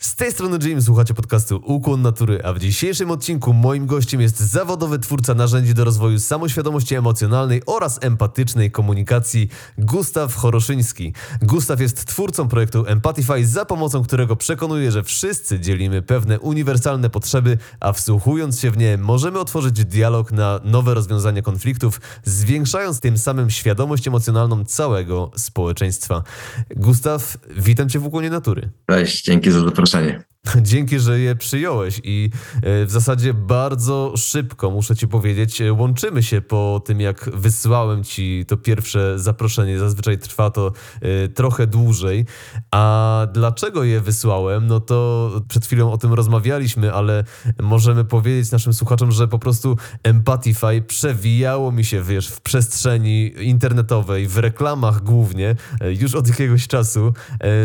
Z tej strony Jim, słuchacie podcastu Ukłon Natury, a w dzisiejszym odcinku moim gościem jest zawodowy twórca narzędzi do rozwoju samoświadomości emocjonalnej oraz empatycznej komunikacji Gustaw Choroszyński. Gustaw jest twórcą projektu Empatify, za pomocą którego przekonuje, że wszyscy dzielimy pewne uniwersalne potrzeby, a wsłuchując się w nie możemy otworzyć dialog na nowe rozwiązania konfliktów, zwiększając tym samym świadomość emocjonalną całego społeczeństwa. Gustaw, witam Cię w Ukłonie Natury. Cześć, dzięki za zaproszenie. stanie. Dzięki, że je przyjąłeś i e, w zasadzie bardzo szybko, muszę ci powiedzieć, e, łączymy się po tym, jak wysłałem ci to pierwsze zaproszenie. Zazwyczaj trwa to e, trochę dłużej. A dlaczego je wysłałem? No to przed chwilą o tym rozmawialiśmy, ale możemy powiedzieć naszym słuchaczom, że po prostu Empatify przewijało mi się, wiesz, w przestrzeni internetowej, w reklamach głównie, już od jakiegoś czasu.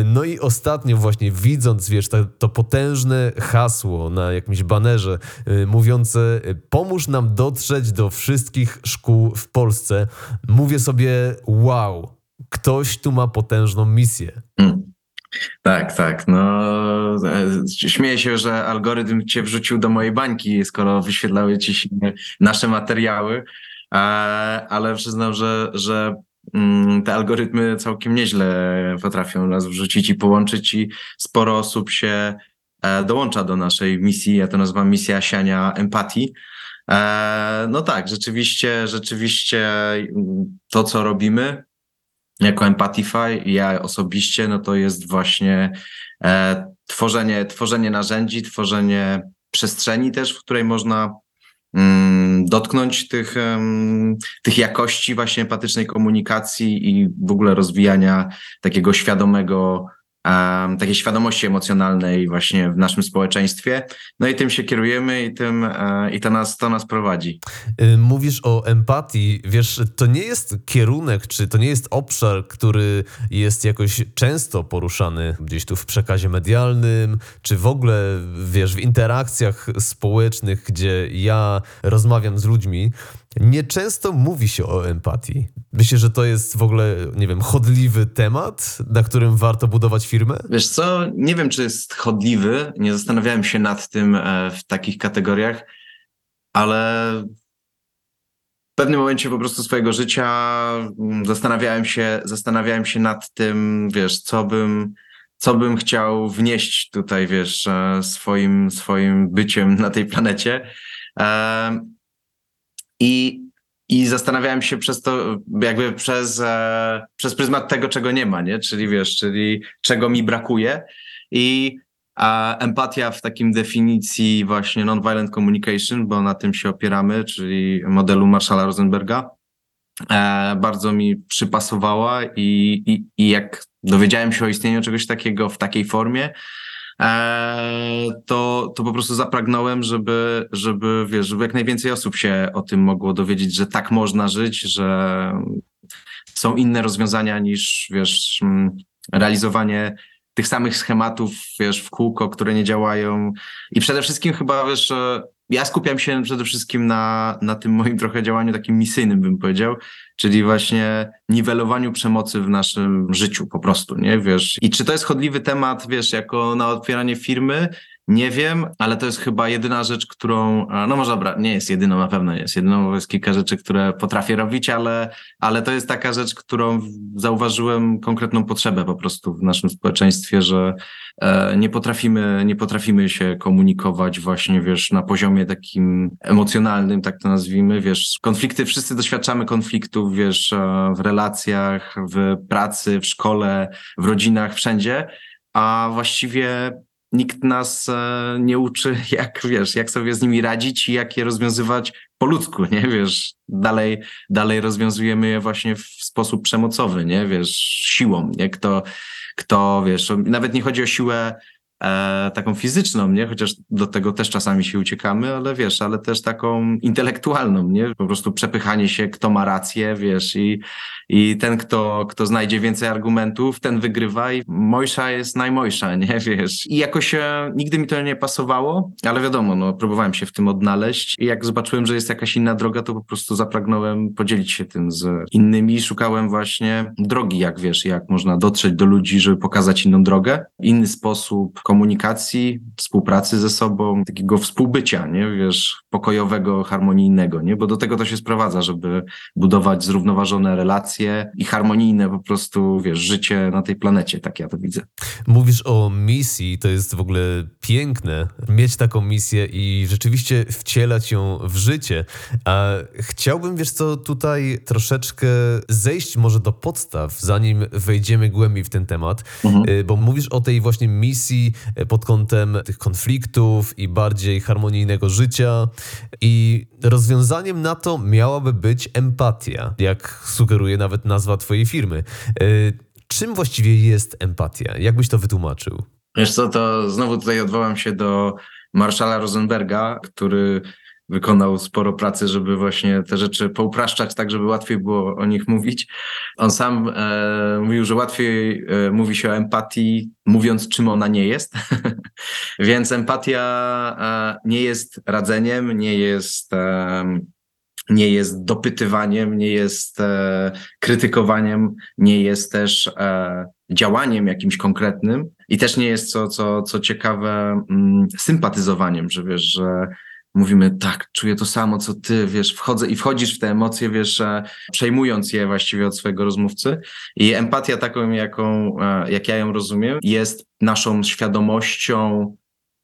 No i ostatnio właśnie widząc, wiesz, to, to potężne hasło na jakimś banerze y, mówiące pomóż nam dotrzeć do wszystkich szkół w Polsce. Mówię sobie wow, ktoś tu ma potężną misję. Hmm. Tak, tak. No, e, śmieję się, że algorytm cię wrzucił do mojej bańki, skoro wyświetlały ci się nasze materiały, ale przyznam, że, że mm, te algorytmy całkiem nieźle potrafią nas wrzucić i połączyć i sporo osób się dołącza do naszej misji, ja to nazywam misja siania empatii. E, no tak, rzeczywiście, rzeczywiście to, co robimy jako Empatify, ja osobiście, no to jest właśnie e, tworzenie, tworzenie narzędzi, tworzenie przestrzeni też, w której można mm, dotknąć tych, tych jakości właśnie empatycznej komunikacji i w ogóle rozwijania takiego świadomego um, takiej świadomości emocjonalnej właśnie w naszym społeczeństwie. No i tym się kierujemy i tym e, i to nas, to nas prowadzi. Y, mówisz o empatii. Wiesz, to nie jest kierunek, czy to nie jest obszar, który jest jakoś często poruszany gdzieś tu w przekazie medialnym, czy w ogóle, wiesz, w interakcjach społecznych, gdzie ja rozmawiam z ludźmi. Nieczęsto mówi się o empatii. Myślę, że to jest w ogóle, nie wiem, chodliwy temat, na którym warto budować firmę? Wiesz co, nie wiem, czy jest chodliwy. Nie zastanawiałem się nad tym e, w takich kategoriach, ale w pewnym momencie po prostu swojego życia mm, zastanawiałem się, zastanawiałem się nad tym, wiesz, co bym, co bym chciał wnieść tutaj, wiesz, e, swoim, swoim byciem na tej planecie. I i zastanawiałem się przez to, jakby przez, e, przez pryzmat tego, czego nie ma, nie? Czyli wiesz, czyli czego mi brakuje. I a empatia w takim definicji właśnie non-violent communication, bo na tym się opieramy, czyli modelu Marshalla Rosenberga, e, bardzo mi przypasowała i, i, i jak dowiedziałem się o istnieniu czegoś takiego w takiej formie, to, to po prostu zapragnąłem, żeby, żeby, wiesz, żeby jak najwięcej osób się o tym mogło dowiedzieć, że tak można żyć, że są inne rozwiązania niż, wiesz, mm, realizowanie tych samych schematów, wiesz, w kółko, które nie działają. I przede wszystkim chyba, wiesz, ja skupiam się przede wszystkim na, na tym moim trochę działaniu takim misyjnym, bym powiedział, czyli właśnie niwelowaniu przemocy w naszym życiu po prostu, nie, wiesz. I czy to jest chodliwy temat, wiesz, jako na otwieranie firmy, nie wiem, ale to jest chyba jedyna rzecz, którą, no może dobra, nie jest jedyną, na pewno jest jedyną, bo jest kilka rzeczy, które potrafię robić, ale, ale to jest taka rzecz, którą zauważyłem konkretną potrzebę po prostu w naszym społeczeństwie, że e, nie potrafimy, nie potrafimy się komunikować właśnie, wiesz, na poziomie takim emocjonalnym, tak to nazwijmy, wiesz, konflikty, wszyscy doświadczamy konfliktów, wiesz, e, w relacjach, w pracy, w szkole, w rodzinach, wszędzie, a właściwie nikt nas e, nie uczy, jak wiesz, jak sobie z nimi radzić i jak je rozwiązywać po ludzku, nie wiesz. Dalej, dalej rozwiązujemy je właśnie w sposób przemocowy, nie wiesz, siłą, nie? Kto, kto wiesz, nawet nie chodzi o siłę e, taką fizyczną, nie? Chociaż do tego też czasami się uciekamy, ale wiesz, ale też taką intelektualną, nie? Po prostu przepychanie się, kto ma rację, wiesz, i, i ten, kto, kto znajdzie więcej argumentów, ten wygrywa i mojsza jest najmojsza, nie? Wiesz. I jakoś e, nigdy mi to nie pasowało, ale wiadomo, no, próbowałem się w tym odnaleźć i jak zobaczyłem, że jest jakaś inna droga, to po prostu zapragnąłem podzielić się tym z innymi. Szukałem właśnie drogi, jak wiesz, jak można dotrzeć do ludzi, żeby pokazać inną drogę, inny sposób komunikacji, współpracy ze sobą, takiego współbycia, nie? Wiesz, pokojowego, harmonijnego, nie? Bo do tego to się sprowadza, żeby budować zrównoważone relacje i harmonijne po prostu, wiesz, życie na tej planecie, tak ja to widzę. Mówisz o misji, to jest w ogóle piękne, mieć taką misję i rzeczywiście wcielać ją w życie. A chciałbym, wiesz co, tutaj troszeczkę zejść może do podstaw, zanim wejdziemy głębiej w ten temat, mhm. Y, bo mówisz o tej właśnie misji pod kątem tych konfliktów i bardziej harmonijnego życia i rozwiązaniem na to miałaby być empatia, jak sugeruje nawet nazwa twojej firmy. Y, czym właściwie jest empatia? Jak byś to wytłumaczył? Wiesz co, to znowu tutaj odwołam się do Marszala Rosenberga, który wykonał sporo pracy, żeby właśnie te rzeczy poupraszczać, tak żeby łatwiej było o nich mówić. On sam e, mówił, że łatwiej e, mówi się o empatii, mówiąc czym ona nie jest. Więc empatia e, nie jest radzeniem, nie jest e, nie jest dopytywaniem, nie jest e, krytykowaniem, nie jest też e, działaniem jakimś konkretnym i też nie jest, co, co, co ciekawe, mm, sympatyzowaniem, że wiesz, że mówimy, tak, czuję to samo, co ty, wiesz, wchodzę i wchodzisz w te emocje, wiesz, e, przejmując je właściwie od swojego rozmówcy. I empatia taką, jaką, e, jak ja ją rozumiem, jest naszą świadomością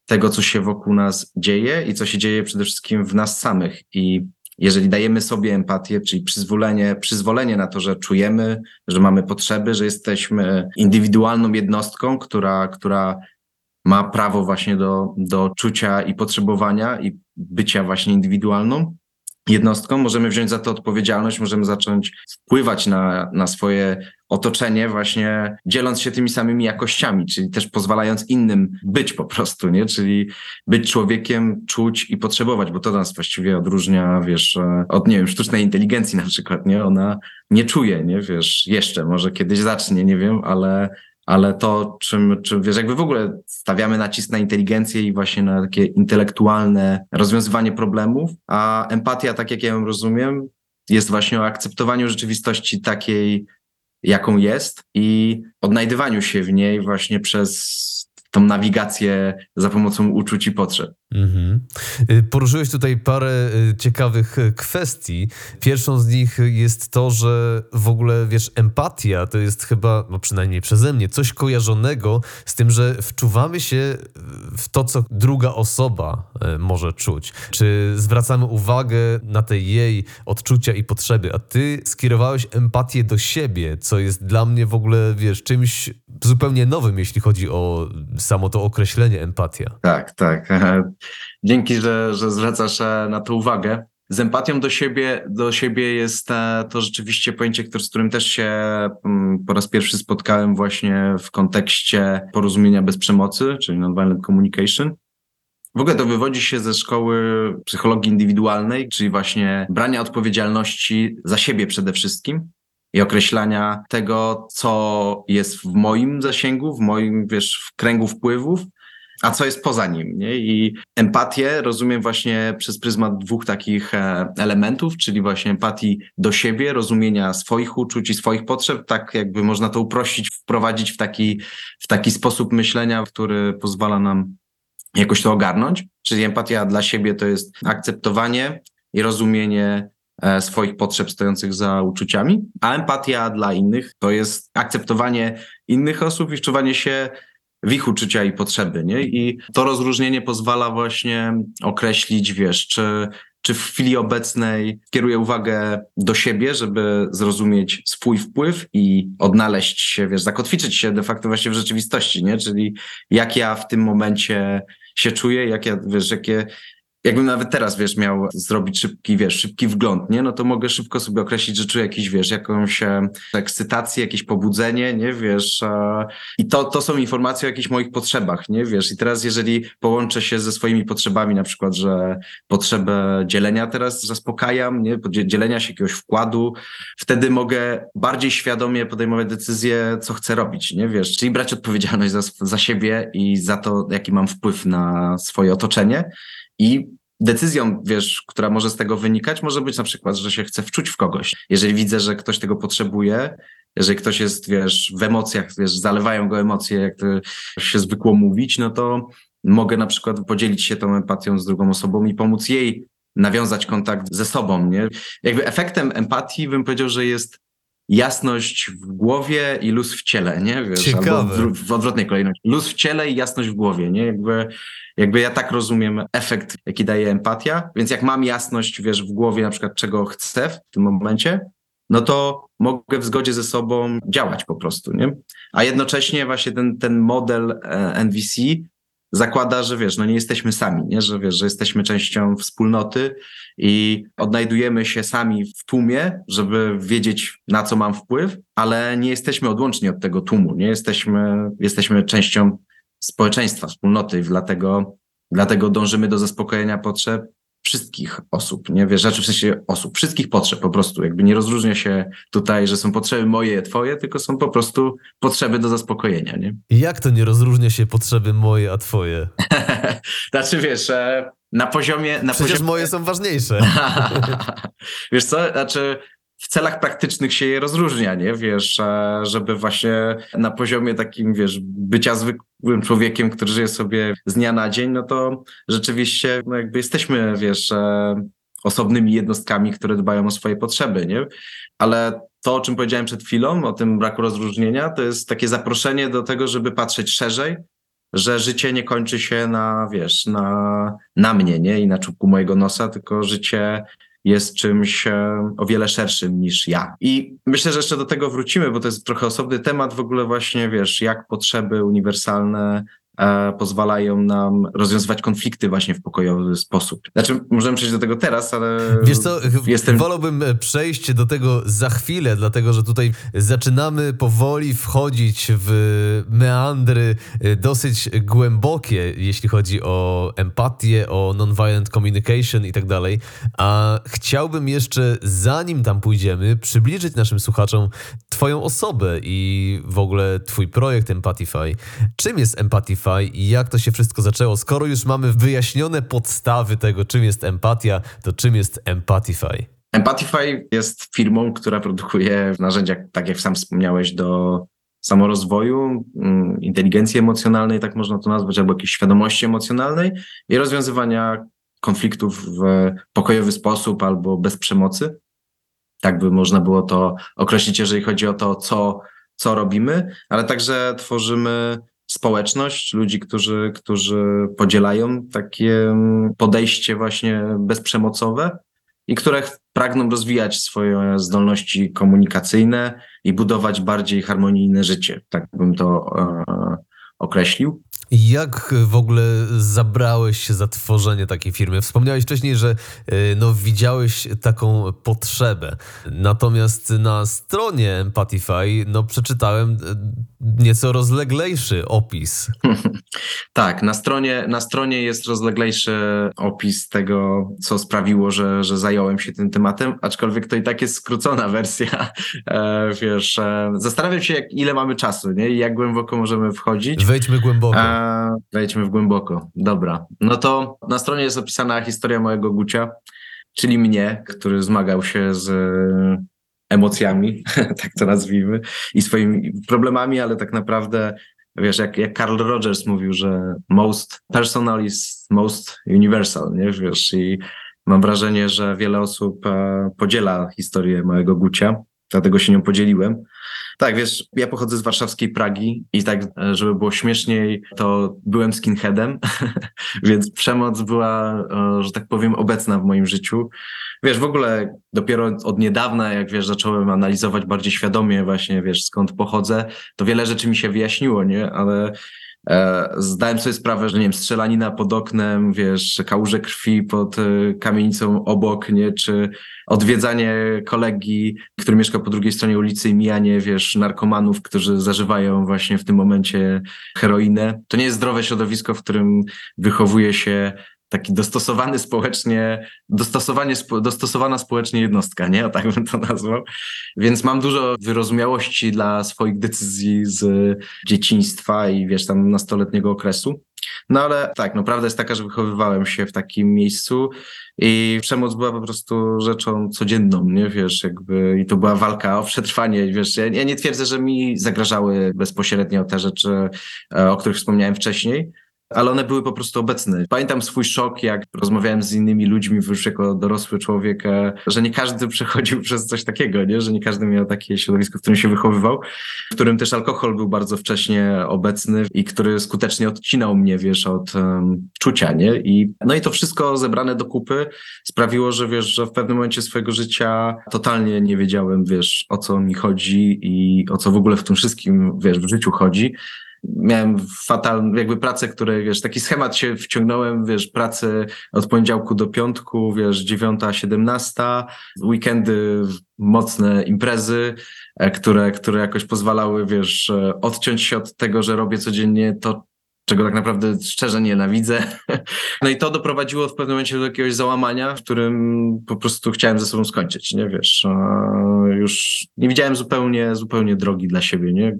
tego, co się wokół nas dzieje i co się dzieje przede wszystkim w nas samych. I jeżeli dajemy sobie empatię, czyli przyzwolenie, przyzwolenie na to, że czujemy, że mamy potrzeby, że jesteśmy indywidualną jednostką, która, która ma prawo właśnie do, do czucia i potrzebowania i bycia właśnie indywidualną jednostką, możemy wziąć za to odpowiedzialność, możemy zacząć wpływać na, na swoje otoczenie właśnie dzieląc się tymi samymi jakościami, czyli też pozwalając innym być po prostu, nie? Czyli być człowiekiem, czuć i potrzebować, bo to nas właściwie odróżnia, wiesz, od, nie wiem, sztucznej inteligencji na przykład, nie? Ona nie czuje, nie? Wiesz, jeszcze, może kiedyś zacznie, nie wiem, ale ale to, czym, czym wiesz, jakby w ogóle stawiamy nacisk na inteligencję i właśnie na takie intelektualne rozwiązywanie problemów, a empatia, tak jak ja ją rozumiem, jest właśnie o akceptowaniu rzeczywistości takiej, jaką jest i odnajdywaniu się w niej właśnie przez tą nawigację za pomocą uczuć i potrzeb. Mhm. Y, poruszyłeś tutaj parę y, ciekawych y, kwestii. Pierwszą z nich jest to, że w ogóle, wiesz, empatia to jest chyba, no przynajmniej przeze mnie, coś kojarzonego z tym, że wczuwamy się w to, co druga osoba może czuć. Czy zwracamy uwagę na te jej odczucia i potrzeby, a ty skierowałeś empatię do siebie, co jest dla mnie w ogóle, wiesz, czymś zupełnie nowym, jeśli chodzi o samo to określenie empatia. Tak, tak. Dzięki, że, że zwracasz e, na to uwagę. Z empatią do siebie, do siebie jest e, to rzeczywiście pojęcie, z którym też się mm, po raz pierwszy spotkałem właśnie w kontekście porozumienia bez przemocy, czyli nonviolent communication. W ogóle to wywodzi się ze szkoły psychologii indywidualnej, czyli właśnie brania odpowiedzialności za siebie przede wszystkim i określania tego, co jest w moim zasięgu, w moim, wiesz, w kręgu wpływów, a co jest poza nim. Nie? I empatię rozumiem właśnie przez pryzmat dwóch takich e, elementów, czyli właśnie empatii do siebie, rozumienia swoich uczuć i swoich potrzeb, tak jakby można to uprościć, wprowadzić w taki, w taki sposób myślenia, który pozwala nam jakoś to ogarnąć. Czyli empatia dla siebie to jest akceptowanie i rozumienie e, swoich potrzeb stojących za uczuciami, a empatia dla innych to jest akceptowanie innych osób i wczuwanie się w ich uczucia i potrzeby, nie? I to rozróżnienie pozwala właśnie określić, wiesz, czy, czy w chwili obecnej kieruję uwagę do siebie, żeby zrozumieć swój wpływ i odnaleźć się, wiesz, zakotwiczyć się de facto właśnie w rzeczywistości, nie? Czyli jak ja w tym momencie się czuję, jak ja, wiesz, jakie, jakbym nawet teraz, wiesz, miał zrobić szybki, wiesz, szybki wgląd, nie? No to mogę szybko sobie określić, że czuję jakiś, wiesz, jakąś e, ekscytację, jakieś pobudzenie, nie? Wiesz, e, i to, to są informacje o jakichś moich potrzebach, nie? Wiesz, i teraz jeżeli połączę się ze swoimi potrzebami, na przykład, że potrzebę dzielenia teraz zaspokajam, nie? Dzielenia się jakiegoś wkładu, wtedy mogę bardziej świadomie podejmować decyzje, co chcę robić, nie? Wiesz, czyli brać odpowiedzialność za, za siebie i za to, jaki mam wpływ na swoje otoczenie i decyzją, wiesz, która może z tego wynikać, może być na przykład, że się chce wczuć w kogoś. Jeżeli widzę, że ktoś tego potrzebuje, jeżeli ktoś jest, wiesz, w emocjach, wiesz, zalewają go emocje, jak to się zwykło mówić, no to mogę na przykład podzielić się tą empatią z drugą osobą i pomóc jej nawiązać kontakt ze sobą, nie? Jakby efektem empatii bym powiedział, że jest jasność w głowie i luz w ciele, nie? Wiesz, Ciekawe. Albo w, w odwrotnej kolejności. Luz w ciele i jasność w głowie, nie? Jakby, jakby ja tak rozumiem efekt, jaki daje empatia, więc jak mam jasność, wiesz, w głowie na przykład czego chcę w tym momencie, no to mogę w zgodzie ze sobą działać po prostu, nie? A jednocześnie właśnie ten, ten model e, NVC zakłada, że wiesz, no nie jesteśmy sami, nie? Że wiesz, że jesteśmy częścią wspólnoty i odnajdujemy się sami w tłumie, żeby wiedzieć, na co mam wpływ, ale nie jesteśmy odłączni od tego tłumu, nie jesteśmy, jesteśmy częścią społeczeństwa, wspólnoty dlatego, dlatego dążymy do zaspokojenia potrzeb wszystkich osób, nie wiesz, rzeczy w sensie osób, wszystkich potrzeb po prostu, jakby nie rozróżnia się tutaj, że są potrzeby moje, twoje, tylko są po prostu potrzeby do zaspokojenia, nie? Jak to nie rozróżnia się potrzeby moje, a twoje? znaczy wiesz, e, na poziomie... Na Przecież poziomie... moje są ważniejsze. wiesz co, znaczy w celach praktycznych się je rozróżnia, nie? Wiesz, e, żeby właśnie na poziomie takim, wiesz, bycia zwykłym człowiekiem, który żyje sobie z dnia na dzień, no to rzeczywiście no jakby jesteśmy, wiesz, e, osobnymi jednostkami, które dbają o swoje potrzeby, nie? Ale to, o czym powiedziałem przed chwilą, o tym braku rozróżnienia, to jest takie zaproszenie do tego, żeby patrzeć szerzej, że życie nie kończy się na, wiesz, na, na mnie, nie? I na czubku mojego nosa, tylko życie jest czymś e, o wiele szerszym niż ja. I myślę, że jeszcze do tego wrócimy, bo to jest trochę osobny temat w ogóle właśnie, wiesz, jak potrzeby uniwersalne pozwalają nam rozwiązywać konflikty właśnie w pokojowy sposób. Znaczy, możemy przejść do tego teraz, ale Wiesz co, jestem... wolałbym przejść do tego za chwilę, dlatego że tutaj zaczynamy powoli wchodzić w meandry e, dosyć głębokie, jeśli chodzi o empatię, o nonviolent communication i tak dalej. A chciałbym jeszcze, zanim tam pójdziemy, przybliżyć naszym słuchaczom Twoją osobę i w ogóle Twój projekt Empatify. Czym jest Empatify? I jak to się wszystko zaczęło. Skoro już mamy wyjaśnione podstawy tego, czym jest empatia, to czym jest Empatify? Empatify jest firmą, która produkuje narzędzia, tak jak sam wspomniałeś, do samorozwoju, mm, inteligencji emocjonalnej, tak można to nazwać, albo jakiejś świadomości emocjonalnej i rozwiązywania konfliktów w pokojowy sposób albo bez przemocy. Tak by można było to określić, jeżeli chodzi o to, co, co robimy, ale także tworzymy społeczność, ludzi, którzy, którzy podzielają takie podejście właśnie bezprzemocowe i które pragną rozwijać swoje zdolności komunikacyjne i budować bardziej harmonijne życie. Tak bym to e, określił. Jak w ogóle zabrałeś się za tworzenie takiej firmy? Wspomniałeś wcześniej, że e, no, widziałeś taką potrzebę. Natomiast na stronie Empatify no, przeczytałem e, nieco rozleglejszy opis. tak, na stronie, na stronie jest rozleglejszy opis tego, co sprawiło, że, że zająłem się tym tematem, aczkolwiek to i tak jest skrócona wersja. E, wiesz, e, zastanawiam się, jak, ile mamy czasu nie? i jak głęboko możemy wchodzić. Wejdźmy głęboko. E, wejdźmy w głęboko. Dobra. No to na stronie jest opisana historia mojego Gucia, czyli mnie, który zmagał się z emocjami, tak to nazwijmy, i swoimi problemami, ale tak naprawdę, wiesz, jak, jak Carl Rogers mówił, że most personal is most universal, nie, wiesz, i mam wrażenie, że wiele osób e, podziela historię mojego Gucia dlatego się nią podzieliłem. Tak, wiesz, ja pochodzę z warszawskiej Pragi i tak, e, żeby było śmieszniej, to byłem skinheadem, więc przemoc była, e, że tak powiem, obecna w moim życiu. Wiesz, w ogóle dopiero od niedawna, jak wiesz, zacząłem analizować bardziej świadomie właśnie, wiesz, skąd pochodzę, to wiele rzeczy mi się wyjaśniło, nie? Ale zdałem sobie sprawę, że nie wiem, strzelanina pod oknem, wiesz, kałuże krwi pod e, kamienicą obok, nie, czy odwiedzanie kolegi, który mieszka po drugiej stronie ulicy i mijanie, wiesz, narkomanów, którzy zażywają właśnie w tym momencie heroinę. To nie jest zdrowe środowisko, w którym wychowuje się taki dostosowany społecznie, dostosowanie, dostosowana społecznie jednostka, nie? O tak bym to nazwał. Więc mam dużo wyrozumiałości dla swoich decyzji z dzieciństwa i wiesz, tam nastoletniego okresu. No ale tak, no prawda jest taka, że wychowywałem się w takim miejscu i przemoc była po prostu rzeczą codzienną, nie wiesz, jakby i to była walka o przetrwanie, wiesz, ja, ja nie twierdzę, że mi zagrażały bezpośrednio te rzeczy, e, o których wspomniałem wcześniej, ale one były po prostu obecne. Pamiętam swój szok, jak rozmawiałem z innymi ludźmi już jako dorosły człowiek, e, że nie każdy przechodził przez coś takiego, nie? że nie każdy miał takie środowisko, w którym się wychowywał, w którym też alkohol był bardzo wcześnie obecny i który skutecznie odcinał mnie, wiesz, od um, czucia, nie? I, no i to wszystko zebrane do kupy sprawiło, że wiesz, że w pewnym momencie swojego życia totalnie nie wiedziałem, wiesz, o co mi chodzi i o co w ogóle w tym wszystkim, wiesz, w życiu chodzi miałem fatalną, jakby pracę, które, wiesz, taki schemat się wciągnąłem, wiesz, pracę od poniedziałku do piątku, wiesz, dziewiąta, siedemnasta, weekendy, mocne imprezy, e, które, które jakoś pozwalały, wiesz, e, odciąć się od tego, że robię codziennie to, czego tak naprawdę szczerze nienawidzę. No i to doprowadziło w pewnym momencie do jakiegoś załamania, w którym po prostu chciałem ze sobą skończyć, nie wiesz. Już nie widziałem zupełnie, zupełnie drogi dla siebie, nie?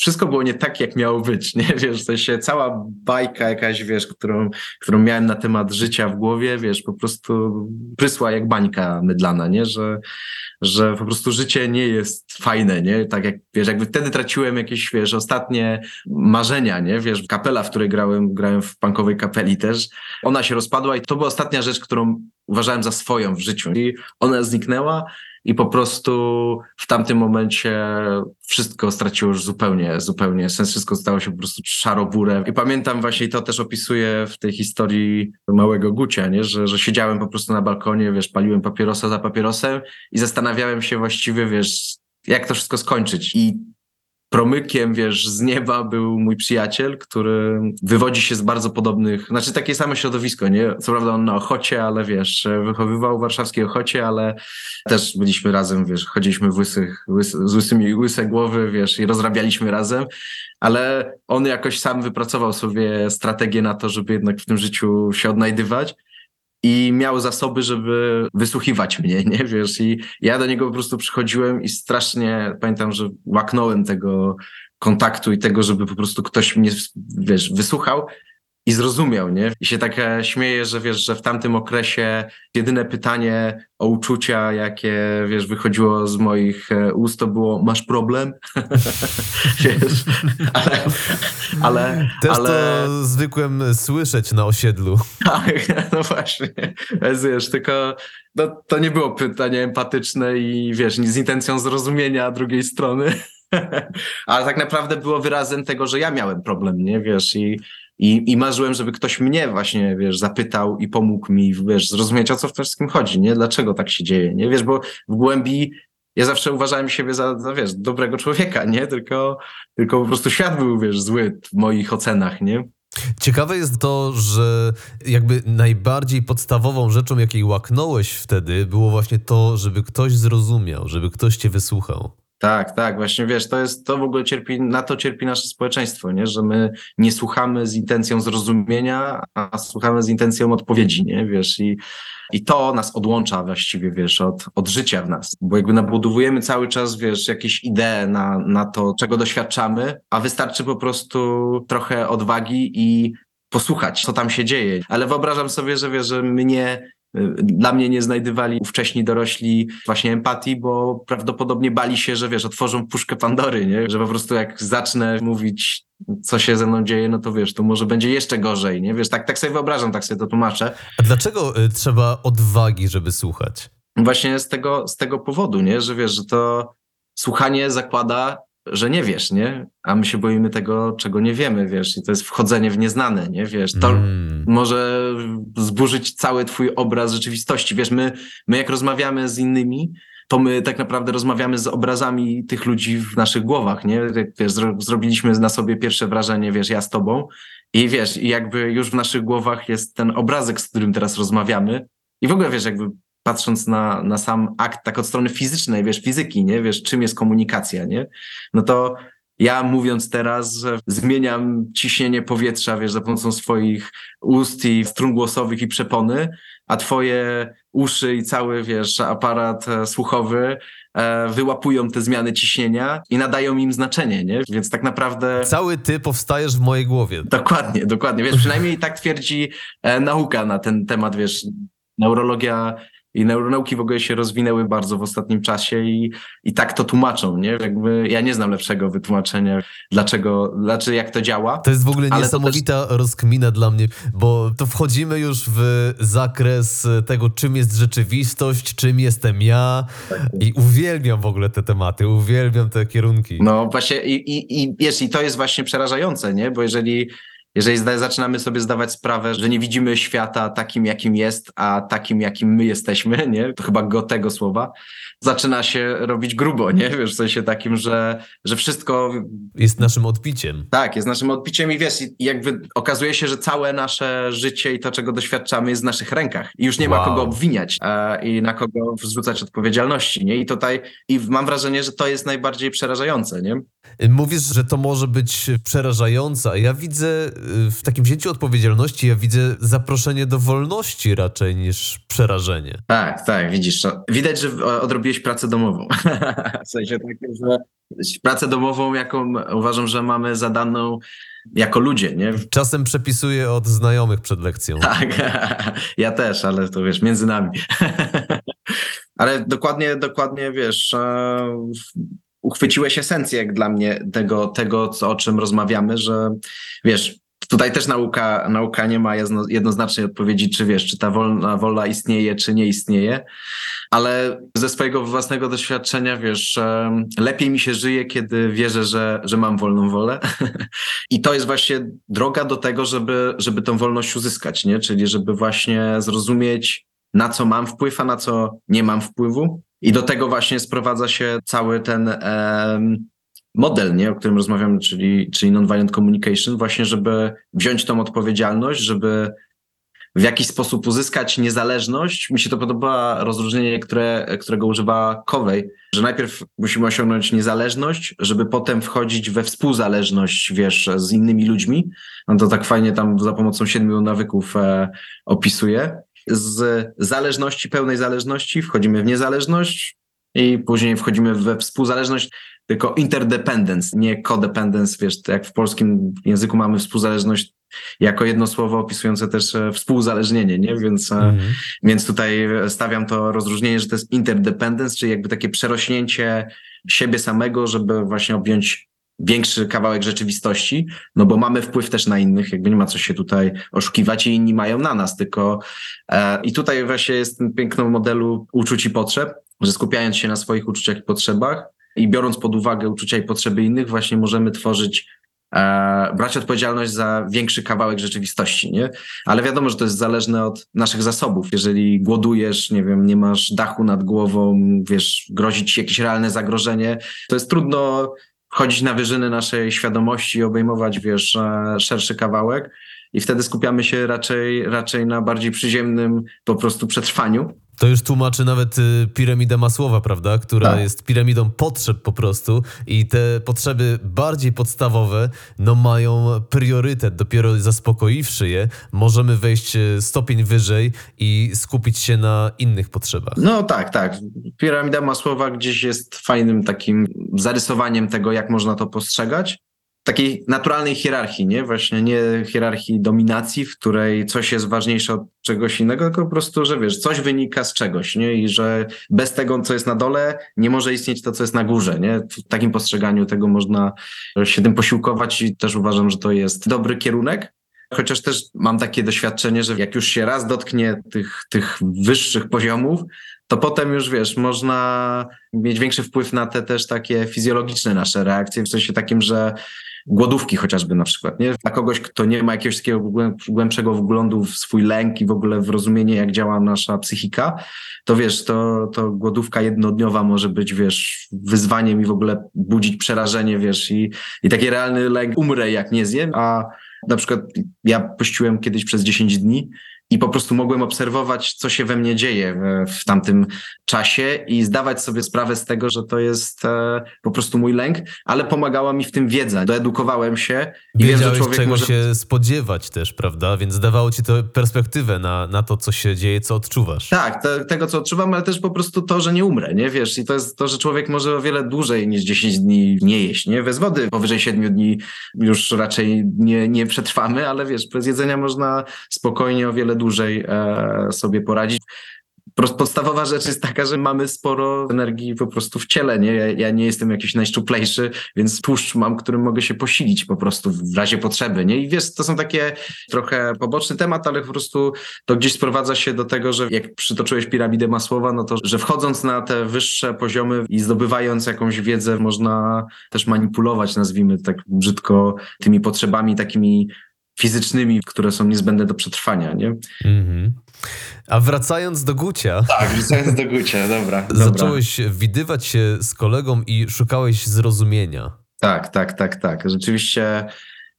Wszystko było nie tak, jak miało być, nie wiesz. W sensie cała bajka jakaś, wiesz, którą, którą miałem na temat życia w głowie, wiesz, po prostu prysła jak bańka mydlana, nie? Że, że po prostu życie nie jest fajne, nie? Tak jak, wiesz, jakby wtedy traciłem jakieś, wiesz, ostatnie marzenia, nie? Wiesz, kapela, w której grałem, grałem w punkowej kapeli też, ona się rozpadła i to była ostatnia rzecz, którą uważałem za swoją w życiu. I ona zniknęła i po prostu w tamtym momencie wszystko straciło już zupełnie, zupełnie sens, wszystko stało się po prostu szaroburem. I pamiętam właśnie, to też opisuję w tej historii małego Gucia, nie? Że, że siedziałem po prostu na balkonie, wiesz, paliłem papierosa za papierosem i zastanawiałem się właściwie, wiesz, jak to wszystko skończyć. I promykiem, wiesz, z nieba był mój przyjaciel, który wywodzi się z bardzo podobnych, znaczy takie same środowisko, nie? Co prawda on na Ochocie, ale wiesz, wychowywał w warszawskiej Ochocie, ale też byliśmy razem, wiesz, chodziliśmy w łysych, łys, z łysymi łyse głowy, wiesz, i rozrabialiśmy razem, ale on jakoś sam wypracował sobie strategię na to, żeby jednak w tym życiu się odnajdywać i miał zasoby, żeby wysłuchiwać mnie, nie wiesz? I ja do niego po prostu przychodziłem i strasznie pamiętam, że łaknąłem tego kontaktu i tego, żeby po prostu ktoś mnie, wiesz, wysłuchał i zrozumiał, nie? I się tak e, śmieję, że wiesz, że w tamtym okresie jedyne pytanie o uczucia, jakie, wiesz, wychodziło z moich e, ust, to było masz problem? wiesz, ale, ale... Też ale... to zwykłem słyszeć na osiedlu. Tak, no właśnie. Wiesz, tylko no, to nie było pytanie empatyczne i wiesz, z intencją zrozumienia drugiej strony. Ale tak naprawdę było wyrazem tego, że ja miałem problem, nie wiesz, i i, I marzyłem, żeby ktoś mnie właśnie, wiesz, zapytał i pomógł mi, wiesz, zrozumieć, o co w tym wszystkim chodzi, nie? Dlaczego tak się dzieje, nie? Wiesz, bo w głębi ja zawsze uważałem siebie za, za wiesz, dobrego człowieka, nie? Tylko, tylko po prostu świat był, wiesz, zły w moich ocenach, nie? Ciekawe jest to, że jakby najbardziej podstawową rzeczą, jakiej łaknąłeś wtedy, było właśnie to, żeby ktoś zrozumiał, żeby ktoś cię wysłuchał. Tak, tak, właśnie wiesz, to jest, to w ogóle cierpi, na to cierpi nasze społeczeństwo, nie? że my nie słuchamy z intencją zrozumienia, a słuchamy z intencją odpowiedzi, nie, wiesz, i, i to nas odłącza właściwie, wiesz, od, od życia w nas, bo jakby nabudowujemy cały czas, wiesz, jakieś idee na, na to, czego doświadczamy, a wystarczy po prostu trochę odwagi i posłuchać, co tam się dzieje. Ale wyobrażam sobie, że wiesz, że mnie dla mnie nie znajdywali wcześniej dorośli właśnie empatii, bo prawdopodobnie bali się, że wiesz, otworzą puszkę Pandory, nie? Że po prostu jak zacznę mówić, co się ze mną dzieje, no to wiesz, to może będzie jeszcze gorzej, nie? Wiesz, tak, tak sobie wyobrażam, tak sobie to tłumaczę. A dlaczego y, trzeba odwagi, żeby słuchać? Właśnie z tego, z tego powodu, nie? Że wiesz, że to słuchanie zakłada, że nie wiesz, nie? A my się boimy tego, czego nie wiemy, wiesz, i to jest wchodzenie w nieznane, nie? Wiesz, to Mm. może zburzyć cały twój obraz rzeczywistości. Wiesz, my, my jak rozmawiamy z innymi, to my tak naprawdę rozmawiamy z obrazami tych ludzi w naszych głowach, nie? Wiesz, zro, zrobiliśmy na sobie pierwsze wrażenie, wiesz, ja z tobą i wiesz, i jakby już w naszych głowach jest ten obrazek, z którym teraz rozmawiamy i w ogóle, wiesz, jakby patrząc na, na sam akt, tak od strony fizycznej, wiesz, fizyki, nie? Wiesz, czym jest komunikacja, nie? No to ja mówiąc teraz, że zmieniam ciśnienie powietrza, wiesz, za pomocą swoich ust i strun głosowych i przepony, a twoje uszy i cały, wiesz, aparat e, słuchowy e, wyłapują te zmiany ciśnienia i nadają im znaczenie, nie? Więc tak naprawdę... Cały ty powstajesz w mojej głowie. Dokładnie, dokładnie. Wiesz, przynajmniej tak twierdzi e, nauka na ten temat, wiesz, neurologia i neuronauki w ogóle się rozwinęły bardzo w ostatnim czasie i, i tak to tłumaczą, nie? Jakby ja nie znam lepszego wytłumaczenia, dlaczego, dlaczego jak to działa. To jest w ogóle niesamowita rozkmina dla mnie, bo to wchodzimy już w zakres tego, czym jest rzeczywistość, czym jestem ja i uwielbiam w ogóle te tematy, uwielbiam te kierunki. No właśnie i, i, i wiesz, i to jest właśnie przerażające, nie? Bo jeżeli, jeżeli zaczynamy sobie zdawać sprawę, że nie widzimy świata takim, jakim jest, a takim, jakim my jesteśmy, nie? To chyba go tego słowa, zaczyna się robić grubo, nie? Wiesz, w sensie takim, że, że wszystko Jest naszym odbiciem. tak, jest naszym odbiciem i wiesz, jakby okazuje się, że całe nasze życie i to, czego doświadczamy, jest w naszych rękach. I już nie ma Wow. kogo obwiniać e, i na kogo wrzucać odpowiedzialności, nie? I tutaj, i mam wrażenie, że to jest najbardziej przerażające, nie? Mówisz, że to może być przerażające, a ja widzę w takim wzięciu odpowiedzialności, ja widzę zaproszenie do wolności raczej niż przerażenie. Tak, tak, widzisz. Widać, że odrobiłeś pracę domową. w sensie takim, że pracę domową, jaką uważam, że mamy zadaną jako ludzie, nie? Czasem przepisuję od znajomych przed lekcją. Tak, ja też, ale to wiesz, między nami. ale dokładnie, dokładnie wiesz, e, uchwyciłeś esencję jak dla mnie tego, tego co, o czym rozmawiamy, że wiesz, tutaj też nauka, nauka nie ma jedno, jednoznacznej odpowiedzi, czy wiesz, czy ta wolna wola istnieje, czy nie istnieje, ale ze swojego własnego doświadczenia, wiesz, lepiej mi się żyje, kiedy wierzę, że, że mam wolną wolę. I to jest właśnie droga do tego, żeby, żeby tą wolność uzyskać, nie? Czyli żeby właśnie zrozumieć, na co mam wpływ, a na co nie mam wpływu. I do tego właśnie sprowadza się cały ten em, model, nie? o którym rozmawiamy, czyli, czyli nonviolent communication, właśnie żeby wziąć tą odpowiedzialność, żeby w jakiś sposób uzyskać niezależność. Mi się to podoba rozróżnienie, które, którego używa Covey, że najpierw musimy osiągnąć niezależność, żeby potem wchodzić we współzależność, wiesz, z innymi ludźmi. No to tak fajnie tam za pomocą siedmiu nawyków e, opisuje. Z zależności, pełnej zależności wchodzimy w niezależność i później wchodzimy we współzależność, tylko interdependence, nie codependence, wiesz, jak w polskim języku mamy współzależność jako jedno słowo opisujące też e, współzależnienie, nie? Więc, e, Mhm. więc tutaj stawiam to rozróżnienie, że to jest interdependence, czyli jakby takie przerośnięcie siebie samego, żeby właśnie objąć większy kawałek rzeczywistości, no bo mamy wpływ też na innych, jakby nie ma co się tutaj oszukiwać i inni mają na nas, tylko e, i tutaj właśnie jest ten piękno modelu uczuć i potrzeb, że skupiając się na swoich uczuciach i potrzebach i biorąc pod uwagę uczucia i potrzeby innych, właśnie możemy tworzyć e, brać odpowiedzialność za większy kawałek rzeczywistości, nie? Ale wiadomo, że to jest zależne od naszych zasobów. Jeżeli głodujesz, nie wiem, nie masz dachu nad głową, wiesz, grozi ci jakieś realne zagrożenie, to jest trudno wchodzić na wyżyny naszej świadomości i obejmować, wiesz, e, szerszy kawałek. I wtedy skupiamy się raczej, raczej na bardziej przyziemnym po prostu przetrwaniu. To już tłumaczy nawet y, piramidę Masłowa, prawda? Która Tak. jest piramidą potrzeb po prostu i te potrzeby bardziej podstawowe no mają priorytet. Dopiero zaspokoiwszy je, możemy wejść y, stopień wyżej i skupić się na innych potrzebach. No tak, tak. Piramida Masłowa gdzieś jest fajnym takim zarysowaniem tego, jak można to postrzegać. Takiej naturalnej hierarchii, nie? Właśnie nie hierarchii dominacji, w której coś jest ważniejsze od czegoś innego, tylko po prostu, że wiesz, coś wynika z czegoś, nie? I że bez tego, co jest na dole, nie może istnieć to, co jest na górze, nie? W takim postrzeganiu tego można się tym posiłkować i też uważam, że to jest dobry kierunek. Chociaż też mam takie doświadczenie, że jak już się raz dotknie tych, tych wyższych poziomów, to potem już wiesz, można mieć większy wpływ na te też takie fizjologiczne nasze reakcje, w sensie takim, że głodówki chociażby na przykład, nie? Dla kogoś, kto nie ma jakiegoś takiego głębszego wglądu w swój lęk i w ogóle w rozumienie, jak działa nasza psychika, to wiesz, to, to głodówka jednodniowa może być, wiesz, wyzwaniem i w ogóle budzić przerażenie, wiesz, i, i taki realny lęk, umrę jak nie zjem, a na przykład ja pościłem kiedyś przez 10 dni i po prostu mogłem obserwować, co się we mnie dzieje w, w tamtym czasie i zdawać sobie sprawę z tego, że to jest e, po prostu mój lęk, ale pomagała mi w tym wiedza. Doedukowałem się i Wiedziałeś, wiem, że człowiek czego może... się spodziewać też, prawda? Więc dawało ci to perspektywę na, na to, co się dzieje, co odczuwasz. Tak, te, tego, co odczuwam, ale też po prostu to, że nie umrę, nie? Wiesz, i to jest to, że człowiek może o wiele dłużej niż 10 dni nie jeść, nie? Bez wody powyżej 7 dni już raczej nie, nie przetrwamy, ale wiesz, bez jedzenia można spokojnie o wiele dłużej e, sobie poradzić. Podstawowa rzecz jest taka, że mamy sporo energii po prostu w ciele, nie? Ja, ja, nie jestem jakiś najszczuplejszy, więc tłuszcz mam, którym mogę się posilić po prostu w razie potrzeby, nie? I wiesz, to są takie trochę poboczny temat, ale po prostu to gdzieś sprowadza się do tego, że jak przytoczyłeś piramidę Masłowa, no to, że wchodząc na te wyższe poziomy i zdobywając jakąś wiedzę, można też manipulować, nazwijmy tak brzydko, tymi potrzebami takimi fizycznymi, które są niezbędne do przetrwania, nie? Mhm. A wracając do Gucia. Tak, wracając do Gucia, dobra. Zacząłeś dobra. widywać się z kolegą i szukałeś zrozumienia. Tak, tak, tak, tak. Rzeczywiście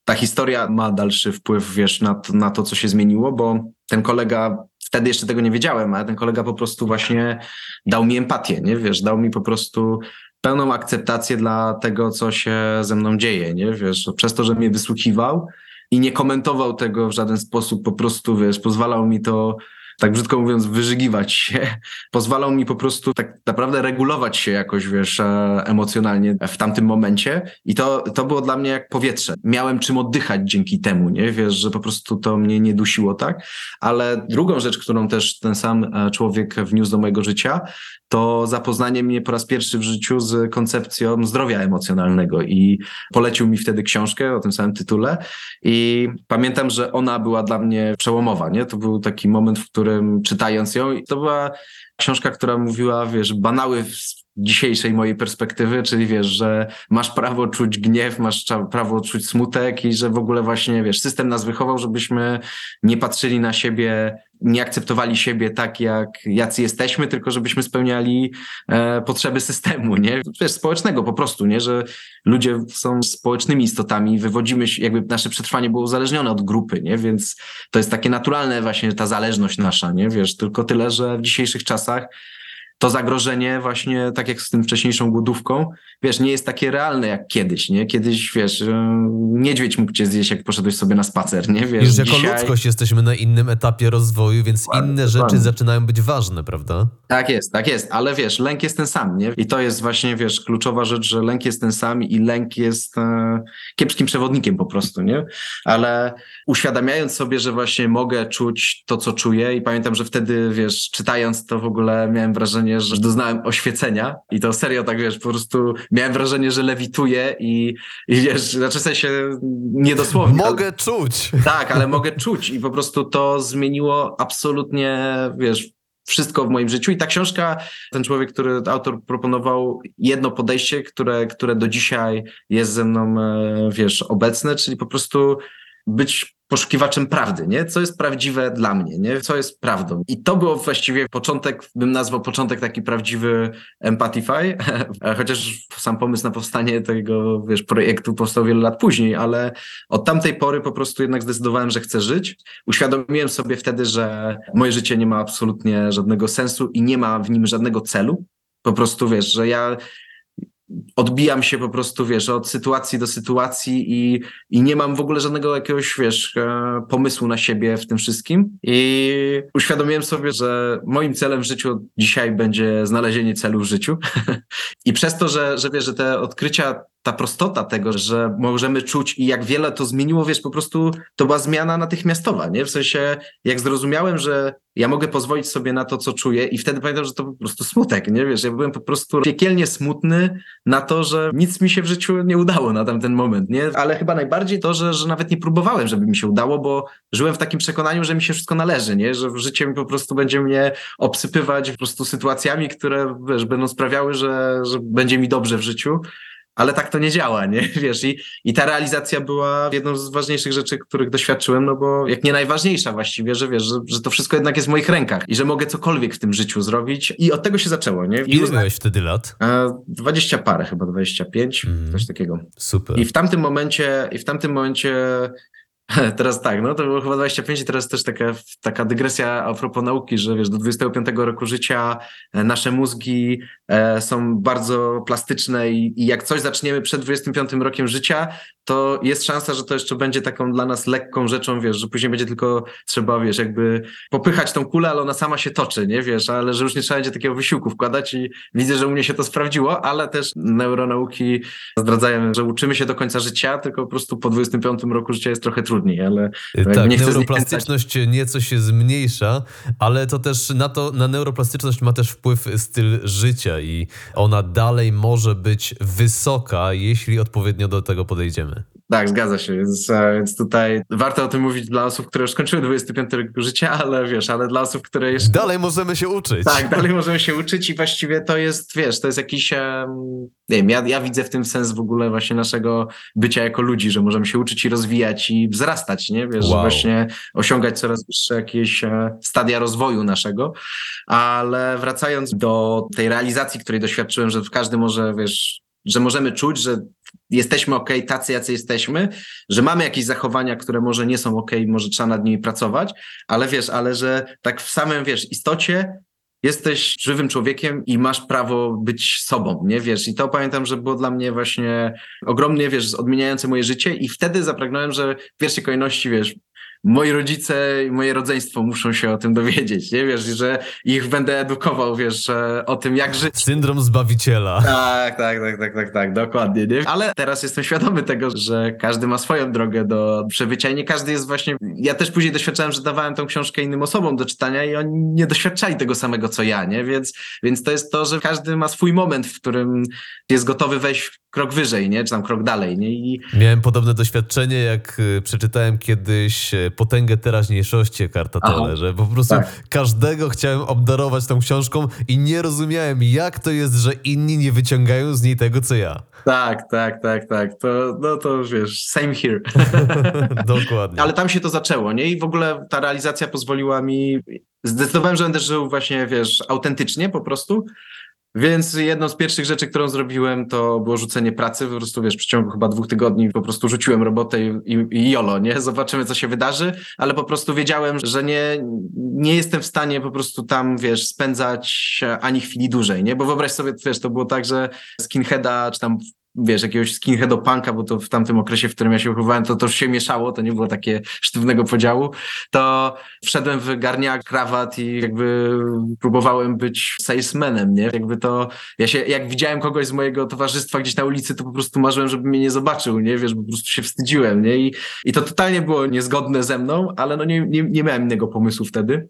ta historia ma dalszy wpływ, wiesz, na to, na to, co się zmieniło, bo ten kolega, wtedy jeszcze tego nie wiedziałem, ale ten kolega po prostu właśnie dał mi empatię, nie? Wiesz, dał mi po prostu pełną akceptację dla tego, co się ze mną dzieje, nie? Wiesz, przez to, że mnie wysłuchiwał, i nie komentował tego w żaden sposób, po prostu, wiesz, pozwalał mi to tak brzydko mówiąc, wyżygiwać się. Pozwalał mi po prostu tak naprawdę regulować się jakoś, wiesz, e, emocjonalnie w tamtym momencie i to, to było dla mnie jak powietrze. Miałem czym oddychać dzięki temu, nie? Wiesz, że po prostu to mnie nie dusiło, tak? Ale drugą rzecz, którą też ten sam e, człowiek wniósł do mojego życia, to zapoznanie mnie po raz pierwszy w życiu z koncepcją zdrowia emocjonalnego i polecił mi wtedy książkę o tym samym tytule i pamiętam, że ona była dla mnie przełomowa, nie? To był taki moment, w którym czytając ją, to była książka, która mówiła, wiesz, banały dzisiejszej mojej perspektywy, czyli wiesz, że masz prawo czuć gniew, masz prawo czuć smutek i że w ogóle właśnie, wiesz, system nas wychował, żebyśmy nie patrzyli na siebie, nie akceptowali siebie tak, jak jacy jesteśmy, tylko żebyśmy spełniali e, potrzeby systemu, nie? Wiesz, społecznego po prostu, nie? Że ludzie są społecznymi istotami, wywodzimy się, jakby nasze przetrwanie było uzależnione od grupy, nie? Więc to jest takie naturalne właśnie ta zależność nasza, nie? Wiesz, tylko tyle, że w dzisiejszych czasach to zagrożenie właśnie, tak jak z tym wcześniejszą głodówką, wiesz, nie jest takie realne jak kiedyś, nie? Kiedyś, wiesz, niedźwiedź mógł cię zjeść, jak poszedłeś sobie na spacer, nie? Wiesz, Już jako dzisiaj... ludzkość jesteśmy na innym etapie rozwoju, więc dokładnie, inne rzeczy dokładnie. zaczynają być ważne, prawda? Tak jest, tak jest, ale wiesz, lęk jest ten sam, nie? I to jest właśnie, wiesz, kluczowa rzecz, że lęk jest ten sam i lęk jest e, kiepskim przewodnikiem po prostu, nie? Ale uświadamiając sobie, że właśnie mogę czuć to, co czuję i pamiętam, że wtedy, wiesz, czytając to w ogóle miałem wrażenie, wrażenie, że doznałem oświecenia i to serio tak, wiesz, po prostu miałem wrażenie, że lewituję i, i wiesz, znaczy w sensie niedosłownie. Mogę ale, czuć. Tak, ale mogę czuć i po prostu to zmieniło absolutnie, wiesz, wszystko w moim życiu. I ta książka, ten człowiek, który autor proponował jedno podejście, które, które do dzisiaj jest ze mną, e, wiesz, obecne, czyli po prostu być poszukiwaczem prawdy, nie? Co jest prawdziwe dla mnie, nie? Co jest prawdą. I to było właściwie początek, bym nazwał początek taki prawdziwy Empathify, chociaż sam pomysł na powstanie tego, wiesz, projektu powstał wiele lat później, ale od tamtej pory po prostu jednak zdecydowałem, że chcę żyć. Uświadomiłem sobie wtedy, że moje życie nie ma absolutnie żadnego sensu i nie ma w nim żadnego celu. Po prostu, wiesz, że ja odbijam się po prostu, wiesz, od sytuacji do sytuacji i, i nie mam w ogóle żadnego jakiegoś, wiesz, e, pomysłu na siebie w tym wszystkim. I uświadomiłem sobie, że moim celem w życiu dzisiaj będzie znalezienie celu w życiu. I przez to, że, że wiesz, że te odkrycia ta prostota tego, że możemy czuć i jak wiele to zmieniło, wiesz, po prostu to była zmiana natychmiastowa, nie? W sensie, jak zrozumiałem, że ja mogę pozwolić sobie na to, co czuję i wtedy pamiętam, że to po prostu smutek, nie? Wiesz, ja byłem po prostu piekielnie smutny na to, że nic mi się w życiu nie udało na tamten moment, nie? Ale chyba najbardziej to, że, że nawet nie próbowałem, żeby mi się udało, bo żyłem w takim przekonaniu, że mi się wszystko należy, nie? Że życie mi po prostu będzie mnie obsypywać po prostu sytuacjami, które, wiesz, będą sprawiały, że, że będzie mi dobrze w życiu ale tak to nie działa, nie? Wiesz, i, i ta realizacja była jedną z ważniejszych rzeczy, których doświadczyłem, no bo jak nie najważniejsza właściwie, że wiesz, że, że to wszystko jednak jest w moich rękach i że mogę cokolwiek w tym życiu zrobić i od tego się zaczęło, nie? I Ile miałeś wtedy lat? 20 parę chyba, 25, Mhm. coś takiego. Super. I w tamtym momencie, i w tamtym momencie Teraz tak, no to było chyba 25 i teraz też taka, taka dygresja a propos nauki, że wiesz, do 25 roku życia e, nasze mózgi e, są bardzo plastyczne i, i jak coś zaczniemy przed 25 rokiem życia, to jest szansa, że to jeszcze będzie taką dla nas lekką rzeczą, wiesz, że później będzie tylko trzeba, wiesz, jakby popychać tą kulę, ale ona sama się toczy, nie, wiesz, ale że już nie trzeba będzie takiego wysiłku wkładać i widzę, że u mnie się to sprawdziło, ale też neuronauki zdradzają, że uczymy się do końca życia, tylko po prostu po 25 roku życia jest trochę trudniej, ale jakby Tak, nie neuroplastyczność nieco się zmniejsza, ale to też na to, na neuroplastyczność ma też wpływ styl życia i ona dalej może być wysoka, jeśli odpowiednio do tego podejdziemy. Tak, zgadza się, więc, e, więc tutaj warto o tym mówić dla osób, które już skończyły 25 rok życia, ale wiesz, ale dla osób, które jeszcze... Dalej możemy się uczyć. Tak, dalej możemy się uczyć i właściwie to jest, wiesz, to jest jakiś, nie wiem, ja, ja widzę w tym sens w ogóle właśnie naszego bycia jako ludzi, że możemy się uczyć i rozwijać i wzrastać, nie? Wiesz, Wow. właśnie osiągać coraz wyższe jakieś e, stadia rozwoju naszego, ale wracając do tej realizacji, której doświadczyłem, że każdy może, wiesz, że możemy czuć, że jesteśmy ok, tacy jacy jesteśmy, że mamy jakieś zachowania, które może nie są ok, może trzeba nad nimi pracować, ale wiesz, ale że tak w samym, wiesz, istocie jesteś żywym człowiekiem i masz prawo być sobą, nie wiesz? I to pamiętam, że było dla mnie właśnie ogromnie, wiesz, odmieniające moje życie i wtedy zapragnąłem, że w pierwszej kolejności, wiesz, moi rodzice i moje rodzeństwo muszą się o tym dowiedzieć, nie wiesz, że ich będę edukował, wiesz, e, o tym, jak żyć. Syndrom Zbawiciela. Tak, tak, tak, tak, tak, tak, dokładnie. Nie? Ale teraz jestem świadomy tego, że każdy ma swoją drogę do przebycia i nie każdy jest właśnie. Ja też później doświadczałem, że dawałem tą książkę innym osobom do czytania i oni nie doświadczali tego samego co ja, nie? Więc, więc to jest to, że każdy ma swój moment, w którym jest gotowy wejść krok wyżej, nie? Czy tam krok dalej, nie? I Miałem podobne doświadczenie, jak y, przeczytałem kiedyś y, Potęgę Teraźniejszości. Tolle, że po prostu Tak. każdego chciałem obdarować tą książką i nie rozumiałem, jak to jest, że inni nie wyciągają z niej tego, co ja. tak, tak, tak, tak. To, no to wiesz, same here. Dokładnie. Ale tam się to zaczęło, nie? I w ogóle ta realizacja pozwoliła mi. Zdecydowałem, że będę żył właśnie, wiesz, autentycznie po prostu. Więc jedną z pierwszych rzeczy, którą zrobiłem, to było rzucenie pracy. Po prostu, wiesz, w przeciągu chyba dwóch tygodni po prostu rzuciłem robotę i, i, jolo, nie? Zobaczymy, co się wydarzy, ale po prostu wiedziałem, że nie, nie jestem w stanie po prostu tam, wiesz, spędzać ani chwili dłużej, nie? Bo wyobraź sobie, wiesz, to było tak, że skinheada, czy tam wiesz, jakiegoś skinheadopunka, bo to w tamtym okresie, w którym ja się wychowałem, to to się mieszało, to nie było takie sztywnego podziału, to wszedłem w garniak, krawat i jakby próbowałem być salesmanem, nie? Jakby to, ja się, jak widziałem kogoś z mojego towarzystwa gdzieś na ulicy, to po prostu marzyłem, żeby mnie nie zobaczył, nie? Wiesz, po prostu się wstydziłem, nie? I, i to totalnie było niezgodne ze mną, ale no nie, nie, nie miałem innego pomysłu wtedy.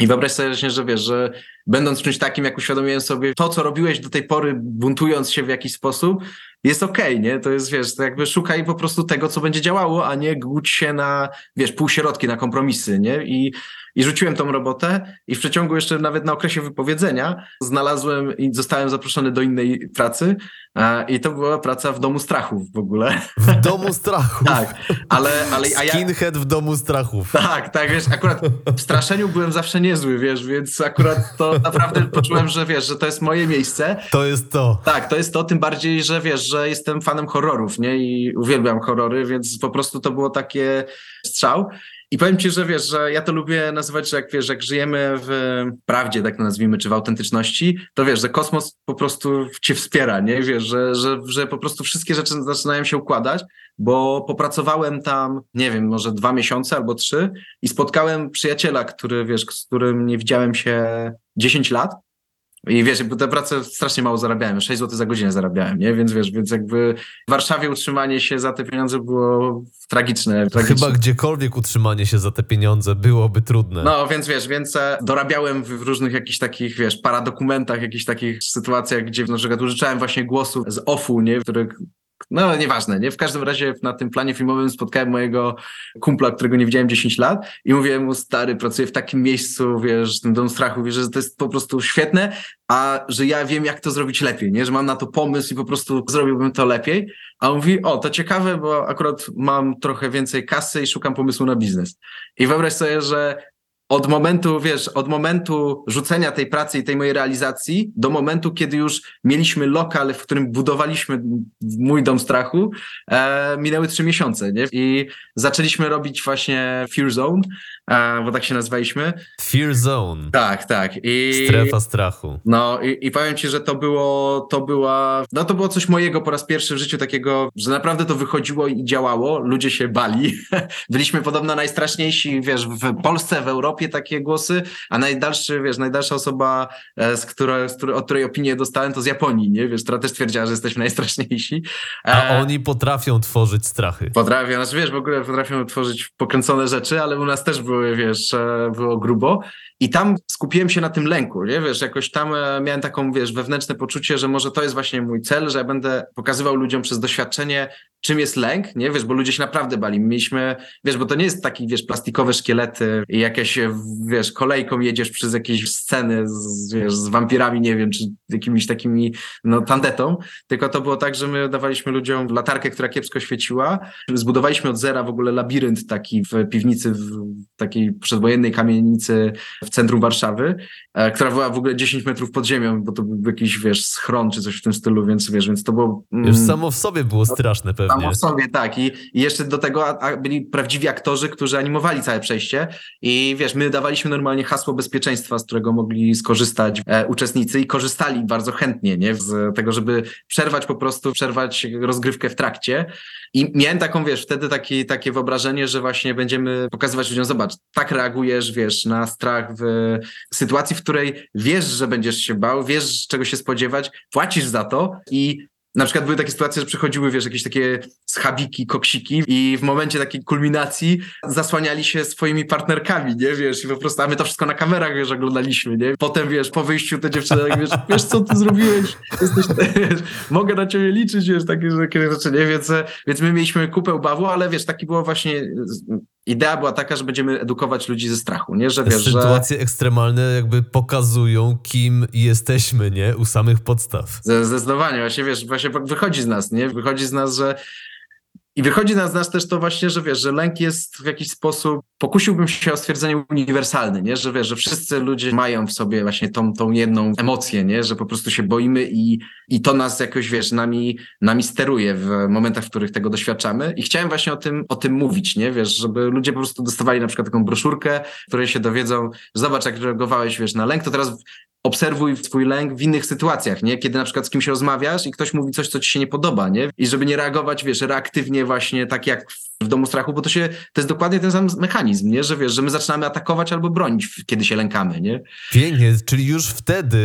I wyobraź sobie że wiesz, że będąc czymś takim, jak uświadomiłem sobie, to, co robiłeś do tej pory, buntując się w jakiś sposób, jest okej, nie? To jest, wiesz, to jakby szukaj po prostu tego, co będzie działało, a nie głódź się na, wiesz, półśrodki, na kompromisy, nie? I, i rzuciłem tą robotę i w przeciągu jeszcze nawet na okresie wypowiedzenia znalazłem i zostałem zaproszony do innej pracy e, i to była praca w Domu Strachów w ogóle. W domu strachów. tak, ale, ale a ja... Skinhead w domu strachów. Tak, tak, wiesz, akurat w straszeniu byłem zawsze niezły, wiesz, więc akurat to naprawdę poczułem, że wiesz, że to jest moje miejsce. To jest to. Tak, to jest to, tym bardziej, że wiesz, że jestem fanem horrorów, nie? I uwielbiam horrory, więc po prostu to było takie strzał. I powiem ci, że wiesz, że ja to lubię nazywać, że jak wiesz, jak żyjemy w prawdzie, tak to nazwijmy, czy w autentyczności, to wiesz, że kosmos po prostu cię wspiera, nie? Wiesz, że, że, że po prostu wszystkie rzeczy zaczynają się układać, bo popracowałem tam, nie wiem, może dwa miesiące albo trzy i spotkałem przyjaciela, który, wiesz, z którym nie widziałem się 10 lat. I wiesz, bo tę pracę strasznie mało zarabiałem, 6 zł za godzinę zarabiałem, nie? Więc wiesz, więc jakby w Warszawie utrzymanie się za te pieniądze było tragiczne. tragiczne. Chyba gdziekolwiek utrzymanie się za te pieniądze byłoby trudne. No, więc wiesz, więc e, dorabiałem w, w różnych jakichś takich, wiesz, paradokumentach, jakichś takich sytuacjach, gdzie na przykład użyczałem właśnie głosu z OFU, nie? Których no, nieważne, nie? W każdym razie na tym planie filmowym spotkałem mojego kumpla, którego nie widziałem 10 lat i mówiłem mu, stary, pracuję w takim miejscu, wiesz, w tym domu strachu, wiesz, że to jest po prostu świetne, a że ja wiem, jak to zrobić lepiej, nie? Że mam na to pomysł i po prostu zrobiłbym to lepiej. A on mówi, o, to ciekawe, bo akurat mam trochę więcej kasy i szukam pomysłu na biznes. I wyobraź sobie, że od momentu, wiesz, od momentu rzucenia tej pracy i tej mojej realizacji do momentu, kiedy już mieliśmy lokal, w którym budowaliśmy mój dom strachu, e, minęły trzy miesiące, nie? I zaczęliśmy robić właśnie Fear Zone, bo tak się nazwaliśmy. Fear Zone. Tak, tak. I... Strefa strachu. No i, i powiem ci, że to było, to była, no to było coś mojego po raz pierwszy w życiu takiego, że naprawdę to wychodziło i działało, ludzie się bali. Byliśmy podobno najstraszniejsi, wiesz, w Polsce, w Europie takie głosy, a najdalszy, wiesz, najdalsza osoba, e, z której, z której, od której opinię dostałem, to z Japonii, nie? Wiesz, która też twierdziła, że jesteśmy najstraszniejsi. A E, oni potrafią tworzyć strachy. Potrafią, znaczy wiesz, w ogóle potrafią tworzyć pokręcone rzeczy, ale u nas też były, wiesz, e, było grubo. I tam skupiłem się na tym lęku, nie? Wiesz, jakoś tam e, miałem taką, wiesz, wewnętrzne poczucie, że może to jest właśnie mój cel, że ja będę pokazywał ludziom przez doświadczenie, czym jest lęk, nie? Wiesz, bo ludzie się naprawdę bali. Mieliśmy, wiesz, bo to nie jest taki, wiesz, plastikowe szkielety i jakieś, wiesz, kolejką jedziesz przez jakieś sceny z, wiesz, z wampirami, nie wiem, czy jakimiś takimi, no, tandetą, tylko to było tak, że my dawaliśmy ludziom latarkę, która kiepsko świeciła, zbudowaliśmy od zera w ogóle labirynt taki w piwnicy, w takiej przedwojennej kamienicy w centrum Warszawy, która była w ogóle 10 metrów pod ziemią, bo to był jakiś, wiesz, schron czy coś w tym stylu, więc wiesz, więc to było... mm, Już samo w sobie było straszne pewnie. Samo w sobie, tak. I, i jeszcze do tego a, a byli prawdziwi aktorzy, którzy animowali całe przejście. I wiesz, my dawaliśmy normalnie hasło bezpieczeństwa, z którego mogli skorzystać e, uczestnicy i korzystali bardzo chętnie, nie? Z tego, żeby przerwać po prostu, przerwać rozgrywkę w trakcie. I miałem taką, wiesz, wtedy taki, takie wyobrażenie, że właśnie będziemy pokazywać ludziom, zobacz, tak reagujesz, wiesz, na strach w sytuacji, w której wiesz, że będziesz się bał, wiesz, czego się spodziewać, płacisz za to i na przykład były takie sytuacje, że przychodziły, wiesz, jakieś takie schabiki, koksiki i w momencie takiej kulminacji zasłaniali się swoimi partnerkami, nie, wiesz, i po prostu, a my to wszystko na kamerach, wiesz, oglądaliśmy, nie. Potem, wiesz, po wyjściu te dziewczyny, jak wiesz, wiesz, co ty zrobiłeś, jesteś, wiesz, mogę na ciebie liczyć, wiesz, takie, takie rzeczy, nie, więc, więc my mieliśmy kupę bawu, ale wiesz, taki było właśnie, idea była taka, że będziemy edukować ludzi ze strachu, nie, że wiesz, że... Sytuacje ekstremalne jakby pokazują, kim jesteśmy, nie? U samych podstaw. Zdecydowanie, właśnie wiesz, właśnie wychodzi z nas, nie? Wychodzi z nas, że. I wychodzi z nas też to właśnie, że wiesz, że lęk jest w jakiś sposób, pokusiłbym się o stwierdzenie uniwersalne, nie? Że wiesz, że wszyscy ludzie mają w sobie właśnie tą, tą jedną emocję, nie? Że po prostu się boimy i, i to nas jakoś, wiesz, nami, nami steruje w momentach, w których tego doświadczamy. I chciałem właśnie o tym, o tym mówić, nie? Wiesz, żeby ludzie po prostu dostawali na przykład taką broszurkę, w której się dowiedzą, zobacz jak reagowałeś, wiesz, na lęk, to teraz obserwuj swój lęk w innych sytuacjach, nie? Kiedy na przykład z kimś rozmawiasz i ktoś mówi coś, co ci się nie podoba, nie? I żeby nie reagować, wiesz, reaktywnie właśnie tak jak w domu strachu, bo to się, to jest dokładnie ten sam mechanizm, nie? Że wiesz, że my zaczynamy atakować albo bronić, kiedy się lękamy, nie? Pięknie, czyli już wtedy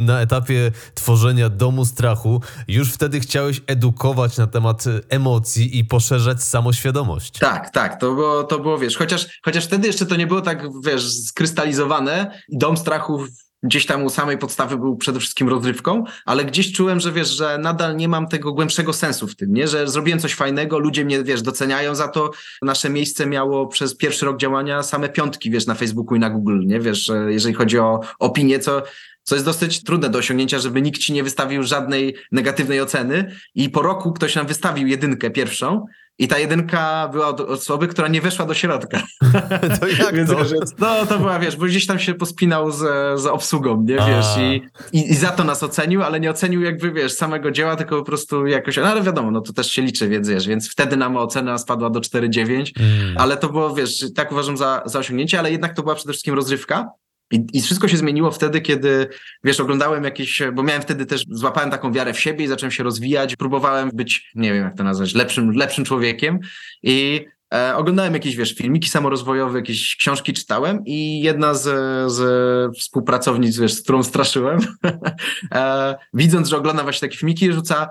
y, na etapie tworzenia domu strachu, już wtedy chciałeś edukować na temat y, emocji i poszerzać samoświadomość. Tak, tak, to było, to było, wiesz, chociaż, chociaż wtedy jeszcze to nie było tak, wiesz, skrystalizowane i dom strachu gdzieś tam u samej podstawy był przede wszystkim rozrywką, ale gdzieś czułem, że wiesz, że nadal nie mam tego głębszego sensu w tym, nie? Że zrobiłem coś fajnego, ludzie mnie, wiesz, doceniają za to. Nasze miejsce miało przez pierwszy rok działania same piątki, wiesz, na Facebooku i na Google, nie? Wiesz, że jeżeli chodzi o opinię, co co jest dosyć trudne do osiągnięcia, żeby nikt ci nie wystawił żadnej negatywnej oceny i po roku ktoś nam wystawił jedynkę pierwszą i ta jedynka była od osoby, która nie weszła do środka. To jak Więc to? wiesz, no to była, wiesz, bo gdzieś tam się pospinał z, z obsługą, nie, wiesz, i, i, i za to nas ocenił, ale nie ocenił jakby, wiesz, samego dzieła, tylko po prostu jakoś, no ale wiadomo, no to też się liczy, więc wiesz, więc wtedy nam ocena spadła do 4,9, Mm. ale to było, wiesz, tak uważam za, za osiągnięcie, ale jednak to była przede wszystkim rozrywka. I, I wszystko się zmieniło wtedy, kiedy, wiesz, oglądałem jakieś, bo miałem wtedy też, złapałem taką wiarę w siebie i zacząłem się rozwijać, próbowałem być, nie wiem jak to nazwać, lepszym, lepszym człowiekiem. I e, oglądałem jakieś, wiesz, filmiki samorozwojowe, jakieś książki czytałem i jedna z, z współpracownic, wiesz, z którą straszyłem, e, widząc, że oglądam właśnie takie filmiki, rzuca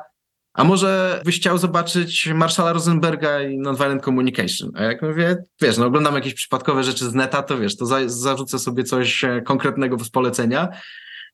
a może byś chciał zobaczyć Marszala Rosenberga i Nonviolent Communication? A jak mówię, wiesz, no oglądam jakieś przypadkowe rzeczy z neta, to wiesz, to za, zarzucę sobie coś e, konkretnego z polecenia.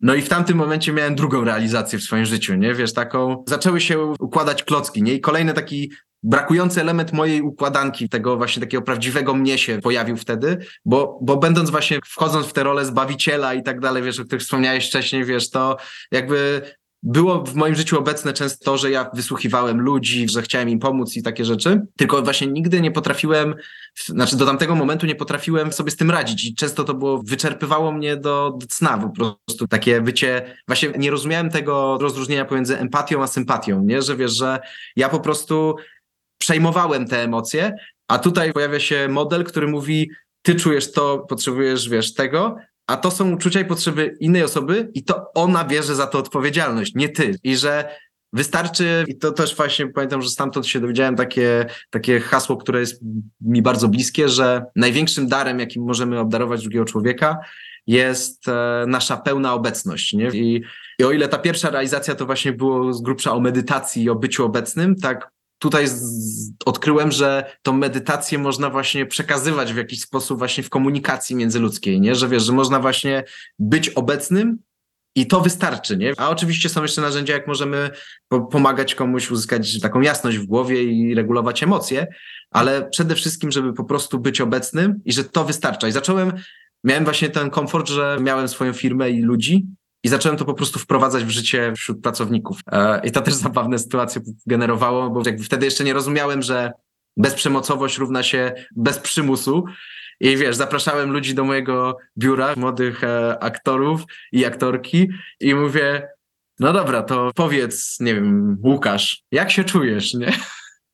No i w tamtym momencie miałem drugą realizację w swoim życiu, nie? Wiesz, taką, zaczęły się układać klocki, nie? I kolejny taki brakujący element mojej układanki, tego właśnie takiego prawdziwego mnie się pojawił wtedy, bo, bo będąc właśnie, wchodząc w tę rolę zbawiciela i tak dalej, wiesz, o których wspomniałeś wcześniej, wiesz, to jakby było w moim życiu obecne często to, że ja wysłuchiwałem ludzi, że chciałem im pomóc i takie rzeczy, tylko właśnie nigdy nie potrafiłem, znaczy do tamtego momentu nie potrafiłem sobie z tym radzić i często to było, wyczerpywało mnie do, do cna po prostu, takie bycie, właśnie nie rozumiałem tego rozróżnienia pomiędzy empatią a sympatią, nie, że wiesz, że ja po prostu przejmowałem te emocje, a tutaj pojawia się model, który mówi, ty czujesz to, potrzebujesz, wiesz, tego, a to są uczucia i potrzeby innej osoby i to ona bierze za to odpowiedzialność, nie ty. I że wystarczy, i to też właśnie pamiętam, że stamtąd się dowiedziałem takie, takie hasło, które jest mi bardzo bliskie, że największym darem, jakim możemy obdarować drugiego człowieka, jest e, nasza pełna obecność. Nie? I, I o ile ta pierwsza realizacja to właśnie było z grubsza o medytacji i o byciu obecnym, tak tutaj odkryłem, że tą medytację można właśnie przekazywać w jakiś sposób właśnie w komunikacji międzyludzkiej, nie? Że wiesz, że można właśnie być obecnym i to wystarczy, nie? A oczywiście są jeszcze narzędzia, jak możemy po pomagać komuś uzyskać taką jasność w głowie i regulować emocje, ale przede wszystkim, żeby po prostu być obecnym i że to wystarcza. I zacząłem, miałem właśnie ten komfort, że miałem swoją firmę i ludzi, i zacząłem to po prostu wprowadzać w życie wśród pracowników. E, I to też zabawne sytuacje generowało, bo jakby wtedy jeszcze nie rozumiałem, że bezprzemocowość równa się bez przymusu. I wiesz, zapraszałem ludzi do mojego biura, młodych e, aktorów i aktorki, i mówię: No dobra, to powiedz, nie wiem, Łukasz, jak się czujesz, nie?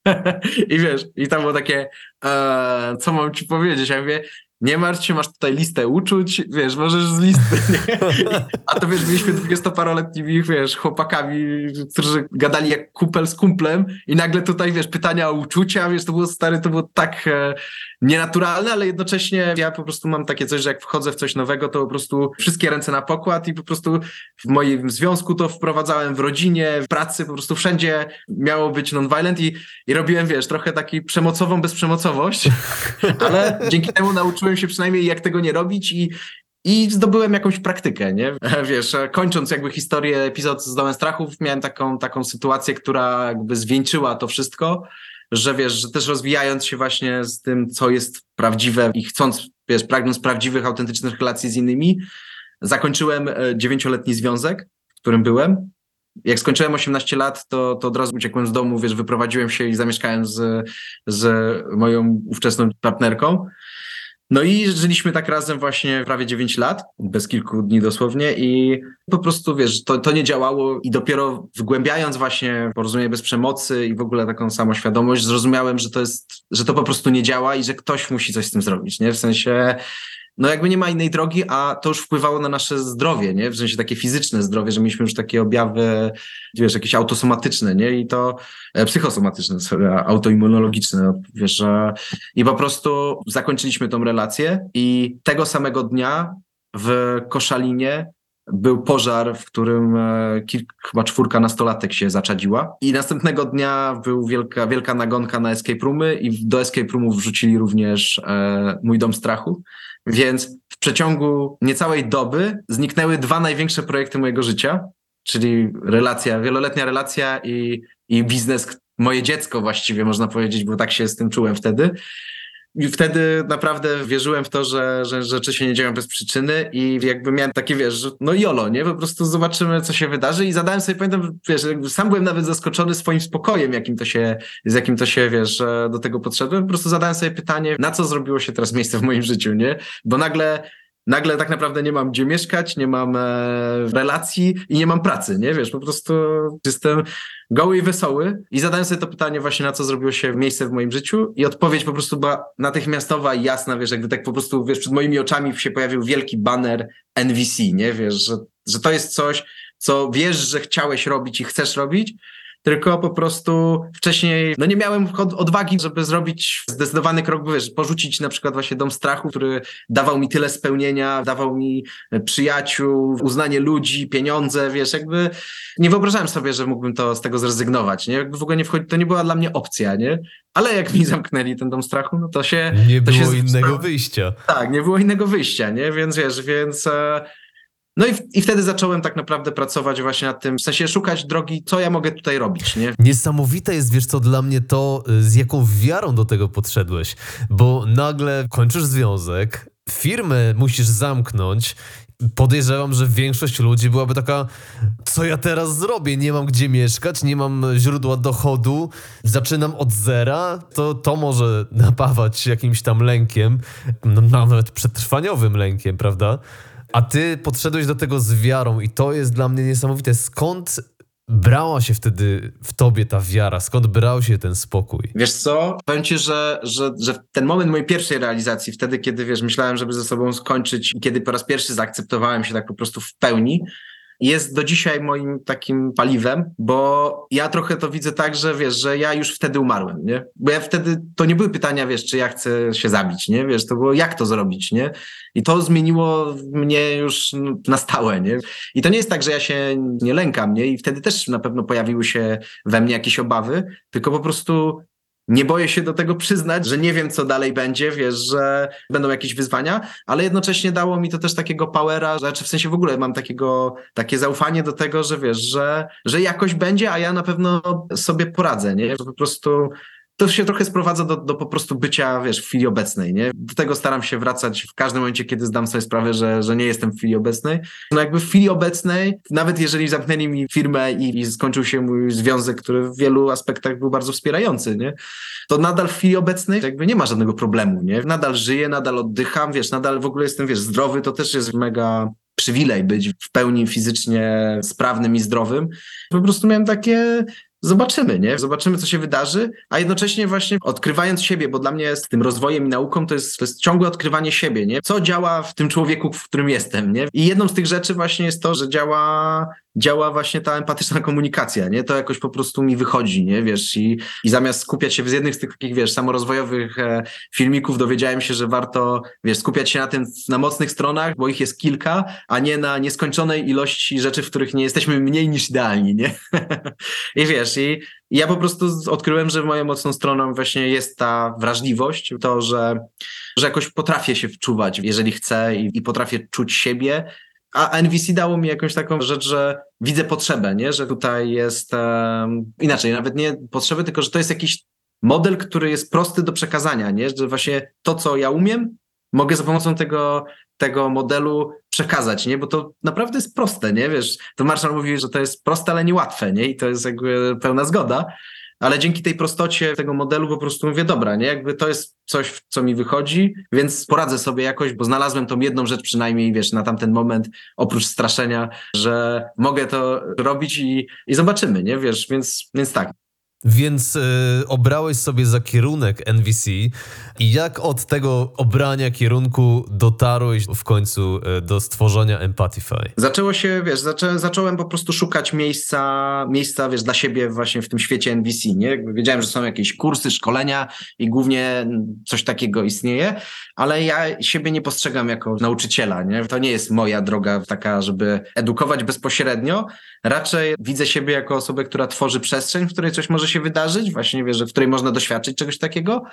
I wiesz, i tam było takie, e, co mam ci powiedzieć? Ja mówię, nie martw się, masz tutaj listę uczuć, wiesz, możesz z listy, nie? A to wiesz, byliśmy dwudziestoparoletnimi, wiesz, chłopakami, którzy gadali jak kupel z kumplem i nagle tutaj, wiesz, pytania o uczucia, wiesz, to było stary, to było tak e, nienaturalne, ale jednocześnie ja po prostu mam takie coś, że jak wchodzę w coś nowego, to po prostu wszystkie ręce na pokład i po prostu w moim związku to wprowadzałem w rodzinie, w pracy, po prostu wszędzie miało być non-violent i, i robiłem, wiesz, trochę taki przemocową bezprzemocowość, ale dzięki temu nauczyłem się przynajmniej jak tego nie robić i, i zdobyłem jakąś praktykę, nie? Wiesz, kończąc jakby historię, epizod z Domem Strachów, miałem taką, taką sytuację, która jakby zwieńczyła to wszystko, że wiesz, że też rozwijając się właśnie z tym, co jest prawdziwe i chcąc, wiesz, pragnąc prawdziwych, autentycznych relacji z innymi, zakończyłem e, dziewięcioletni związek, w którym byłem. Jak skończyłem 18 lat, to, to od razu uciekłem z domu, wiesz, wyprowadziłem się i zamieszkałem z, z moją ówczesną partnerką. No i żyliśmy tak razem właśnie prawie 9 lat, bez kilku dni dosłownie i po prostu, wiesz, to, to nie działało i dopiero wgłębiając właśnie porozumienie bez przemocy i w ogóle taką samoświadomość, zrozumiałem, że to jest, że to po prostu nie działa i że ktoś musi coś z tym zrobić, nie? W sensie no jakby nie ma innej drogi, a to już wpływało na nasze zdrowie, nie? W sensie takie fizyczne zdrowie, że mieliśmy już takie objawy, wiesz, jakieś autosomatyczne, nie? I to e, psychosomatyczne, sorry, autoimmunologiczne, wiesz, że i po prostu zakończyliśmy tą relację i tego samego dnia w Koszalinie był pożar, w którym e, kilk, chyba czwórka nastolatek się zaczadziła. I następnego dnia był wielka, wielka nagonka na escape roomy i do escape roomów wrzucili również e, mój dom strachu. Więc w przeciągu niecałej doby zniknęły dwa największe projekty mojego życia, czyli relacja, wieloletnia relacja i, i biznes, moje dziecko właściwie można powiedzieć, bo tak się z tym czułem wtedy. I wtedy naprawdę wierzyłem w to, że, że rzeczy się nie dzieją bez przyczyny i jakby miałem takie, wiesz, no jolo, nie? Po prostu zobaczymy, co się wydarzy i zadałem sobie, pamiętam, wiesz, sam byłem nawet zaskoczony swoim spokojem, jakim to się, z jakim to się, wiesz, do tego podszedłem. Po prostu zadałem sobie pytanie, na co zrobiło się teraz miejsce w moim życiu, nie? Bo nagle nagle tak naprawdę nie mam gdzie mieszkać, nie mam e, relacji i nie mam pracy, nie? Wiesz, po prostu jestem goły i wesoły i zadałem sobie to pytanie właśnie na co zrobiło się miejsce w moim życiu i odpowiedź po prostu była natychmiastowa i jasna, wiesz, jakby tak po prostu, wiesz, przed moimi oczami się pojawił wielki banner NVC, nie? Wiesz, że, że to jest coś, co wiesz, że chciałeś robić i chcesz robić, tylko po prostu wcześniej no nie miałem od- odwagi, żeby zrobić zdecydowany krok, wiesz, porzucić na przykład właśnie dom strachu, który dawał mi tyle spełnienia, dawał mi przyjaciół, uznanie ludzi, pieniądze, wiesz, jakby nie wyobrażałem sobie, że mógłbym to z tego zrezygnować, nie? Jakby w ogóle nie wchodzi, to nie była dla mnie opcja, nie? Ale jak mi zamknęli ten dom strachu, no to się... Nie to było się innego wyjścia. tak, nie było innego wyjścia, nie? Więc wiesz, więc. No i, w- i wtedy zacząłem tak naprawdę pracować właśnie nad tym, w sensie szukać drogi, co ja mogę tutaj robić, nie? Niesamowite jest, wiesz co, dla mnie to, y, z jaką wiarą do tego podszedłeś, bo nagle kończysz związek, firmę musisz zamknąć. Podejrzewam, że większość ludzi byłaby taka, co ja teraz zrobię? Nie mam gdzie mieszkać, nie mam źródła dochodu, zaczynam od zera. To, to może napawać jakimś tam lękiem, no, nawet przetrwaniowym lękiem, prawda? A ty podszedłeś do tego z wiarą i to jest dla mnie niesamowite. Skąd brała się wtedy w tobie ta wiara? Skąd brał się ten spokój? Wiesz co? Powiem ci, że, że, że ten moment mojej pierwszej realizacji, wtedy, kiedy wiesz, myślałem, żeby ze sobą skończyć i kiedy po raz pierwszy zaakceptowałem się tak po prostu w pełni, jest do dzisiaj moim takim paliwem, bo ja trochę to widzę tak, że wiesz, że ja już wtedy umarłem, nie? Bo ja wtedy, to nie były pytania, wiesz, czy ja chcę się zabić, nie? Wiesz, to było jak to zrobić, nie? I to zmieniło mnie już na stałe, nie? I to nie jest tak, że ja się nie lękam, nie? I wtedy też na pewno pojawiły się we mnie jakieś obawy, tylko po prostu nie boję się do tego przyznać, że nie wiem, co dalej będzie, wiesz, że będą jakieś wyzwania, ale jednocześnie dało mi to też takiego powera, znaczy w sensie w ogóle mam takiego, takie zaufanie do tego, że wiesz, że, że jakoś będzie, a ja na pewno sobie poradzę, nie? Że po prostu to się trochę sprowadza do, do po prostu bycia, wiesz, w chwili obecnej, nie? Do tego staram się wracać w każdym momencie, kiedy zdam sobie sprawę, że, że nie jestem w chwili obecnej. No jakby w chwili obecnej, nawet jeżeli zamknęli mi firmę i, i skończył się mój związek, który w wielu aspektach był bardzo wspierający, nie? To nadal w chwili obecnej jakby nie ma żadnego problemu, nie? Nadal żyję, nadal oddycham, wiesz, nadal w ogóle jestem, wiesz, zdrowy, to też jest mega przywilej być w pełni fizycznie sprawnym i zdrowym. Po prostu miałem takie zobaczymy, nie? Zobaczymy, co się wydarzy, a jednocześnie właśnie odkrywając siebie, bo dla mnie z tym rozwojem i nauką to jest, to jest ciągłe odkrywanie siebie, nie? Co działa w tym człowieku, w którym jestem, nie? I jedną z tych rzeczy właśnie jest to, że działa działa właśnie ta empatyczna komunikacja, nie? To jakoś po prostu mi wychodzi, nie? Wiesz, i, i zamiast skupiać się w jednych z tych takich, wiesz, samorozwojowych e, filmików, dowiedziałem się, że warto, wiesz, skupiać się na tym, na mocnych stronach, bo ich jest kilka, a nie na nieskończonej ilości rzeczy, w których nie jesteśmy mniej niż idealni, nie? I wiesz, i, ja po prostu z- odkryłem, że moją mocną stroną właśnie jest ta wrażliwość, to, że, że jakoś potrafię się wczuwać, jeżeli chcę i, i potrafię czuć siebie, a NVC dało mi jakąś taką rzecz, że widzę potrzebę, nie? że tutaj jest em, inaczej, nawet nie potrzeby, tylko że to jest jakiś model, który jest prosty do przekazania, nie? że właśnie to, co ja umiem, mogę za pomocą tego, tego modelu przekazać, nie? bo to naprawdę jest proste, nie? Wiesz, to Marshall mówi, że to jest proste, ale niełatwe, nie? I to jest jakby pełna zgoda. Ale dzięki tej prostocie tego modelu po prostu mówię, dobra, nie? Jakby to jest coś, co mi wychodzi, więc poradzę sobie jakoś, bo znalazłem tą jedną rzecz przynajmniej, wiesz, na tamten moment, oprócz straszenia, że mogę to robić i, i zobaczymy, nie? Wiesz, więc, więc tak. Więc y, obrałeś sobie za kierunek NVC i jak od tego obrania kierunku dotarłeś w końcu y, do stworzenia Empathify? Zaczęło się, wiesz, zaczę, zacząłem po prostu szukać miejsca, miejsca, wiesz, dla siebie właśnie w tym świecie NVC, nie? Wiedziałem, że są jakieś kursy, szkolenia i głównie coś takiego istnieje, ale ja siebie nie postrzegam jako nauczyciela, nie? To nie jest moja droga taka, żeby edukować bezpośrednio. Raczej widzę siebie jako osobę, która tworzy przestrzeń, w której coś może się wydarzyć, właśnie wiesz, w której można doświadczyć czegoś takiego.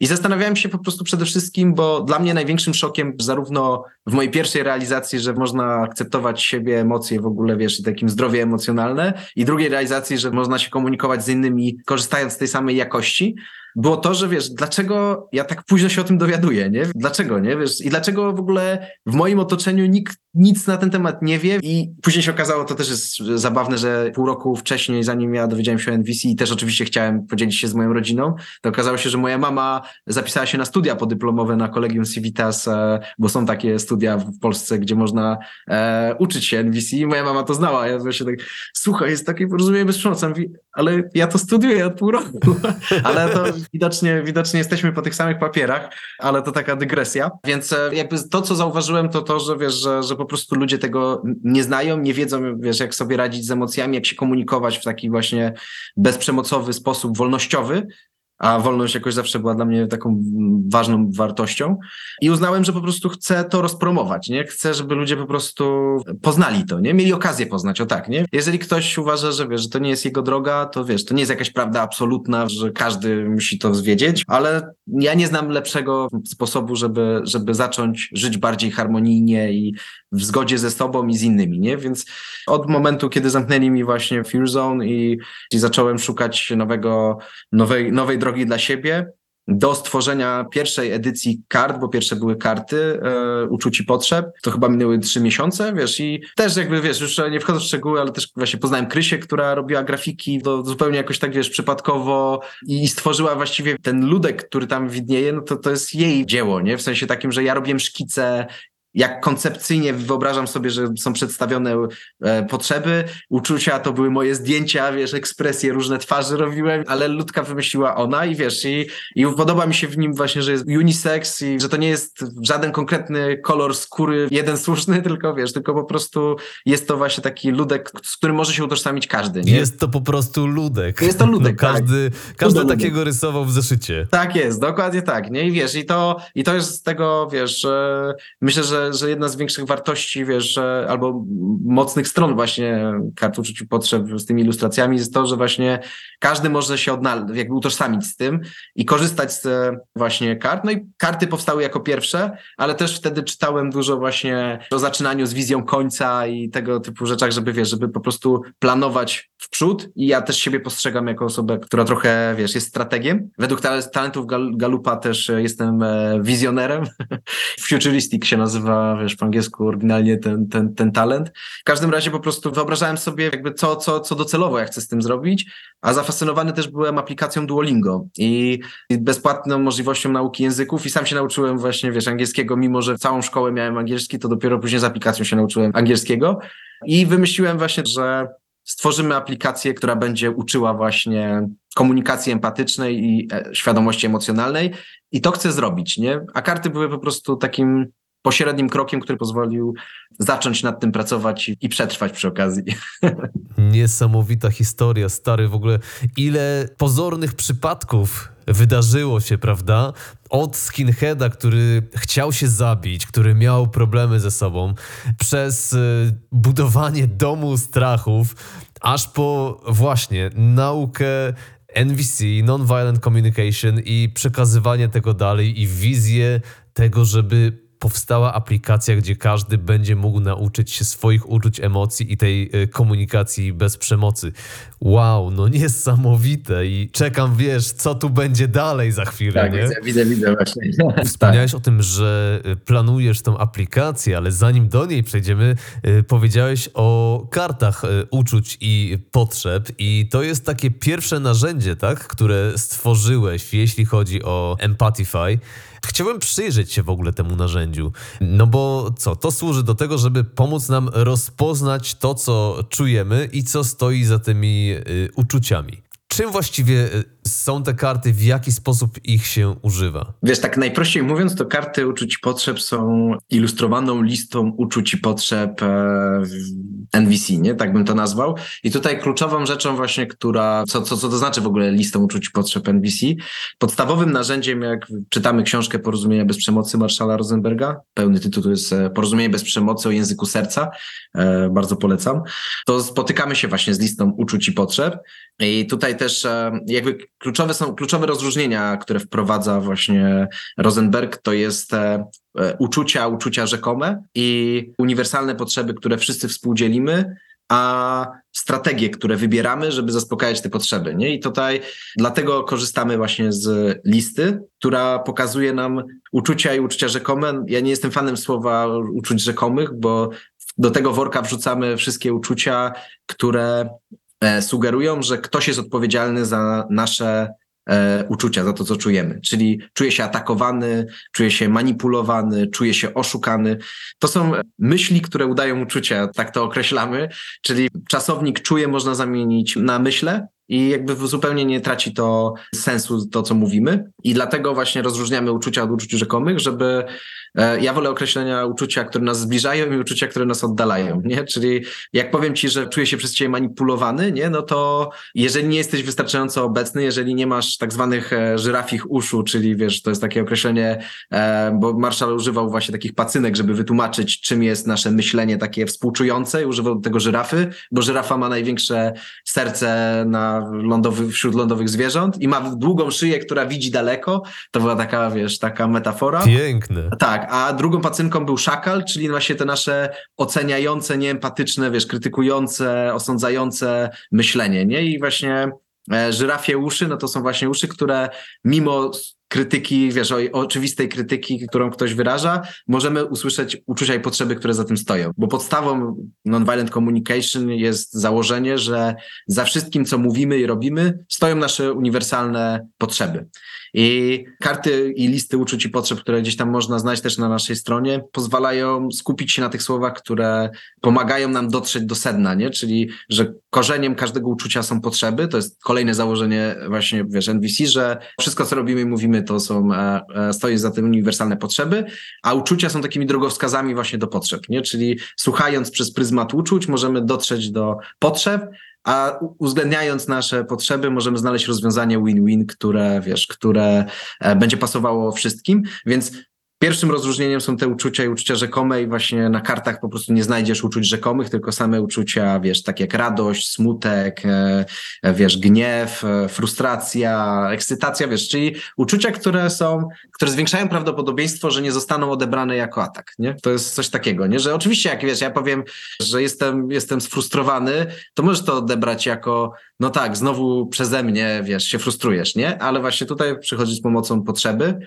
I zastanawiałem się po prostu przede wszystkim, bo dla mnie największym szokiem, zarówno w mojej pierwszej realizacji, że można akceptować siebie, emocje w ogóle, wiesz, i takim zdrowie emocjonalne, i drugiej realizacji, że można się komunikować z innymi, korzystając z tej samej jakości, było to, że wiesz, dlaczego ja tak późno się o tym dowiaduję, nie? Dlaczego, nie? Wiesz, i dlaczego w ogóle w moim otoczeniu nikt nic na ten temat nie wie i później się okazało, to też jest zabawne, że pół roku wcześniej, zanim ja dowiedziałem się o NVC i też oczywiście chciałem podzielić się z moją rodziną, to okazało się, że moja mama zapisała się na studia podyplomowe na Collegium Civitas, e, bo są takie studia w Polsce, gdzie można e, uczyć się NVC moja mama to znała. Ja właśnie tak, słuchaj, jest takie porozumienie bez przemocy. Ale ja to studiuję od pół roku. ale to widocznie, widocznie jesteśmy po tych samych papierach, ale to taka dygresja. Więc e, jakby to, co zauważyłem, to to, że wiesz, że, że po prostu ludzie tego nie znają, nie wiedzą, wiesz, jak sobie radzić z emocjami, jak się komunikować w taki właśnie bezprzemocowy sposób, wolnościowy a wolność jakoś zawsze była dla mnie taką ważną wartością. I uznałem, że po prostu chcę to rozpromować, nie? Chcę, żeby ludzie po prostu poznali to, nie? Mieli okazję poznać, o tak, nie? Jeżeli ktoś uważa, że wiesz, że to nie jest jego droga, to wiesz, to nie jest jakaś prawda absolutna, że każdy musi to wiedzieć, ale ja nie znam lepszego sposobu, żeby, żeby zacząć żyć bardziej harmonijnie i w zgodzie ze sobą i z innymi, nie? Więc od momentu, kiedy zamknęli mi właśnie Fear Zone i, i zacząłem szukać nowego, nowej, nowej drogi dla siebie, do stworzenia pierwszej edycji kart, bo pierwsze były karty e, uczuć i potrzeb, to chyba minęły trzy miesiące, wiesz, i też jakby, wiesz, już nie wchodzę w szczegóły, ale też właśnie poznałem Krysię, która robiła grafiki zupełnie jakoś tak, wiesz, przypadkowo i, i stworzyła właściwie ten ludek, który tam widnieje, no to to jest jej dzieło, nie? W sensie takim, że ja robiłem szkice, jak koncepcyjnie wyobrażam sobie, że są przedstawione e, potrzeby, uczucia, to były moje zdjęcia, wiesz, ekspresje, różne twarze robiłem, ale Ludka wymyśliła ona i wiesz, i, i podoba mi się w nim właśnie, że jest unisex i że to nie jest żaden konkretny kolor skóry, jeden słuszny, tylko wiesz, tylko po prostu jest to właśnie taki ludek, z którym może się utożsamić każdy. Nie? Jest to po prostu ludek. Jest to ludek, no, każdy tak. każdy Ludek. takiego rysował w zeszycie. Tak jest, dokładnie tak, nie? I wiesz, i to, i to jest z tego, wiesz, że myślę, że że, jedna z większych wartości, wiesz, albo mocnych stron właśnie kart uczuć i potrzeb z tymi ilustracjami jest to, że właśnie każdy może się odnaleźć, jakby utożsamić z tym i korzystać z e, właśnie kart. No i karty powstały jako pierwsze, ale też wtedy czytałem dużo właśnie o zaczynaniu z wizją końca i tego typu rzeczach, żeby wiesz, żeby po prostu planować w przód i ja też siebie postrzegam jako osobę, która trochę, wiesz, jest strategiem. Według talentów Gal Galupa też e, jestem e, wizjonerem. Futuristic się nazywa, wiesz, po angielsku oryginalnie ten, ten, ten talent. W każdym razie po prostu wyobrażałem sobie jakby co, co, co docelowo ja chcę z tym zrobić, a zafascynowany też byłem aplikacją Duolingo i bezpłatną możliwością nauki języków i sam się nauczyłem właśnie, wiesz, angielskiego, mimo że całą szkołę miałem angielski, to dopiero później z aplikacją się nauczyłem angielskiego i wymyśliłem właśnie, że stworzymy aplikację, która będzie uczyła właśnie komunikacji empatycznej i e, świadomości emocjonalnej i to chcę zrobić, nie? A karty były po prostu takim pośrednim krokiem, który pozwolił zacząć nad tym pracować i przetrwać przy okazji. Niesamowita historia, stary, w ogóle ile pozornych przypadków wydarzyło się, prawda? Od skinheada, który chciał się zabić, który miał problemy ze sobą, przez y, budowanie domu strachów, aż po właśnie naukę NVC, Nonviolent Communication i przekazywanie tego dalej i wizję tego, żeby powstała aplikacja, gdzie każdy będzie mógł nauczyć się swoich uczuć, emocji i tej e, komunikacji bez przemocy. Wow, no niesamowite i czekam, wiesz, co tu będzie dalej za chwilę, tak, nie? Widzę, widzę, widzę właśnie. Wspomniałeś o tym, że e, planujesz tą aplikację, ale zanim do niej przejdziemy, e, powiedziałeś o kartach uczuć i potrzeb i to jest takie pierwsze narzędzie, tak, które stworzyłeś, jeśli chodzi o Empathify. Chciałbym przyjrzeć się w ogóle temu narzędziu. No bo co? To służy do tego, żeby pomóc nam rozpoznać to, co czujemy i co stoi za tymi y, uczuciami. Czym właściwie y, są te karty, w jaki sposób ich się używa? Wiesz, tak najprościej mówiąc, to karty uczuć i potrzeb są ilustrowaną listą uczuć i potrzeb e, NVC, nie? Tak bym to nazwał. I tutaj kluczową rzeczą właśnie, która, co, co, co to znaczy w ogóle listą uczuć i potrzeb NVC? Podstawowym narzędziem, jak czytamy książkę Porozumienia bez przemocy Marszala Rosenberga, pełny tytuł to jest e, Porozumienie bez przemocy o języku serca, e, bardzo polecam, to spotykamy się właśnie z listą uczuć i potrzeb. I tutaj też jakby kluczowe są kluczowe rozróżnienia, które wprowadza właśnie Rosenberg, to jest e, e, uczucia, uczucia rzekome i uniwersalne potrzeby, które wszyscy współdzielimy, a strategie, które wybieramy, żeby zaspokajać te potrzeby. Nie? I tutaj dlatego korzystamy właśnie z listy, która pokazuje nam uczucia i uczucia rzekome. Ja nie jestem fanem słowa uczuć rzekomych, bo do tego worka wrzucamy wszystkie uczucia, które sugerują, że ktoś jest odpowiedzialny za nasze e, uczucia, za to, co czujemy. Czyli czuję się atakowany, czuję się manipulowany, czuję się oszukany. To są myśli, które udają uczucia, tak to określamy. Czyli czasownik czuję można zamienić na myślę i jakby zupełnie nie traci to sensu, to co mówimy. I dlatego właśnie rozróżniamy uczucia od uczuć rzekomych, żeby e, ja wolę określenia uczucia, które nas zbliżają i uczucia, które nas oddalają, nie? Czyli jak powiem ci, że czuję się przez ciebie manipulowany, nie? No to jeżeli nie jesteś wystarczająco obecny, jeżeli nie masz tak zwanych e, żyrafich uszu, czyli wiesz, to jest takie określenie, e, bo Marshall używał właśnie takich pacynek, żeby wytłumaczyć, czym jest nasze myślenie takie współczujące i używał tego żyrafy, bo żyrafa ma największe serce na lądowy, wśród lądowych zwierząt i ma długą szyję, która widzi daleko. To była taka, wiesz, taka metafora. Piękne. Tak, a drugą pacynką był szakal, czyli właśnie te nasze oceniające, nieempatyczne, wiesz, krytykujące, osądzające myślenie, nie? I właśnie e, żyrafie uszy, no to są właśnie uszy, które mimo krytyki, wiesz, o, oczywistej krytyki, którą ktoś wyraża, możemy usłyszeć uczucia i potrzeby, które za tym stoją. Bo podstawą nonviolent communication jest założenie, że za wszystkim, co mówimy i robimy, stoją nasze uniwersalne potrzeby. I karty i listy uczuć i potrzeb, które gdzieś tam można znaleźć też na naszej stronie, pozwalają skupić się na tych słowach, które pomagają nam dotrzeć do sedna, nie? Czyli, że korzeniem każdego uczucia są potrzeby. To jest kolejne założenie właśnie, wiesz, NVC, że wszystko, co robimy i mówimy, to są, e, e, stoi za tym uniwersalne potrzeby, a uczucia są takimi drogowskazami właśnie do potrzeb, nie? Czyli słuchając przez pryzmat uczuć, możemy dotrzeć do potrzeb, a uwzględniając nasze potrzeby, możemy znaleźć rozwiązanie win-win, które, wiesz, które e, będzie pasowało wszystkim. Więc Pierwszym rozróżnieniem są te uczucia i uczucia rzekome i właśnie na kartach po prostu nie znajdziesz uczuć rzekomych, tylko same uczucia, wiesz, tak jak radość, smutek, e, e, wiesz, gniew, e, frustracja, ekscytacja, wiesz, czyli uczucia, które są, które zwiększają prawdopodobieństwo, że nie zostaną odebrane jako atak, nie? To jest coś takiego, nie? Że oczywiście jak, wiesz, ja powiem, że jestem, jestem sfrustrowany, to możesz to odebrać jako, no tak, znowu przeze mnie, wiesz, się frustrujesz, nie? Ale właśnie tutaj przychodzi z pomocą potrzeby,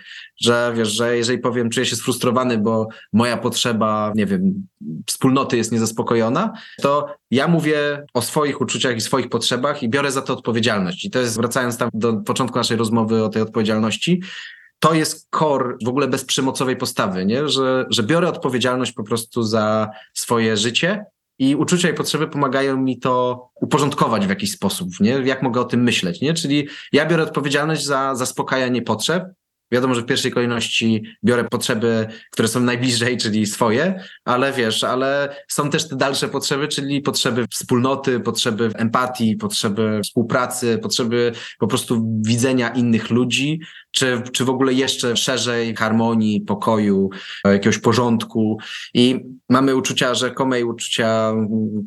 że wiesz, że jeżeli powiem, czuję się sfrustrowany, bo moja potrzeba, nie wiem, wspólnoty jest niezaspokojona, to ja mówię o swoich uczuciach i swoich potrzebach i biorę za to odpowiedzialność. I to jest, wracając tam do początku naszej rozmowy o tej odpowiedzialności, to jest core w ogóle bezprzemocowej postawy, nie? Że, że biorę odpowiedzialność po prostu za swoje życie i uczucia i potrzeby pomagają mi to uporządkować w jakiś sposób, nie? Jak mogę o tym myśleć, nie? Czyli ja biorę odpowiedzialność za zaspokajanie potrzeb, Wiadomo, że w pierwszej kolejności biorę potrzeby, które są najbliżej, czyli swoje, ale wiesz, ale są też te dalsze potrzeby, czyli potrzeby wspólnoty, potrzeby empatii, potrzeby współpracy, potrzeby po prostu widzenia innych ludzi, czy, czy w ogóle jeszcze szerzej harmonii, pokoju, jakiegoś porządku. I mamy uczucia rzekome i uczucia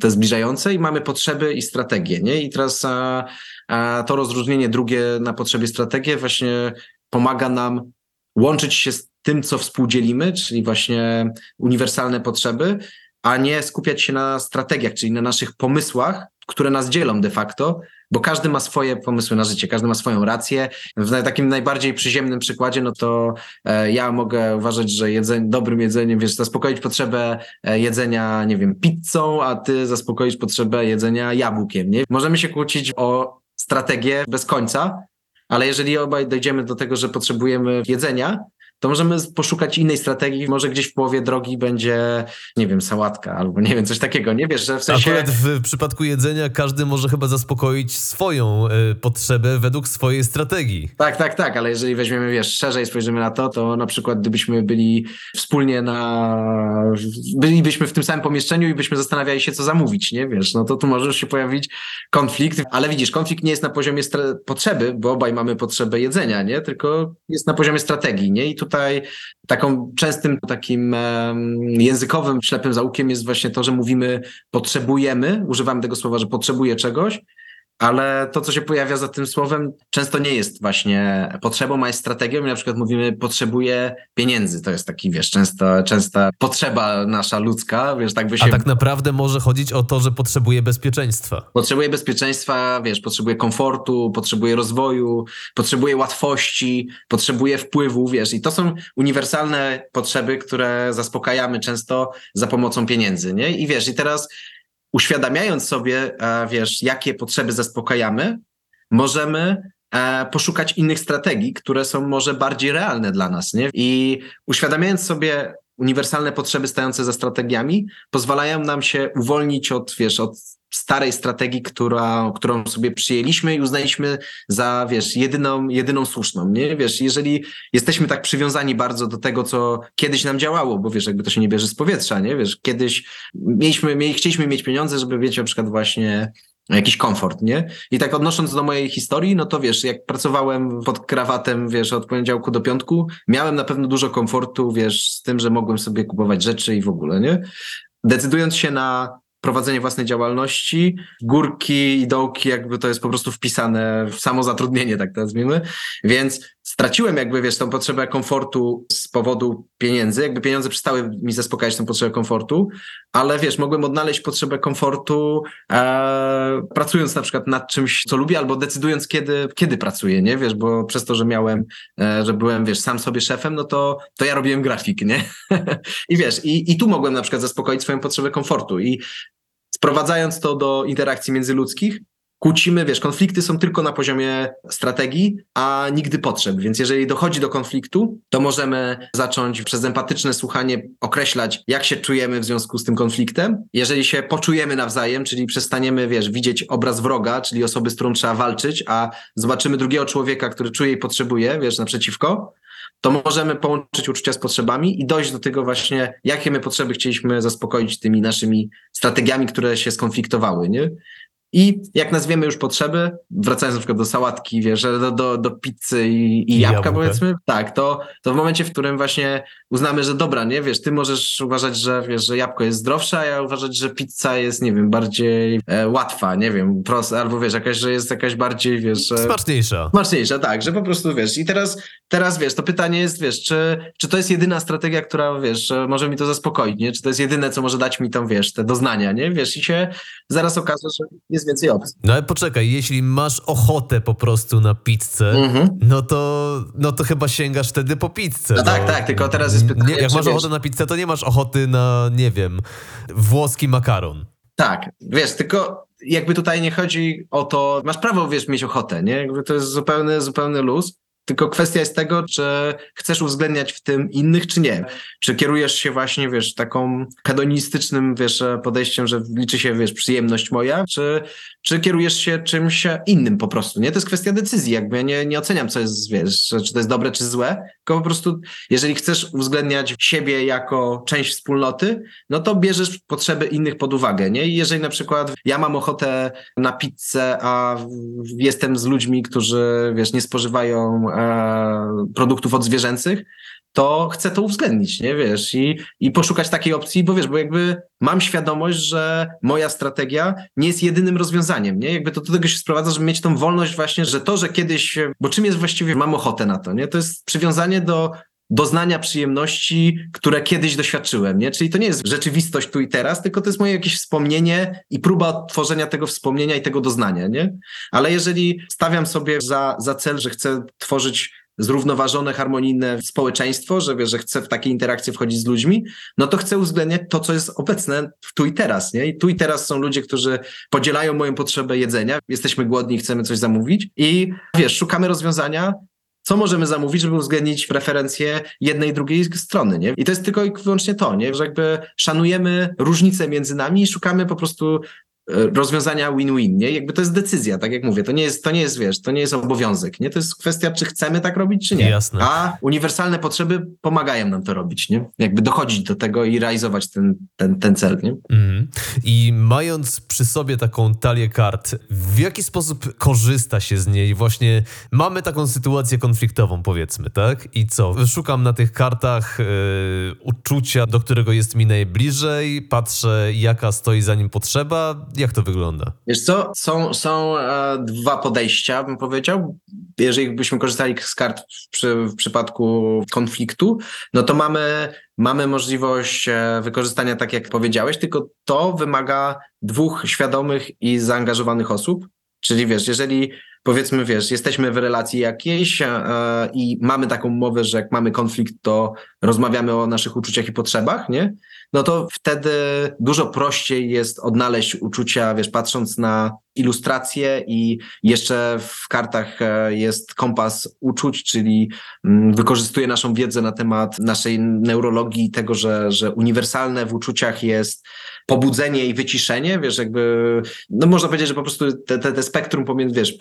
te zbliżające i mamy potrzeby i strategie, nie? I teraz a, a to rozróżnienie drugie na potrzebie strategię właśnie pomaga nam łączyć się z tym, co współdzielimy, czyli właśnie uniwersalne potrzeby, a nie skupiać się na strategiach, czyli na naszych pomysłach, które nas dzielą de facto, bo każdy ma swoje pomysły na życie, każdy ma swoją rację. W takim najbardziej przyziemnym przykładzie, no to e, ja mogę uważać, że jedzenie, dobrym jedzeniem, wiesz, zaspokoić potrzebę e, jedzenia, nie wiem, pizzą, a ty zaspokoisz potrzebę jedzenia jabłkiem, nie? Możemy się kłócić o strategię bez końca, ale jeżeli obaj dojdziemy do tego, że potrzebujemy jedzenia, to możemy poszukać innej strategii. Może gdzieś w połowie drogi będzie, nie wiem, sałatka albo nie wiem, coś takiego. Nie wiesz, że w sensie. Akurat w przypadku jedzenia każdy może chyba zaspokoić swoją y, potrzebę według swojej strategii. Tak, tak, tak, ale jeżeli weźmiemy, wiesz, szerzej spojrzymy na to, to na przykład gdybyśmy byli wspólnie na. bylibyśmy w tym samym pomieszczeniu i byśmy zastanawiali się, co zamówić, nie wiesz, no to tu może się pojawić konflikt, ale widzisz, konflikt nie jest na poziomie potrzeby, bo obaj mamy potrzebę jedzenia, nie? Tylko jest na poziomie strategii, nie? I tu tutaj taką częstym takim językowym ślepym zaułkiem jest właśnie to, że mówimy potrzebujemy, używamy tego słowa, że potrzebuję czegoś, ale to, co się pojawia za tym słowem, często nie jest właśnie potrzebą, a jest strategią. I na przykład mówimy, potrzebuję pieniędzy. To jest taki, wiesz, często, częsta potrzeba nasza ludzka, wiesz, tak by się... A tak naprawdę może chodzić o to, że potrzebuje bezpieczeństwa. Potrzebuje bezpieczeństwa, wiesz, potrzebuje komfortu, potrzebuje rozwoju, potrzebuje łatwości, potrzebuje wpływu, wiesz, i to są uniwersalne potrzeby, które zaspokajamy często za pomocą pieniędzy, nie? I wiesz, i teraz uświadamiając sobie, e, wiesz, jakie potrzeby zaspokajamy, możemy e, poszukać innych strategii, które są może bardziej realne dla nas, nie? I uświadamiając sobie, uniwersalne potrzeby stające za strategiami pozwalają nam się uwolnić od, wiesz, od starej strategii, która, którą sobie przyjęliśmy i uznaliśmy za, wiesz, jedyną, jedyną słuszną, nie? Wiesz, jeżeli jesteśmy tak przywiązani bardzo do tego, co kiedyś nam działało, bo wiesz, jakby to się nie bierze z powietrza, nie? Wiesz, kiedyś mieliśmy, mieli, chcieliśmy mieć pieniądze, żeby, wiecie, na przykład właśnie jakiś komfort, nie? I tak odnosząc do mojej historii, no to wiesz, jak pracowałem pod krawatem, wiesz, od poniedziałku do piątku, miałem na pewno dużo komfortu, wiesz, z tym, że mogłem sobie kupować rzeczy i w ogóle, nie? Decydując się na prowadzenie własnej działalności, górki i dołki, jakby to jest po prostu wpisane w samo zatrudnienie, tak to nazwijmy. Więc straciłem jakby, wiesz, tą potrzebę komfortu z powodu pieniędzy, jakby pieniądze przestały mi zaspokajać tę potrzebę komfortu, ale wiesz, mogłem odnaleźć potrzebę komfortu e, pracując na przykład nad czymś, co lubię, albo decydując, kiedy, kiedy pracuję, nie? Wiesz, bo przez to, że miałem, e, że byłem, wiesz, sam sobie szefem, no to, to ja robiłem grafik, nie? I wiesz, i, i tu mogłem na przykład zaspokoić swoją potrzebę komfortu i sprowadzając to do interakcji międzyludzkich, kłócimy, wiesz, konflikty są tylko na poziomie strategii, a nigdy potrzeb. Więc jeżeli dochodzi do konfliktu, to możemy zacząć przez empatyczne słuchanie określać, jak się czujemy w związku z tym konfliktem. Jeżeli się poczujemy nawzajem, czyli przestaniemy, wiesz, widzieć obraz wroga, czyli osoby, z którą trzeba walczyć, a zobaczymy drugiego człowieka, który czuje i potrzebuje, wiesz, naprzeciwko, to możemy połączyć uczucia z potrzebami i dojść do tego właśnie, jakie my potrzeby chcieliśmy zaspokoić tymi naszymi strategiami, które się skonfliktowały, nie? I jak nazwiemy już potrzeby, wracając na przykład do sałatki, wiesz, do, do, do pizzy i, i jabłka, jabłka. powiedzmy, tak, to, to w momencie, w którym właśnie uznamy, że dobra, nie, wiesz, ty możesz uważać, że wiesz, że jabłko jest zdrowsze, a ja uważać, że pizza jest, nie wiem, bardziej e, łatwa, nie wiem, prosta, albo wiesz, jakaś, że jest jakaś bardziej, wiesz... e, Smaczniejsza. Smaczniejsza, tak, że po prostu wiesz. I teraz, teraz wiesz, to pytanie jest, wiesz, czy, czy to jest jedyna strategia, która, wiesz, może mi to zaspokoić, nie? Czy to jest jedyne, co może dać mi tam, wiesz, te doznania, nie? Wiesz, i się zaraz okaże, że jest więcej opcji. No ale poczekaj, jeśli masz ochotę po prostu na pizzę, Mhm. no to, no to chyba sięgasz wtedy po pizzę. No tak, tak, tylko teraz jest pytanie, Nie, jak masz wiesz- ochotę na pizzę, to nie masz ochoty na, nie wiem, włoski makaron. Tak, wiesz, tylko jakby tutaj nie chodzi o to, masz prawo, wiesz, mieć ochotę, nie? Jakby to jest zupełny, zupełny luz. Tylko kwestia jest tego, czy chcesz uwzględniać w tym innych, czy nie. Czy kierujesz się właśnie, wiesz, taką hedonistycznym, wiesz, podejściem, że liczy się, wiesz, przyjemność moja, czy, czy kierujesz się czymś innym po prostu, nie? To jest kwestia decyzji, jakby ja nie, nie oceniam, co jest, wiesz, czy to jest dobre, czy złe, tylko po prostu, jeżeli chcesz uwzględniać siebie jako część wspólnoty, no to bierzesz potrzeby innych pod uwagę, nie? I jeżeli na przykład ja mam ochotę na pizzę, a jestem z ludźmi, którzy, wiesz, nie spożywają e, produktów odzwierzęcych, to chcę to uwzględnić, nie wiesz, i, i poszukać takiej opcji, bo wiesz, bo jakby mam świadomość, że moja strategia nie jest jedynym rozwiązaniem, nie? Jakby to do tego się sprowadza, żeby mieć tą wolność właśnie, że to, że kiedyś, bo czym jest właściwie, mam ochotę na to, nie? To jest przywiązanie do doznania przyjemności, które kiedyś doświadczyłem, nie? Czyli to nie jest rzeczywistość tu i teraz, tylko to jest moje jakieś wspomnienie i próba odtworzenia tego wspomnienia i tego doznania, nie? Ale jeżeli stawiam sobie za, za cel, że chcę tworzyć zrównoważone, harmonijne społeczeństwo, że że chcę w takie interakcje wchodzić z ludźmi, no to chcę uwzględniać to, co jest obecne tu i teraz, nie? I tu i teraz są ludzie, którzy podzielają moją potrzebę jedzenia, jesteśmy głodni chcemy coś zamówić i wiesz, szukamy rozwiązania, co możemy zamówić, żeby uwzględnić preferencje jednej i drugiej strony, nie? I to jest tylko i wyłącznie to, nie? Że jakby szanujemy różnice między nami i szukamy po prostu rozwiązania win-win, nie? Jakby to jest decyzja, tak jak mówię, to nie jest, to nie jest, wiesz, to nie jest obowiązek, nie? To jest kwestia, czy chcemy tak robić, czy nie. Jasne. A uniwersalne potrzeby pomagają nam to robić, nie? Jakby dochodzić do tego i realizować ten, ten, ten cel, nie? Mhm. I mając przy sobie taką talię kart, w jaki sposób korzysta się z niej? Właśnie mamy taką sytuację konfliktową, powiedzmy, tak? I co? Szukam na tych kartach e, uczucia, do którego jest mi najbliżej, patrzę, jaka stoi za nim potrzeba. Jak to wygląda? Wiesz co, są, są e, dwa podejścia, bym powiedział. Jeżeli byśmy korzystali z kart w, przy, w przypadku konfliktu, no to mamy, mamy możliwość e, wykorzystania tak, jak powiedziałeś, tylko to wymaga dwóch świadomych i zaangażowanych osób. Czyli wiesz, jeżeli powiedzmy, wiesz, jesteśmy w relacji jakiejś e, i mamy taką umowę, że jak mamy konflikt, to rozmawiamy o naszych uczuciach i potrzebach, nie? No to wtedy dużo prościej jest odnaleźć uczucia, wiesz, patrząc na ilustracje i jeszcze w kartach e, jest kompas uczuć, czyli mm, wykorzystuje naszą wiedzę na temat naszej neurologii, tego, że, że uniwersalne w uczuciach jest pobudzenie i wyciszenie, wiesz, jakby, no można powiedzieć, że po prostu te, te, te spektrum pomiędzy, wiesz,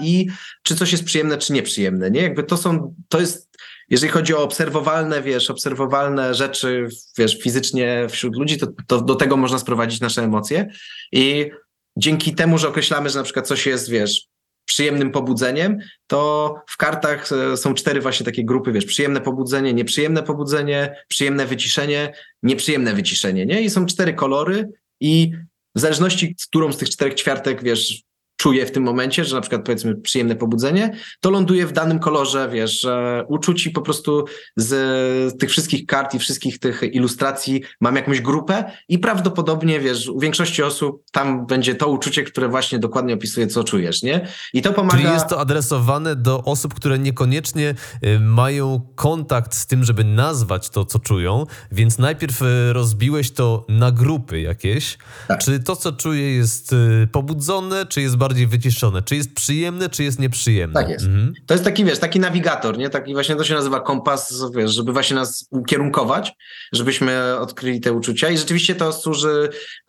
i czy coś jest przyjemne, czy nieprzyjemne, nie? Jakby to są, to jest, jeżeli chodzi o obserwowalne, wiesz, obserwowalne rzeczy, wiesz, fizycznie wśród ludzi, to, to do tego można sprowadzić nasze emocje i dzięki temu, że określamy, że na przykład coś jest, wiesz, przyjemnym pobudzeniem, to w kartach e, są cztery właśnie takie grupy, wiesz, przyjemne pobudzenie, nieprzyjemne pobudzenie, przyjemne wyciszenie, nieprzyjemne wyciszenie, nie? I są cztery kolory i w zależności, z którą z tych czterech ćwiartek, wiesz, czuję w tym momencie, że na przykład powiedzmy przyjemne pobudzenie, to ląduje w danym kolorze, wiesz, uczuć i po prostu z tych wszystkich kart i wszystkich tych ilustracji mam jakąś grupę i prawdopodobnie, wiesz, u większości osób tam będzie to uczucie, które właśnie dokładnie opisuje, co czujesz, nie? I to pomaga... Czyli jest to adresowane do osób, które niekoniecznie y, mają kontakt z tym, żeby nazwać to, co czują, więc najpierw y, rozbiłeś to na grupy jakieś. Tak. Czy to, co czuję jest y, pobudzone, czy jest bardzo bardziej wyciszone. Czy jest przyjemne, czy jest nieprzyjemne? Tak jest. Mhm. To jest taki, wiesz, taki nawigator, nie? Taki właśnie to się nazywa kompas, wiesz, żeby właśnie nas ukierunkować, żebyśmy odkryli te uczucia i rzeczywiście to służy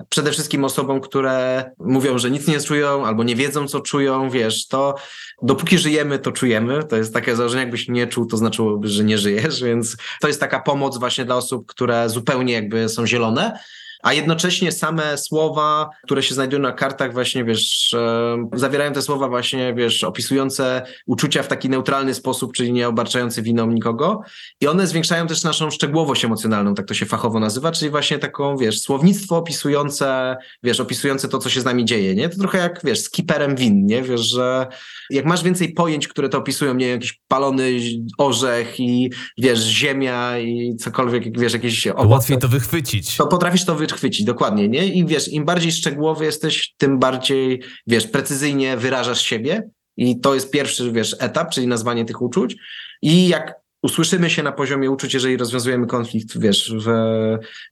przede wszystkim osobom, które mówią, że nic nie czują albo nie wiedzą, co czują, wiesz, to dopóki żyjemy, to czujemy. To jest takie założenie, jakbyś nie czuł, to znaczyłoby, że nie żyjesz, więc to jest taka pomoc właśnie dla osób, które zupełnie jakby są zielone, a jednocześnie same słowa, które się znajdują na kartach właśnie, wiesz, e, zawierają te słowa właśnie, wiesz, opisujące uczucia w taki neutralny sposób, czyli nie obarczający winą nikogo i one zwiększają też naszą szczegółowość emocjonalną, tak to się fachowo nazywa, czyli właśnie taką, wiesz, słownictwo opisujące, wiesz, opisujące to, co się z nami dzieje, nie? To trochę jak, wiesz, skiperem win, nie? Wiesz, że jak masz więcej pojęć, które to opisują, nie jakiś palony orzech i, wiesz, ziemia i cokolwiek, wiesz, jakieś owoce, Łatwiej to wychwycić. To potrafisz to wy chwycić, dokładnie, nie? I wiesz, im bardziej szczegółowy jesteś, tym bardziej, wiesz, precyzyjnie wyrażasz siebie i to jest pierwszy, wiesz, etap, czyli nazwanie tych uczuć i jak usłyszymy się na poziomie uczuć, jeżeli rozwiązujemy konflikt, wiesz, w,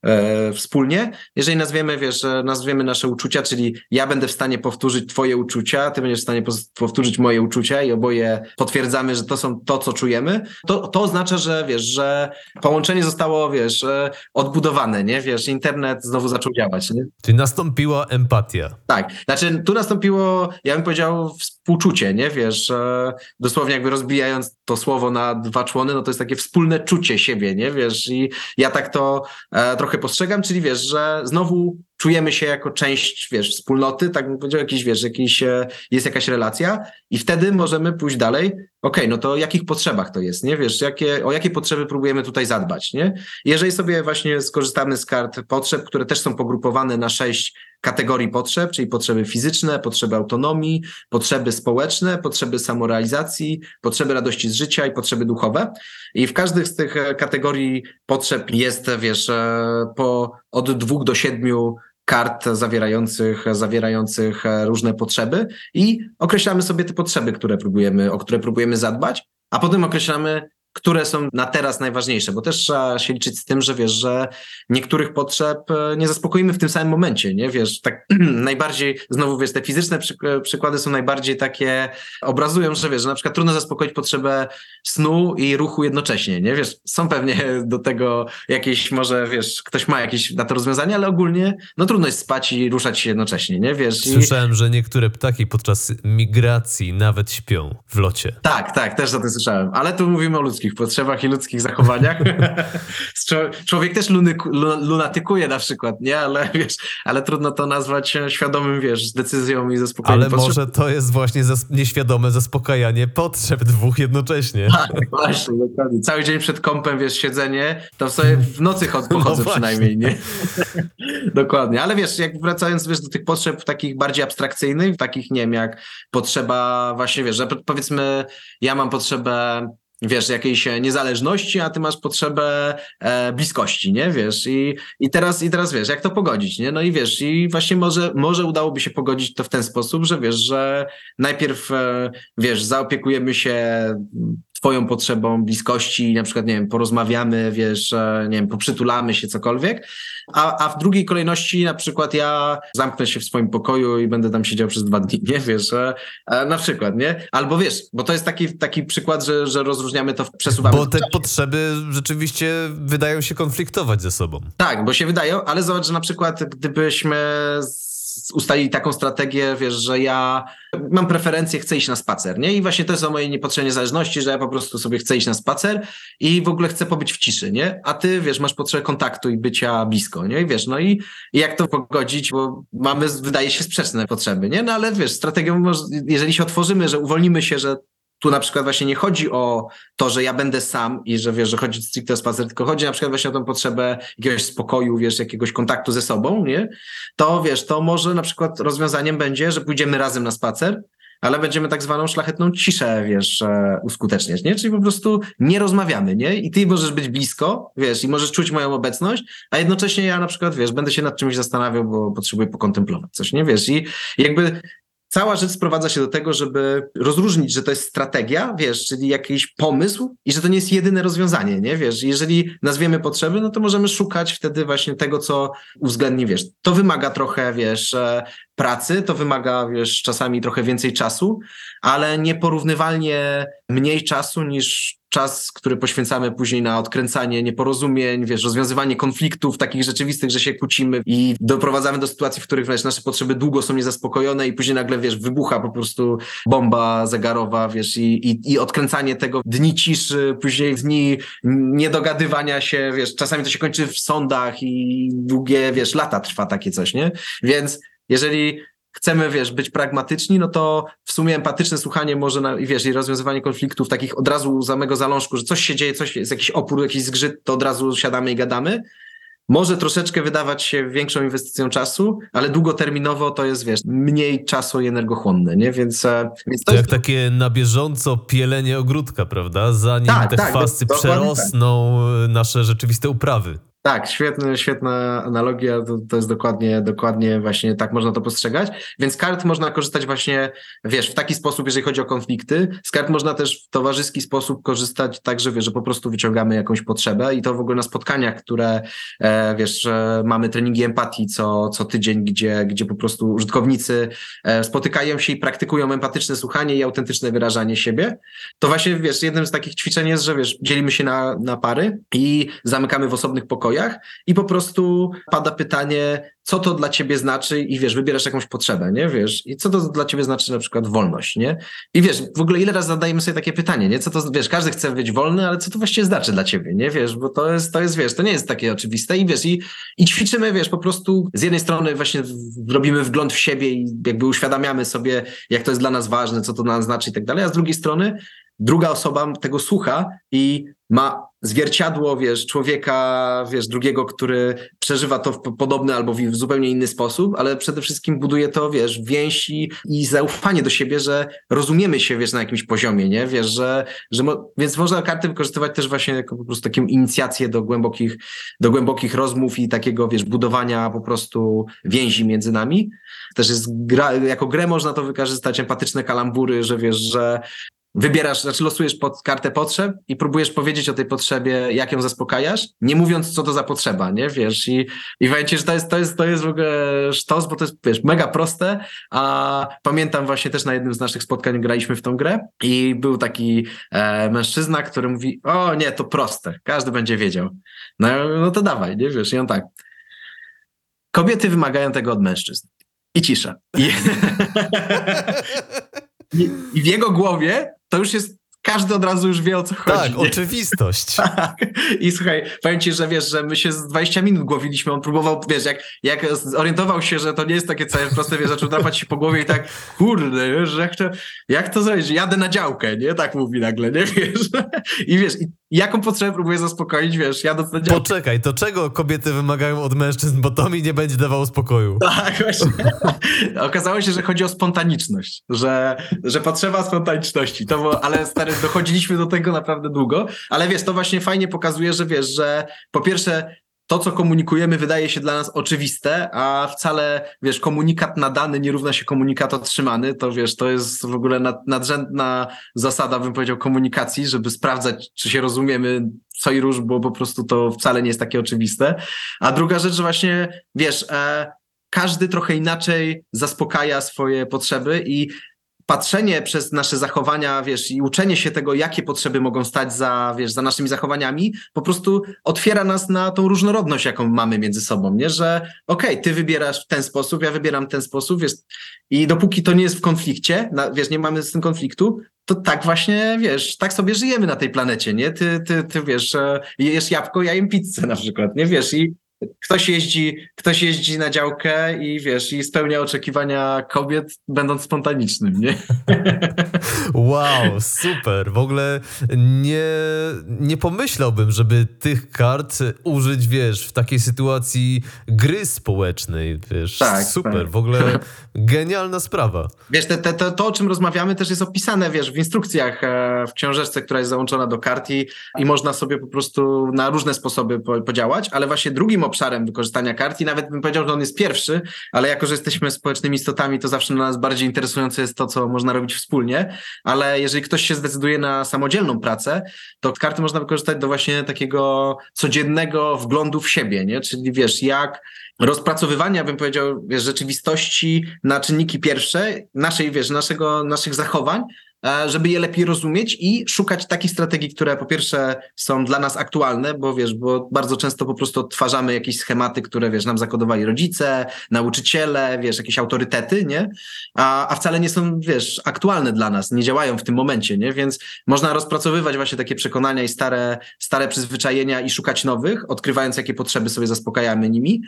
e, wspólnie. Jeżeli nazwiemy, wiesz, nazwiemy nasze uczucia, czyli ja będę w stanie powtórzyć twoje uczucia, ty będziesz w stanie powtórzyć moje uczucia i oboje potwierdzamy, że to są to, co czujemy, to, to oznacza, że wiesz, że połączenie zostało, wiesz, e, odbudowane, nie? Wiesz, internet znowu zaczął działać, nie? Czyli nastąpiła empatia. Tak. Znaczy, tu nastąpiło, ja bym powiedział, współczucie, nie? Wiesz, e, dosłownie jakby rozbijając to słowo na dwa człony, no to jest takie wspólne czucie siebie, nie? Wiesz, i ja tak to e, trochę postrzegam, czyli wiesz, że znowu czujemy się jako część, wiesz, wspólnoty, tak bym powiedział, jakiś, wiesz, jakiś, e, jest jakaś relacja i wtedy możemy pójść dalej. Okej, okay, no to jakich potrzebach to jest, nie? Wiesz, jakie, o jakie potrzeby próbujemy tutaj zadbać, nie? Jeżeli sobie właśnie skorzystamy z kart potrzeb, które też są pogrupowane na sześć kategorii potrzeb, czyli potrzeby fizyczne, potrzeby autonomii, potrzeby społeczne, potrzeby samorealizacji, potrzeby radości z życia i potrzeby duchowe. I w każdej z tych e, kategorii potrzeb jest, wiesz, e, po od dwóch do siedmiu kart zawierających, zawierających e, różne potrzeby i określamy sobie te potrzeby, które próbujemy, o które próbujemy zadbać, a potem określamy które są na teraz najważniejsze, bo też trzeba się liczyć z tym, że wiesz, że niektórych potrzeb e, nie zaspokoimy w tym samym momencie, nie? Wiesz, tak najbardziej, znowu wiesz, te fizyczne przykłady są najbardziej takie, obrazują, że wiesz, że na przykład trudno zaspokoić potrzebę snu i ruchu jednocześnie, nie? Wiesz, są pewnie do tego jakieś, może wiesz, ktoś ma jakieś na to rozwiązanie, ale ogólnie, no trudno jest spać i ruszać się jednocześnie, nie? Wiesz. Słyszałem, I... że niektóre pczaki podczas migracji nawet śpią w locie. Tak, tak, też o tym słyszałem, ale tu mówimy o ludzkich ludzkich potrzebach i ludzkich zachowaniach. Człowiek też lunatykuje na przykład, nie? Ale wiesz, ale trudno to nazwać świadomym, wiesz, decyzją i zaspokajaniem Ale potrzeb. może to jest właśnie zas nieświadome zaspokajanie potrzeb dwóch jednocześnie. Tak, właśnie, dokładnie. Cały dzień przed kąpem, wiesz, siedzenie, to sobie w nocy chod, no pochodzę no przynajmniej, nie? dokładnie, ale wiesz, jak wracając, wiesz, do tych potrzeb takich bardziej abstrakcyjnych, takich, nie wiem, jak potrzeba właśnie, wiesz, że powiedzmy, ja mam potrzebę wiesz, jakiejś e, niezależności, a ty masz potrzebę e, bliskości, nie, wiesz, i, i teraz, i teraz wiesz, jak to pogodzić, nie, no i wiesz, i właśnie może, może udałoby się pogodzić to w ten sposób, że wiesz, że najpierw, e, wiesz, zaopiekujemy się twoją potrzebą bliskości, na przykład, nie wiem, porozmawiamy, wiesz, nie wiem, poprzytulamy się, cokolwiek, a, a w drugiej kolejności na przykład ja zamknę się w swoim pokoju i będę tam siedział przez dwa dni, nie, wiesz, e, na przykład, nie, albo wiesz, bo to jest taki, taki przykład, że, że rozróżniamy to, przesuwamy. Bo te potrzeby rzeczywiście wydają się konfliktować ze sobą. Tak, bo się wydają, ale zobacz, że na przykład gdybyśmy z- ustalili taką strategię, wiesz, że ja mam preferencję, chcę iść na spacer, nie? I właśnie to jest o mojej niepotrzebnej niezależności, że ja po prostu sobie chcę iść na spacer i w ogóle chcę pobyć w ciszy, nie? A ty, wiesz, masz potrzebę kontaktu i bycia blisko, nie? I wiesz, no i, i jak to pogodzić, bo mamy, wydaje się, sprzeczne potrzeby, nie? No ale wiesz, strategią, jeżeli się otworzymy, że uwolnimy się, że tu na przykład właśnie nie chodzi o to, że ja będę sam i że wiesz, że chodzi stricte o spacer, tylko chodzi na przykład właśnie o tą potrzebę jakiegoś spokoju, wiesz, jakiegoś kontaktu ze sobą, nie? To wiesz, to może na przykład rozwiązaniem będzie, że pójdziemy razem na spacer, ale będziemy tak zwaną szlachetną ciszę, wiesz, e, uskuteczniać, nie? Czyli po prostu nie rozmawiamy, nie? I ty możesz być blisko, wiesz, i możesz czuć moją obecność, a jednocześnie ja na przykład, wiesz, będę się nad czymś zastanawiał, bo potrzebuję pokontemplować coś, nie? Wiesz, i jakby cała rzecz sprowadza się do tego, żeby rozróżnić, że to jest strategia, wiesz, czyli jakiś pomysł i że to nie jest jedyne rozwiązanie, nie? Wiesz, jeżeli nazwiemy potrzeby, no to możemy szukać wtedy właśnie tego, co uwzględni, wiesz. To wymaga trochę, wiesz, e, pracy, to wymaga, wiesz, czasami trochę więcej czasu, ale nieporównywalnie mniej czasu niż czas, który poświęcamy później na odkręcanie nieporozumień, wiesz, rozwiązywanie konfliktów takich rzeczywistych, że się kłócimy i doprowadzamy do sytuacji, w których wiesz, nasze potrzeby długo są niezaspokojone i później nagle, wiesz, wybucha po prostu bomba zegarowa, wiesz, i, i, i odkręcanie tego dni ciszy, później dni niedogadywania się, wiesz, czasami to się kończy w sądach i długie, wiesz, lata trwa takie coś, nie? Więc jeżeli chcemy, wiesz, być pragmatyczni, no to w sumie empatyczne słuchanie może, na, i wiesz, i rozwiązywanie konfliktów takich od razu z samego zalążku, że coś się dzieje, coś jest jakiś opór, jakiś zgrzyt, to od razu siadamy i gadamy. Może troszeczkę wydawać się większą inwestycją czasu, ale długoterminowo to jest, wiesz, mniej czasu i energochłonne, nie? Więc, e, więc to To jest jak takie na bieżąco pielenie ogródka, prawda? Zanim Tak, te tak, tak. przerosną y, nasze rzeczywiste uprawy. Tak, świetna, analogia, to, to jest dokładnie, dokładnie właśnie tak można to postrzegać. Więc kart można korzystać właśnie, wiesz, w taki sposób, jeżeli chodzi o konflikty. Z kart można też w towarzyski sposób korzystać tak, że wiesz, że po prostu wyciągamy jakąś potrzebę i to w ogóle na spotkaniach, które, e, wiesz, że mamy treningi empatii co, co tydzień, gdzie, gdzie po prostu użytkownicy e, spotykają się i praktykują empatyczne słuchanie i autentyczne wyrażanie siebie. To właśnie, wiesz, jednym z takich ćwiczeń jest, że wiesz, dzielimy się na, na pary i zamykamy w osobnych pokojach i po prostu pada pytanie, co to dla ciebie znaczy i wiesz, wybierasz jakąś potrzebę, nie? Wiesz, i co to dla ciebie znaczy na przykład wolność, nie? I wiesz, w ogóle ile razy zadajemy sobie takie pytanie, nie? Co to, wiesz, każdy chce być wolny, ale co to właściwie znaczy dla ciebie, nie? Wiesz, bo to jest, to jest, wiesz, to nie jest takie oczywiste i wiesz, i, i ćwiczymy, wiesz, po prostu z jednej strony właśnie robimy wgląd w siebie i jakby uświadamiamy sobie, jak to jest dla nas ważne, co to dla nas znaczy i tak dalej, a z drugiej strony druga osoba tego słucha i ma zwierciadło, wiesz, człowieka, wiesz, drugiego, który przeżywa to w po- podobny albo w zupełnie inny sposób, ale przede wszystkim buduje to, wiesz, więź i, i zaufanie do siebie, że rozumiemy się, wiesz, na jakimś poziomie, nie? Wiesz, że, że mo- więc można karty wykorzystywać też właśnie jako po prostu taką inicjację do głębokich, do głębokich rozmów i takiego, wiesz, budowania po prostu więzi między nami. Też jest gra, jako grę można to wykorzystać, empatyczne kalambury, że wiesz, że wybierasz, znaczy losujesz pod kartę potrzeb i próbujesz powiedzieć o tej potrzebie, jak ją zaspokajasz, nie mówiąc, co to za potrzeba, nie? Wiesz, i, i się, że to jest, to, jest, to jest w ogóle sztos, bo to jest, wiesz, mega proste, a pamiętam właśnie też na jednym z naszych spotkań graliśmy w tą grę i był taki e, mężczyzna, który mówi, o nie, to proste, każdy będzie wiedział. No, no to dawaj, nie? Wiesz, i on tak, kobiety wymagają tego od mężczyzn. I cisza. I, I, w jego głowie to już jest, każdy od razu już wie o co chodzi. Tak, nie? oczywistość. Tak. I słuchaj, powiem ci, że wiesz, że my się z 20 minut głowiliśmy, on próbował, wiesz, jak, jak zorientował się, że to nie jest takie całe proste, wiesz, zaczął drapać się po głowie i tak, kurde, wiesz, jak to, jak to zrobić, jadę na działkę, nie? Tak mówi nagle, nie? Wiesz? I wiesz, i jaką potrzebę próbuję zaspokoić, wiesz, jadąc na działkę. Poczekaj, to czego kobiety wymagają od mężczyzn, bo to mi nie będzie dawało spokoju. Tak, właśnie. Okazało się, że chodzi o spontaniczność, że, że potrzeba spontaniczności. To było, ale stary, dochodziliśmy do tego naprawdę długo, ale wiesz, to właśnie fajnie pokazuje, że wiesz, że po pierwsze to, co komunikujemy, wydaje się dla nas oczywiste, a wcale, wiesz, komunikat nadany nie równa się komunikat otrzymany. To wiesz, to jest w ogóle nad, nadrzędna zasada, bym powiedział, komunikacji, żeby sprawdzać, czy się rozumiemy co i róż, bo po prostu to wcale nie jest takie oczywiste. A druga rzecz, że właśnie, wiesz, e, każdy trochę inaczej zaspokaja swoje potrzeby i patrzenie przez nasze zachowania, wiesz, i uczenie się tego, jakie potrzeby mogą stać za, wiesz, za naszymi zachowaniami, po prostu otwiera nas na tą różnorodność, jaką mamy między sobą, nie? Że okej, okay, ty wybierasz w ten sposób, ja wybieram w ten sposób, wiesz, i dopóki to nie jest w konflikcie, na, wiesz, nie mamy z tym konfliktu, to tak właśnie, wiesz, tak sobie żyjemy na tej planecie, nie? Ty, ty, ty wiesz, jesz jabłko, ja jem pizzę na przykład, nie? Wiesz, i Ktoś jeździ, ktoś jeździ na działkę i wiesz, i spełnia oczekiwania kobiet, będąc spontanicznym, nie? Wow, super. W ogóle nie, nie pomyślałbym, żeby tych kart użyć, wiesz, w takiej sytuacji gry społecznej, wiesz. Tak, super, tak. w ogóle genialna sprawa. Wiesz, te, te, te, to, o czym rozmawiamy, też jest opisane, wiesz, w instrukcjach, e, w książeczce, która jest załączona do kart i, i można sobie po prostu na różne sposoby podziałać, ale właśnie drugim obszarem wykorzystania kart i nawet bym powiedział, że on jest pierwszy, ale jako, że jesteśmy społecznymi istotami, to zawsze dla nas bardziej interesujące jest to, co można robić wspólnie, ale jeżeli ktoś się zdecyduje na samodzielną pracę, to karty można wykorzystać do właśnie takiego codziennego wglądu w siebie, nie? Czyli wiesz, jak rozpracowywania, bym powiedział, wiesz, rzeczywistości na czynniki pierwsze, naszej, wiesz, naszego, naszych zachowań, żeby je lepiej rozumieć i szukać takich strategii, które po pierwsze są dla nas aktualne, bo wiesz, bo bardzo często po prostu odtwarzamy jakieś schematy, które wiesz, nam zakodowali rodzice, nauczyciele, wiesz, jakieś autorytety, nie? A, a wcale nie są, wiesz, aktualne dla nas, nie działają w tym momencie, nie? Więc można rozpracowywać właśnie takie przekonania i stare, stare przyzwyczajenia i szukać nowych, odkrywając jakie potrzeby sobie zaspokajamy nimi,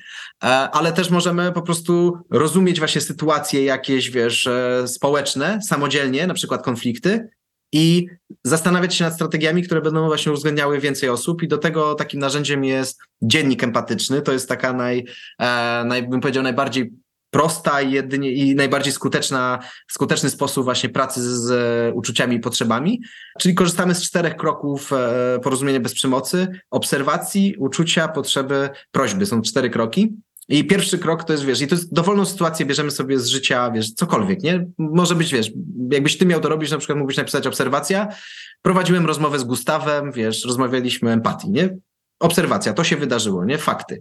e, ale też możemy po prostu rozumieć właśnie sytuacje jakieś, wiesz, e, społeczne, samodzielnie, na przykład konflikty, konflikty i zastanawiać się nad strategiami, które będą właśnie uwzględniały więcej osób i do tego takim narzędziem jest dziennik empatyczny. To jest taka naj, e, naj bym powiedział, najbardziej prosta i, jedynie, i najbardziej skuteczna, skuteczny sposób właśnie pracy z, z uczuciami i potrzebami. Czyli korzystamy z czterech kroków e, porozumienia bez przemocy, obserwacji, uczucia, potrzeby, prośby. Są cztery kroki. I pierwszy krok to jest, wiesz, i to jest dowolną sytuację bierzemy sobie z życia, wiesz, cokolwiek, nie? Może być, wiesz, jakbyś ty miał to robić, na przykład mógłbyś napisać obserwacja. Prowadziłem rozmowę z Gustawem, wiesz, rozmawialiśmy empatii, nie? Obserwacja, to się wydarzyło, nie? Fakty.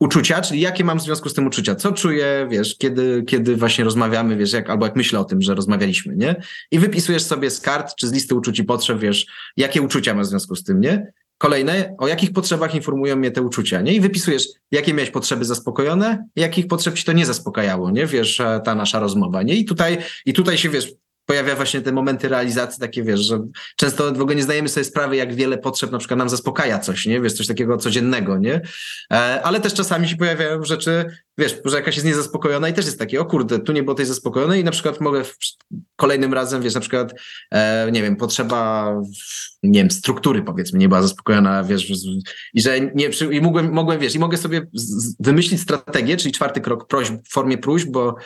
Uczucia, czyli jakie mam w związku z tym uczucia? Co czuję, wiesz, kiedy, kiedy właśnie rozmawiamy, wiesz, jak, albo jak myślę o tym, że rozmawialiśmy, nie? I wypisujesz sobie z kart czy z listy uczuć i potrzeb, wiesz, jakie uczucia masz w związku z tym, nie? Kolejne, o jakich potrzebach informują mnie te uczucia, nie? I wypisujesz, jakie miałeś potrzeby zaspokojone, jakich potrzeb ci to nie zaspokajało, nie? Wiesz, e, ta nasza rozmowa, nie? I tutaj, i tutaj się, wiesz, pojawia właśnie te momenty realizacji takie, wiesz, że często w ogóle nie zdajemy sobie sprawy, jak wiele potrzeb na przykład nam zaspokaja coś, nie? Wiesz, coś takiego codziennego, nie? E, ale też czasami się pojawiają rzeczy, wiesz, że jakaś jest niezaspokojona i też jest takie, o kurde, tu nie było tej zaspokojonej i na przykład mogę w, kolejnym razem, wiesz, na przykład, e, nie wiem, potrzeba, nie wiem, struktury powiedzmy, nie była zaspokojona, wiesz, i że nie, i mogłem, mogłem, wiesz, i mogę sobie wymyślić strategię, czyli czwarty krok prośb, w formie próśb, bo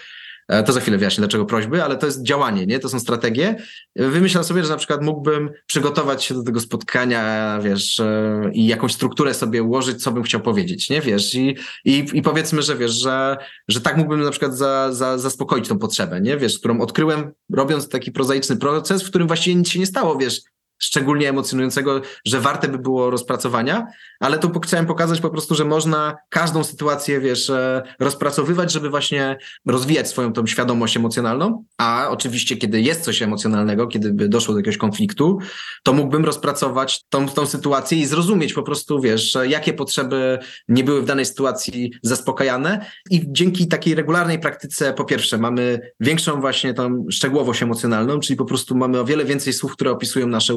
to za chwilę wyjaśnię, dlaczego prośby, ale to jest działanie, nie? To są strategie. Wymyślam sobie, że na przykład mógłbym przygotować się do tego spotkania, wiesz, e, i jakąś strukturę sobie ułożyć, co bym chciał powiedzieć, nie? Wiesz, i, i, i powiedzmy, że wiesz, że, że tak mógłbym na przykład za, za, zaspokoić tą potrzebę, nie? Wiesz, którą odkryłem, robiąc taki prozaiczny proces, w którym właściwie nic się nie stało, wiesz, szczególnie emocjonującego, że warte by było rozpracowania, ale tu chciałem pokazać po prostu, że można każdą sytuację, wiesz, e, rozpracowywać, żeby właśnie rozwijać swoją tą świadomość emocjonalną, a oczywiście, kiedy jest coś emocjonalnego, kiedy by doszło do jakiegoś konfliktu, to mógłbym rozpracować tą, tą sytuację i zrozumieć po prostu, wiesz, jakie potrzeby nie były w danej sytuacji zaspokajane. I dzięki takiej regularnej praktyce, po pierwsze, mamy większą właśnie tą szczegółowość emocjonalną, czyli po prostu mamy o wiele więcej słów, które opisują nasze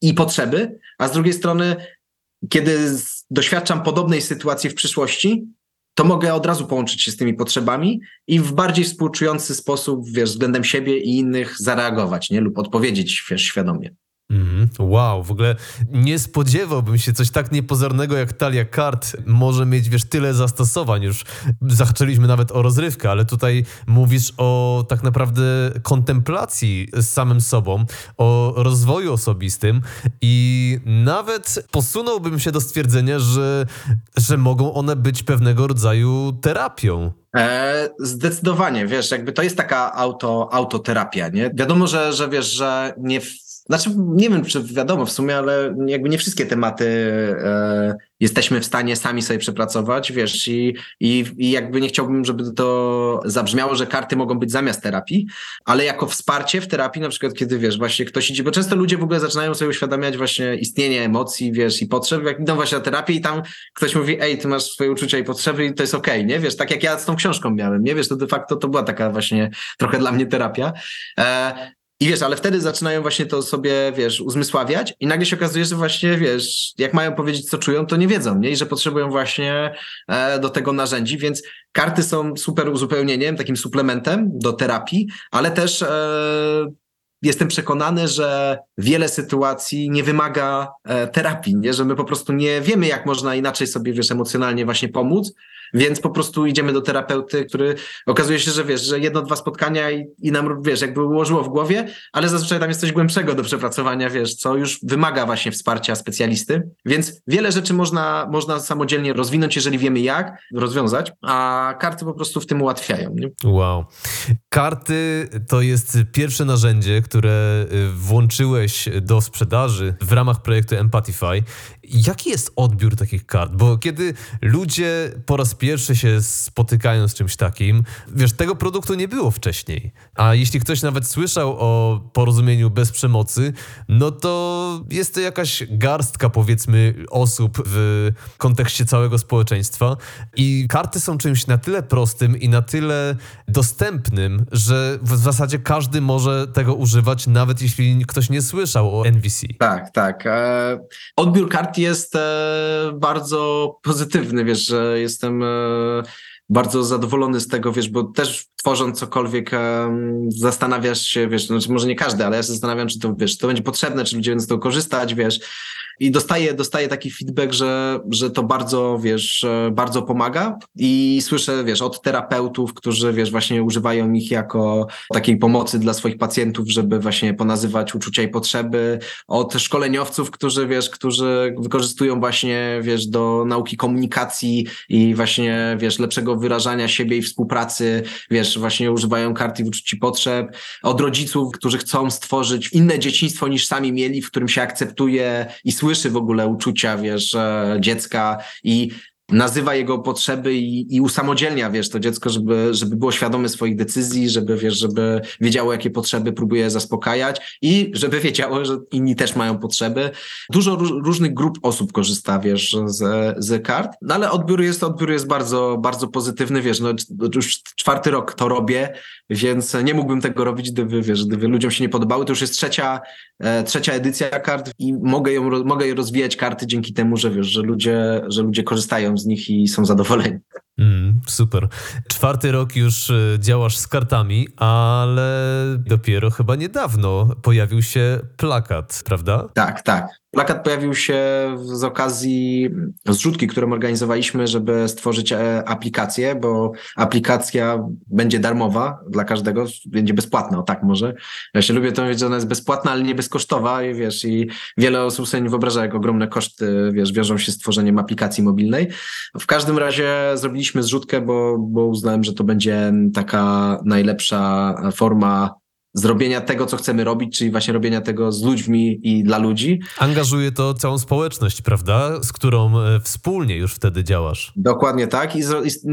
i potrzeby, a z drugiej strony kiedy doświadczam podobnej sytuacji w przyszłości, to mogę od razu połączyć się z tymi potrzebami i w bardziej współczujący sposób, wiesz, względem siebie i innych zareagować, nie? Lub odpowiedzieć wiesz, świadomie. Mm, wow, w ogóle nie spodziewałbym się coś tak niepozornego jak talia kart może mieć, wiesz, tyle zastosowań. Już zaczęliśmy nawet o rozrywkę, ale tutaj mówisz o tak naprawdę kontemplacji z samym sobą, o rozwoju osobistym i nawet posunąłbym się do stwierdzenia, że, że mogą one być pewnego rodzaju terapią. E, zdecydowanie, wiesz, jakby to jest taka auto, autoterapia, nie? Wiadomo, że, że wiesz, że nie znaczy, nie wiem, czy wiadomo w sumie, ale jakby nie wszystkie tematy e, jesteśmy w stanie sami sobie przepracować, wiesz, i, i, i jakby nie chciałbym, żeby to zabrzmiało, że karty mogą być zamiast terapii, ale jako wsparcie w terapii, na przykład kiedy, wiesz, właśnie ktoś idzie, bo często ludzie w ogóle zaczynają sobie uświadamiać właśnie istnienie emocji, wiesz, i potrzeb, jak idą właśnie na terapię i tam ktoś mówi, ej, ty masz swoje uczucia i potrzeby i to jest okej, okay, nie? Wiesz, tak jak ja z tą książką miałem, nie? Wiesz, to de facto to była taka właśnie trochę dla mnie terapia. E, i wiesz, ale wtedy zaczynają właśnie to sobie, wiesz, uzmysławiać i nagle się okazuje, że właśnie, wiesz, jak mają powiedzieć, co czują, to nie wiedzą, nie? I że potrzebują właśnie e, do tego narzędzi, więc karty są super uzupełnieniem, takim suplementem do terapii, ale też e, jestem przekonany, że wiele sytuacji nie wymaga e, terapii, nie? że my po prostu nie wiemy, jak można inaczej sobie, wiesz, emocjonalnie właśnie pomóc, więc po prostu idziemy do terapeuty, który okazuje się, że wiesz, że jedno, dwa spotkania i, i nam, wiesz, jakby ułożyło w głowie, ale zazwyczaj tam jest coś głębszego do przepracowania, wiesz, co już wymaga właśnie wsparcia specjalisty, więc wiele rzeczy można, można samodzielnie rozwinąć, jeżeli wiemy jak rozwiązać, a karty po prostu w tym ułatwiają. Nie? Wow. Karty to jest pierwsze narzędzie, które y, włączyłeś do sprzedaży w ramach projektu Empathify. Jaki jest odbiór takich kart? Bo kiedy ludzie po raz pierwszy się spotykają z czymś takim, wiesz, tego produktu nie było wcześniej. A jeśli ktoś nawet słyszał o porozumieniu bez przemocy, no to jest to jakaś garstka, powiedzmy, osób w kontekście całego społeczeństwa. I karty są czymś na tyle prostym i na tyle dostępnym, że w zasadzie każdy może tego używać, nawet jeśli ktoś nie słyszał o NVC. Tak, tak. E, odbiór kart jest e, bardzo pozytywny, wiesz, że jestem e, bardzo zadowolony z tego, wiesz, bo też tworząc cokolwiek zastanawiasz się, wiesz, znaczy może nie każdy, ale ja się zastanawiam, czy to, wiesz, to będzie potrzebne, czy ludzie będą z tego korzystać, wiesz, i dostaję, dostaję taki feedback, że, że to bardzo, wiesz, bardzo pomaga. I słyszę, wiesz, od terapeutów, którzy, wiesz, właśnie używają ich jako takiej pomocy dla swoich pacjentów, żeby właśnie ponazywać uczucia i potrzeby, od szkoleniowców, którzy, wiesz, którzy wykorzystują właśnie, wiesz, do nauki komunikacji i właśnie, wiesz, lepszego wyrażania siebie i współpracy, wiesz, właśnie używają kart i uczuć i potrzeb, od rodziców, którzy chcą stworzyć inne dzieciństwo niż sami mieli, w którym się akceptuje i w ogóle uczucia, wiesz, dziecka i nazywa jego potrzeby i, i usamodzielnia, wiesz, to dziecko, żeby, żeby było świadome swoich decyzji, żeby, wiesz, żeby wiedziało, jakie potrzeby próbuje zaspokajać i żeby wiedziało, że inni też mają potrzeby. Dużo różnych grup osób korzysta, wiesz, z, z kart, no ale odbiór jest, odbiór jest bardzo, bardzo pozytywny, wiesz, no już czwarty rok to robię, więc nie mógłbym tego robić, gdyby, wiesz, gdyby ludziom się nie podobały. To już jest trzecia, e, trzecia edycja kart i mogę ją, mogę rozwijać karty dzięki temu, że wiesz, że ludzie, że ludzie korzystają z nich i są zadowoleni. Mm, super. Czwarty rok już e, działasz z kartami, ale dopiero chyba niedawno pojawił się plakat, prawda? Tak, tak. Plakat pojawił się z okazji zrzutki, którą organizowaliśmy, żeby stworzyć e, aplikację, bo aplikacja będzie darmowa dla każdego, będzie bezpłatna, o tak może. Ja się lubię to mówić, że ona jest bezpłatna, ale nie bezkosztowa i wiesz, i wiele osób sobie nie wyobraża, jak ogromne koszty, wiesz, wiążą się z tworzeniem aplikacji mobilnej. W każdym razie zrobiliśmy zrzutkę, bo, bo uznałem, że to będzie taka najlepsza forma zrobienia tego, co chcemy robić, czyli właśnie robienia tego z ludźmi i dla ludzi. Angażuje to całą społeczność, prawda? Z którą e, wspólnie już wtedy działasz. Dokładnie tak. I,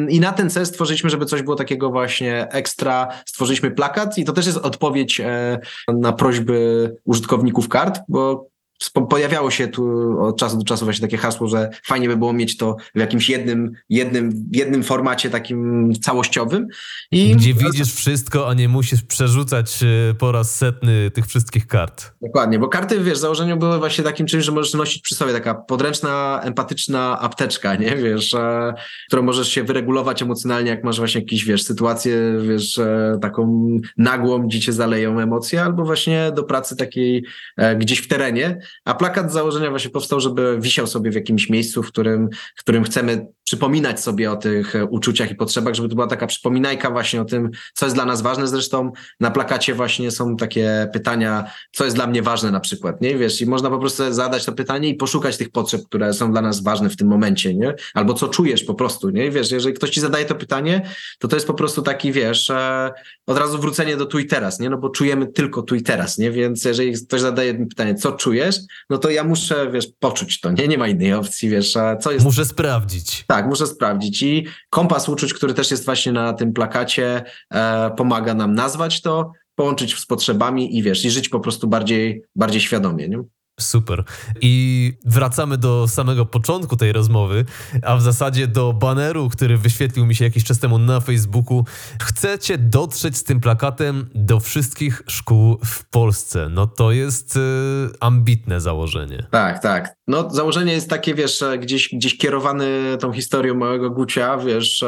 I, na ten cel stworzyliśmy, żeby coś było takiego właśnie ekstra, stworzyliśmy plakat i to też jest odpowiedź e, na prośby użytkowników kart, bo pojawiało się tu od czasu do czasu właśnie takie hasło, że fajnie by było mieć to w jakimś jednym, jednym, jednym formacie takim całościowym. I Gdzie widzisz wszystko, a nie musisz przerzucać e, po raz setny tych wszystkich kart. Dokładnie, bo karty, wiesz, w założeniu były właśnie takim czymś, że możesz nosić przy sobie taka podręczna, empatyczna apteczka, nie, wiesz, e, którą możesz się wyregulować emocjonalnie, jak masz właśnie jakieś, wiesz, sytuację, wiesz, e, taką nagłą, gdzie cię zaleją emocje, albo właśnie do pracy takiej e, gdzieś w terenie, a plakat z założenia właśnie powstał, żeby wisiał sobie w jakimś miejscu, w którym, w którym chcemy przypominać sobie o tych e, uczuciach i potrzebach, żeby to była taka przypominajka właśnie o tym, co jest dla nas ważne. Zresztą na plakacie właśnie są takie pytania, co jest dla mnie ważne na przykład, nie? Wiesz, i można po prostu zadać to pytanie i poszukać tych potrzeb, które są dla nas ważne w tym momencie, nie? Albo co czujesz po prostu, nie? Wiesz, jeżeli ktoś ci zadaje to pytanie, to to jest po prostu taki, wiesz, e, od razu wrócenie do tu i teraz, nie? No bo czujemy tylko tu i teraz, nie? Więc jeżeli ktoś zadaje pytanie, co czujesz, no to ja muszę, wiesz, poczuć to, nie? Nie ma innej opcji, wiesz, a co jest... Muszę sprawdzić. Tak, muszę sprawdzić. I kompas uczuć, który też jest właśnie na tym plakacie, e, pomaga nam nazwać to, połączyć z potrzebami i wiesz, i żyć po prostu bardziej, bardziej świadomie. Nie? Super. I wracamy do samego początku tej rozmowy, a w zasadzie do baneru, który wyświetlił mi się jakiś czas temu na Facebooku. Chcecie dotrzeć z tym plakatem do wszystkich szkół w Polsce. No to jest y, ambitne założenie. Tak, tak. No założenie jest takie, wiesz, gdzieś, gdzieś kierowany tą historią małego Gucia, wiesz,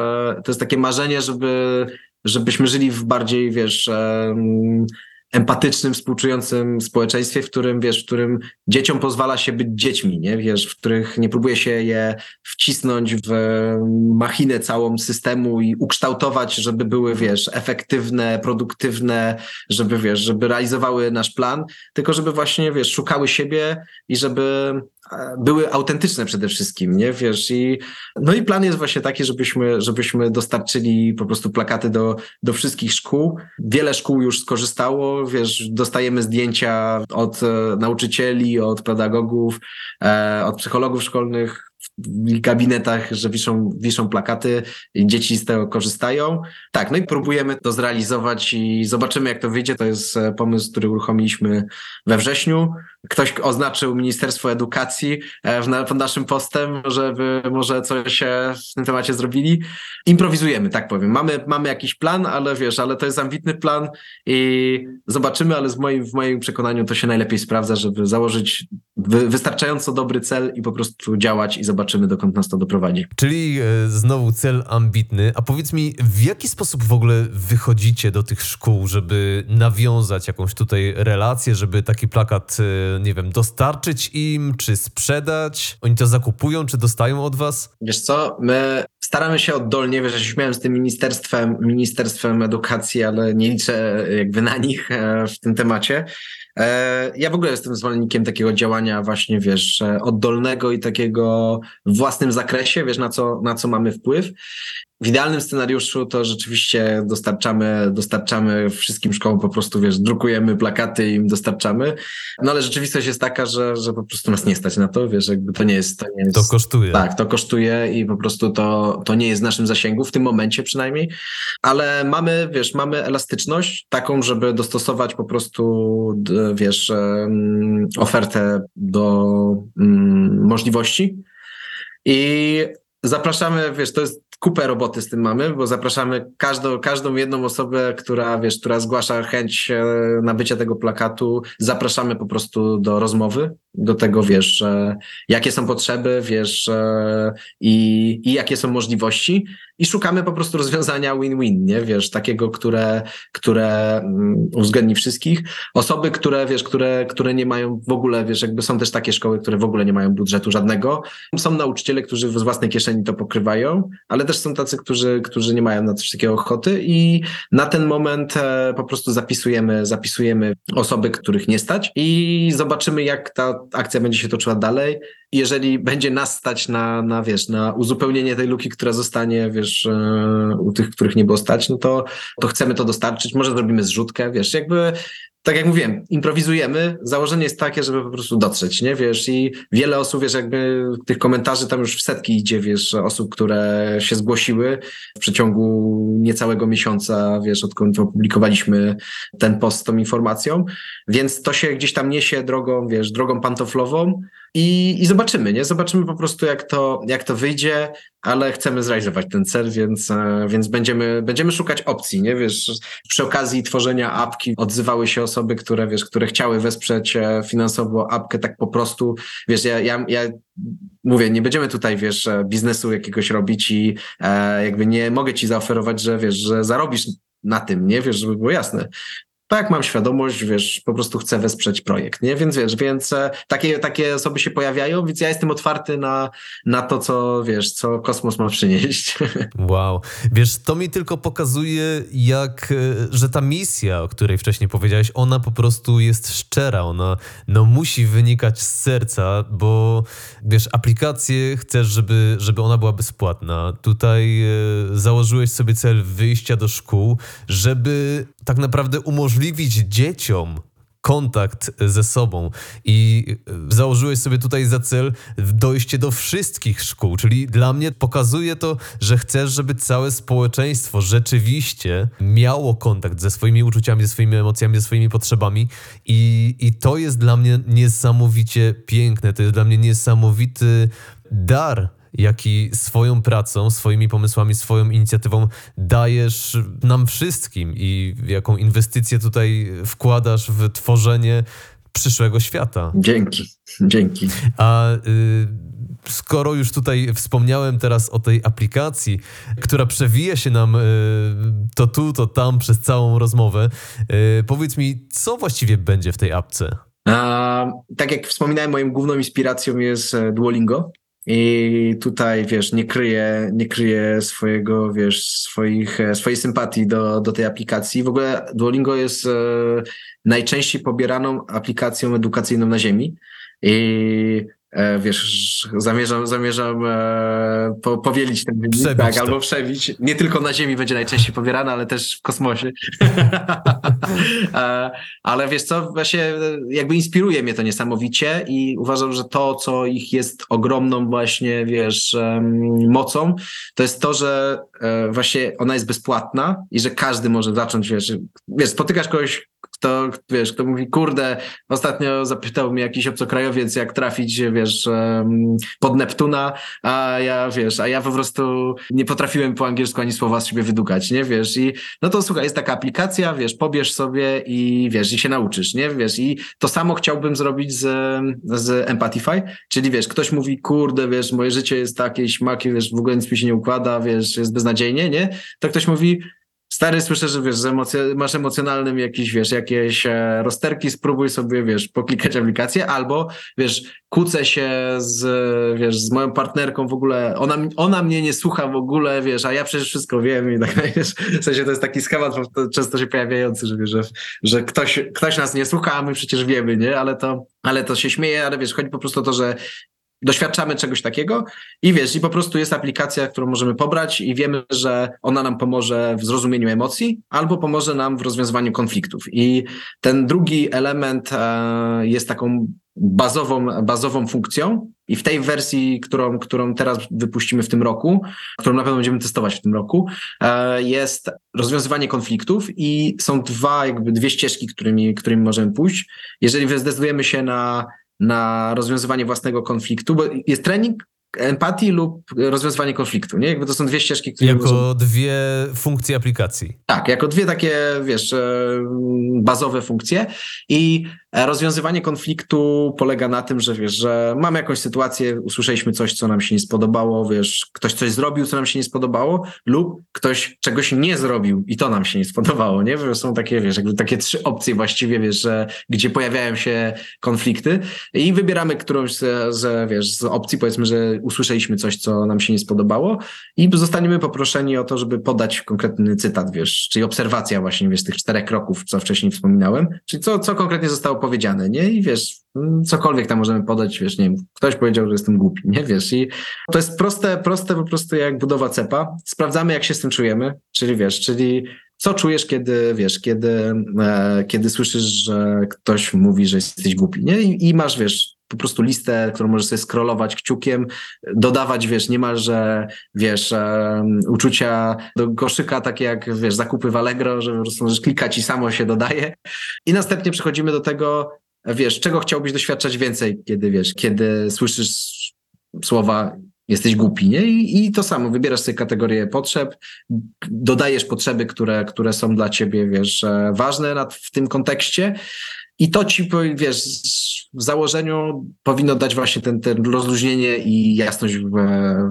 to jest takie marzenie, żeby, żebyśmy żyli w bardziej, wiesz, em, empatycznym, współczującym społeczeństwie, w którym, wiesz, w którym dzieciom pozwala się być dziećmi, nie? Wiesz, w których nie próbuje się je wcisnąć w machinę całą systemu i ukształtować, żeby były, wiesz, efektywne, produktywne, żeby, wiesz, żeby realizowały nasz plan, tylko żeby właśnie, wiesz, szukały siebie i żeby były autentyczne przede wszystkim, nie? Wiesz, i no i plan jest właśnie taki, żebyśmy, żebyśmy dostarczyli po prostu plakaty do, do wszystkich szkół. Wiele szkół już skorzystało, wiesz, dostajemy zdjęcia od e, nauczycieli, od pedagogów, e, od psychologów szkolnych, w gabinetach, że wiszą, wiszą plakaty i dzieci z tego korzystają. Tak, no i próbujemy to zrealizować i zobaczymy, jak to wyjdzie. To jest e, pomysł, który uruchomiliśmy we wrześniu. Ktoś oznaczył Ministerstwo Edukacji e, w pod naszym postem, żeby może coś e, w tym temacie zrobili. Improwizujemy, tak powiem. Mamy, mamy jakiś plan, ale wiesz, ale to jest ambitny plan i zobaczymy, ale z moim, w moim przekonaniu to się najlepiej sprawdza, żeby założyć wy, wystarczająco dobry cel i po prostu działać i zobaczymy, dokąd nas to doprowadzi. Czyli e, znowu cel ambitny. A powiedz mi, w jaki sposób w ogóle wychodzicie do tych szkół, żeby nawiązać jakąś tutaj relację, żeby taki plakat, nie wiem, dostarczyć im, czy sprzedać? Oni to zakupują, czy dostają od was? Wiesz co, my staramy się oddolnie, wiesz, ja się śmiałem z tym ministerstwem, ministerstwem edukacji, ale nie liczę jakby na nich e, w tym temacie. E, Ja w ogóle jestem zwolennikiem takiego działania właśnie, wiesz, e, oddolnego i takiego w własnym zakresie, wiesz, na co, na co mamy wpływ. W idealnym scenariuszu to rzeczywiście dostarczamy, dostarczamy wszystkim szkołom po prostu, wiesz, drukujemy plakaty i im dostarczamy. No ale rzeczywistość jest taka, że, że po prostu nas nie stać na to, wiesz, jakby to nie jest, to nie jest... To kosztuje. Tak, to kosztuje i po prostu to, to nie jest w naszym zasięgu, w tym momencie przynajmniej, ale mamy, wiesz, mamy elastyczność taką, żeby dostosować po prostu, wiesz, ofertę do mm, możliwości i zapraszamy, wiesz, to jest kupę roboty z tym mamy, bo zapraszamy każdą, każdą jedną osobę, która, wiesz, która zgłasza chęć e, nabycia tego plakatu, zapraszamy po prostu do rozmowy, do tego, wiesz, jakie są potrzeby, wiesz, e, i, i jakie są możliwości i szukamy po prostu rozwiązania win-win, nie, wiesz, takiego, które, które mm, uwzględni wszystkich. Osoby, które, wiesz, które, które nie mają w ogóle, wiesz, jakby są też takie szkoły, które w ogóle nie mają budżetu żadnego. Są nauczyciele, którzy z własnej kieszeni to pokrywają, ale też są tacy, którzy, którzy nie mają na coś takiego ochoty i na ten moment e, po prostu zapisujemy, zapisujemy osoby, których nie stać i zobaczymy, jak ta akcja będzie się toczyła dalej. Jeżeli będzie nas stać na, na, wiesz, na uzupełnienie tej luki, która zostanie, wiesz, e, u tych, których nie było stać, no to, to chcemy to dostarczyć. Może zrobimy zrzutkę, wiesz, jakby tak jak mówiłem, improwizujemy. Założenie jest takie, żeby po prostu dotrzeć, nie wiesz? I wiele osób, wiesz, jakby tych komentarzy tam już w setki idzie, wiesz, osób, które się zgłosiły w przeciągu niecałego miesiąca, wiesz, odkąd opublikowaliśmy ten post z tą informacją. Więc to się gdzieś tam niesie drogą, wiesz, drogą pantoflową. I, I zobaczymy, nie? Zobaczymy po prostu, jak to, jak to wyjdzie, ale chcemy zrealizować ten cel, więc, e, więc będziemy, będziemy szukać opcji, nie? Wiesz, przy okazji tworzenia apki odzywały się osoby, które, wiesz, które chciały wesprzeć e, finansowo apkę tak po prostu. Wiesz, ja, ja, ja mówię, nie będziemy tutaj, wiesz, e, biznesu jakiegoś robić i e, jakby nie mogę ci zaoferować, że wiesz, że zarobisz na tym, nie? Wiesz, żeby było jasne tak, mam świadomość, wiesz, po prostu chcę wesprzeć projekt, nie? Więc wiesz, więc e, takie, takie osoby się pojawiają, więc ja jestem otwarty na, na to, co, wiesz, co kosmos ma przynieść. Wow. Wiesz, to mi tylko pokazuje, jak, e, że ta misja, o której wcześniej powiedziałeś, ona po prostu jest szczera, ona no, musi wynikać z serca, bo wiesz, aplikację chcesz, żeby, żeby ona była bezpłatna. Tutaj e, założyłeś sobie cel wyjścia do szkół, żeby tak naprawdę umożliwić dzieciom kontakt ze sobą. I założyłeś sobie tutaj za cel dojście do wszystkich szkół, czyli dla mnie pokazuje to, że chcesz, żeby całe społeczeństwo rzeczywiście miało kontakt ze swoimi uczuciami, ze swoimi emocjami, ze swoimi potrzebami. I, i to jest dla mnie niesamowicie piękne, to jest dla mnie niesamowity dar, jaki swoją pracą, swoimi pomysłami, swoją inicjatywą dajesz nam wszystkim i jaką inwestycję tutaj wkładasz w tworzenie przyszłego świata. Dzięki, dzięki. A y, skoro już tutaj wspomniałem teraz o tej aplikacji, która przewija się nam y, to tu, to tam przez całą rozmowę, y, powiedz mi, co właściwie będzie w tej apce? A, tak jak wspominałem, moją główną inspiracją jest e, Duolingo. I tutaj, wiesz, nie kryje, nie kryje swojego, wiesz, swoich, e, swojej sympatii do, do tej aplikacji. W ogóle Duolingo jest e, najczęściej pobieraną aplikacją edukacyjną na Ziemi. I wiesz, zamierzam, zamierzam e, po, powielić ten wynik, przebić tak, to. albo przebić. Nie tylko na Ziemi będzie najczęściej pobierana, ale też w kosmosie. e, ale wiesz co, właśnie e, jakby inspiruje mnie to niesamowicie i uważam, że to, co ich jest ogromną właśnie, wiesz, mocą, to jest to, że e, właśnie ona jest bezpłatna i że każdy może zacząć, wiesz, wiesz, spotykasz kogoś, kto, wiesz, kto mówi, kurde, ostatnio zapytał mnie jakiś obcokrajowiec, jak trafić, wiesz, pod Neptuna, a ja, wiesz, a ja po prostu nie potrafiłem po angielsku ani słowa z siebie wydukać, nie, wiesz, i no to słuchaj, jest taka aplikacja, wiesz, pobierz sobie i wiesz, i się nauczysz, nie, wiesz, i to samo chciałbym zrobić z, z Empathify, czyli wiesz, ktoś mówi, kurde, wiesz, moje życie jest takie śmakie, wiesz, w ogóle nic mi się nie układa, wiesz, jest beznadziejnie, nie, to ktoś mówi, Stary, słyszę, że wiesz, że emocje, masz emocjonalnym jakieś, wiesz, jakieś e, rozterki, spróbuj sobie, wiesz, poklikać aplikację, albo, wiesz, kłócę się z, wiesz, z moją partnerką w ogóle, ona, ona mnie nie słucha w ogóle, wiesz, a ja przecież wszystko wiem i tak wiesz, w sensie to jest taki schemat często się pojawiający, że, wiesz, że, że ktoś, ktoś nas nie słucha, a my przecież wiemy, nie, ale to, ale to się śmieje, ale wiesz, chodzi po prostu o to, że doświadczamy czegoś takiego i wiesz, i po prostu jest aplikacja, którą możemy pobrać i wiemy, że ona nam pomoże w zrozumieniu emocji albo pomoże nam w rozwiązywaniu konfliktów. I ten drugi element e, jest taką bazową, bazową funkcją i w tej wersji, którą, którą teraz wypuścimy w tym roku, którą na pewno będziemy testować w tym roku, e, jest rozwiązywanie konfliktów i są dwa, jakby dwie ścieżki, którymi, którymi możemy pójść. Jeżeli zdecydujemy się na na rozwiązywanie własnego konfliktu, bo jest trening empatii lub rozwiązywanie konfliktu, nie? Jakby to są dwie ścieżki, które... Jako dwie funkcje aplikacji. Tak, jako dwie takie, wiesz, e, bazowe funkcje i rozwiązywanie konfliktu polega na tym, że wiesz, że mamy jakąś sytuację, usłyszeliśmy coś, co nam się nie spodobało, wiesz, ktoś coś zrobił, co nam się nie spodobało lub ktoś czegoś nie zrobił i to nam się nie spodobało, nie? Są takie, wiesz, jakby takie trzy opcje właściwie, wiesz, że gdzie pojawiają się konflikty i wybieramy którąś z, z wiesz, z opcji, powiedzmy, że usłyszeliśmy coś, co nam się nie spodobało i zostaniemy poproszeni o to, żeby podać konkretny cytat, wiesz, czyli obserwacja właśnie, wiesz, tych czterech kroków, co wcześniej wspominałem, czyli co, co konkretnie zostało powiedziane, nie? I wiesz, cokolwiek tam możemy podać, wiesz, nie wiem, ktoś powiedział, że jestem głupi, nie? Wiesz, i to jest proste, proste po prostu jak budowa cepa. Sprawdzamy, jak się z tym czujemy, czyli wiesz, czyli co czujesz, kiedy, wiesz, kiedy, e, kiedy słyszysz, że ktoś mówi, że jesteś głupi, nie? I, i masz, wiesz, po prostu listę, którą możesz sobie scrollować kciukiem, dodawać, wiesz, niemalże, wiesz, e, uczucia do koszyka, takie jak, wiesz, zakupy w Allegro, że po prostu możesz klikać i samo się dodaje. I następnie przechodzimy do tego, wiesz, czego chciałbyś doświadczać więcej, kiedy, wiesz, kiedy słyszysz słowa jesteś głupi, nie? I, I, to samo, wybierasz sobie kategorię potrzeb, dodajesz potrzeby, które, które są dla ciebie, wiesz, e, ważne w tym kontekście i to ci, wiesz, w założeniu powinno dać właśnie ten, ten rozluźnienie i jasność w,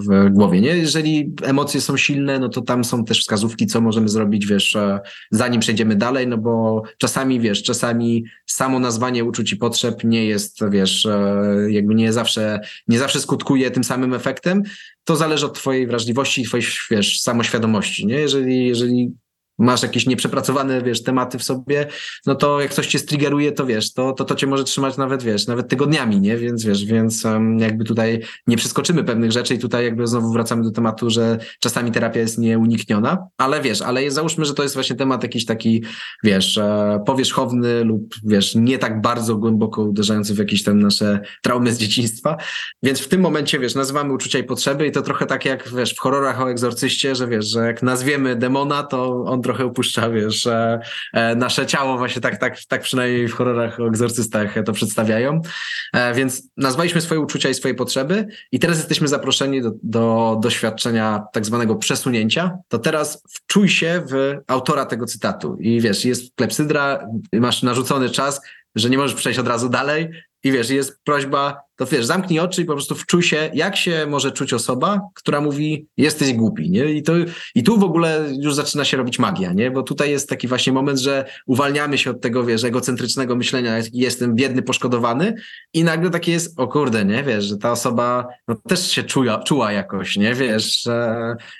w głowie, nie? Jeżeli emocje są silne, no to tam są też wskazówki, co możemy zrobić, wiesz, e, zanim przejdziemy dalej, no bo czasami, wiesz, czasami samo nazwanie uczuć i potrzeb nie jest, wiesz, e, jakby nie zawsze, nie zawsze skutkuje tym samym efektem. To zależy od twojej wrażliwości i twojej, wiesz, samoświadomości, nie? Jeżeli, jeżeli masz jakieś nieprzepracowane, wiesz, tematy w sobie, no to jak coś cię striggeruje, to wiesz, to, to, to cię może trzymać nawet, wiesz, nawet tygodniami, nie? Więc wiesz, więc um, jakby tutaj nie przeskoczymy pewnych rzeczy i tutaj jakby znowu wracamy do tematu, że czasami terapia jest nieunikniona, ale wiesz, ale załóżmy, że to jest właśnie temat jakiś taki, wiesz, e, powierzchowny lub, wiesz, nie tak bardzo głęboko uderzający w jakieś tam nasze traumy z dzieciństwa, więc w tym momencie, wiesz, nazywamy uczucia i potrzeby i to trochę tak jak, wiesz, w horrorach o egzorcyście, że wiesz, że jak nazwiemy demona, to on trochę upuszcza, wiesz, e, nasze ciało właśnie tak, tak, tak przynajmniej w horrorach o egzorcystach to przedstawiają. E, więc nazwaliśmy swoje uczucia i swoje potrzeby i teraz jesteśmy zaproszeni do, do doświadczenia tak zwanego przesunięcia. To teraz wczuj się w autora tego cytatu i wiesz, jest klepsydra, masz narzucony czas, że nie możesz przejść od razu dalej i wiesz, jest prośba, to wiesz, zamknij oczy i po prostu wczuj się, jak się może czuć osoba, która mówi, jesteś głupi, nie? I, to, I tu w ogóle już zaczyna się robić magia, nie? Bo tutaj jest taki właśnie moment, że uwalniamy się od tego, wiesz, egocentrycznego myślenia, jestem biedny, poszkodowany i nagle takie jest, o kurde, nie? Wiesz, że ta osoba no, też się czuła, czuła jakoś, nie? Wiesz,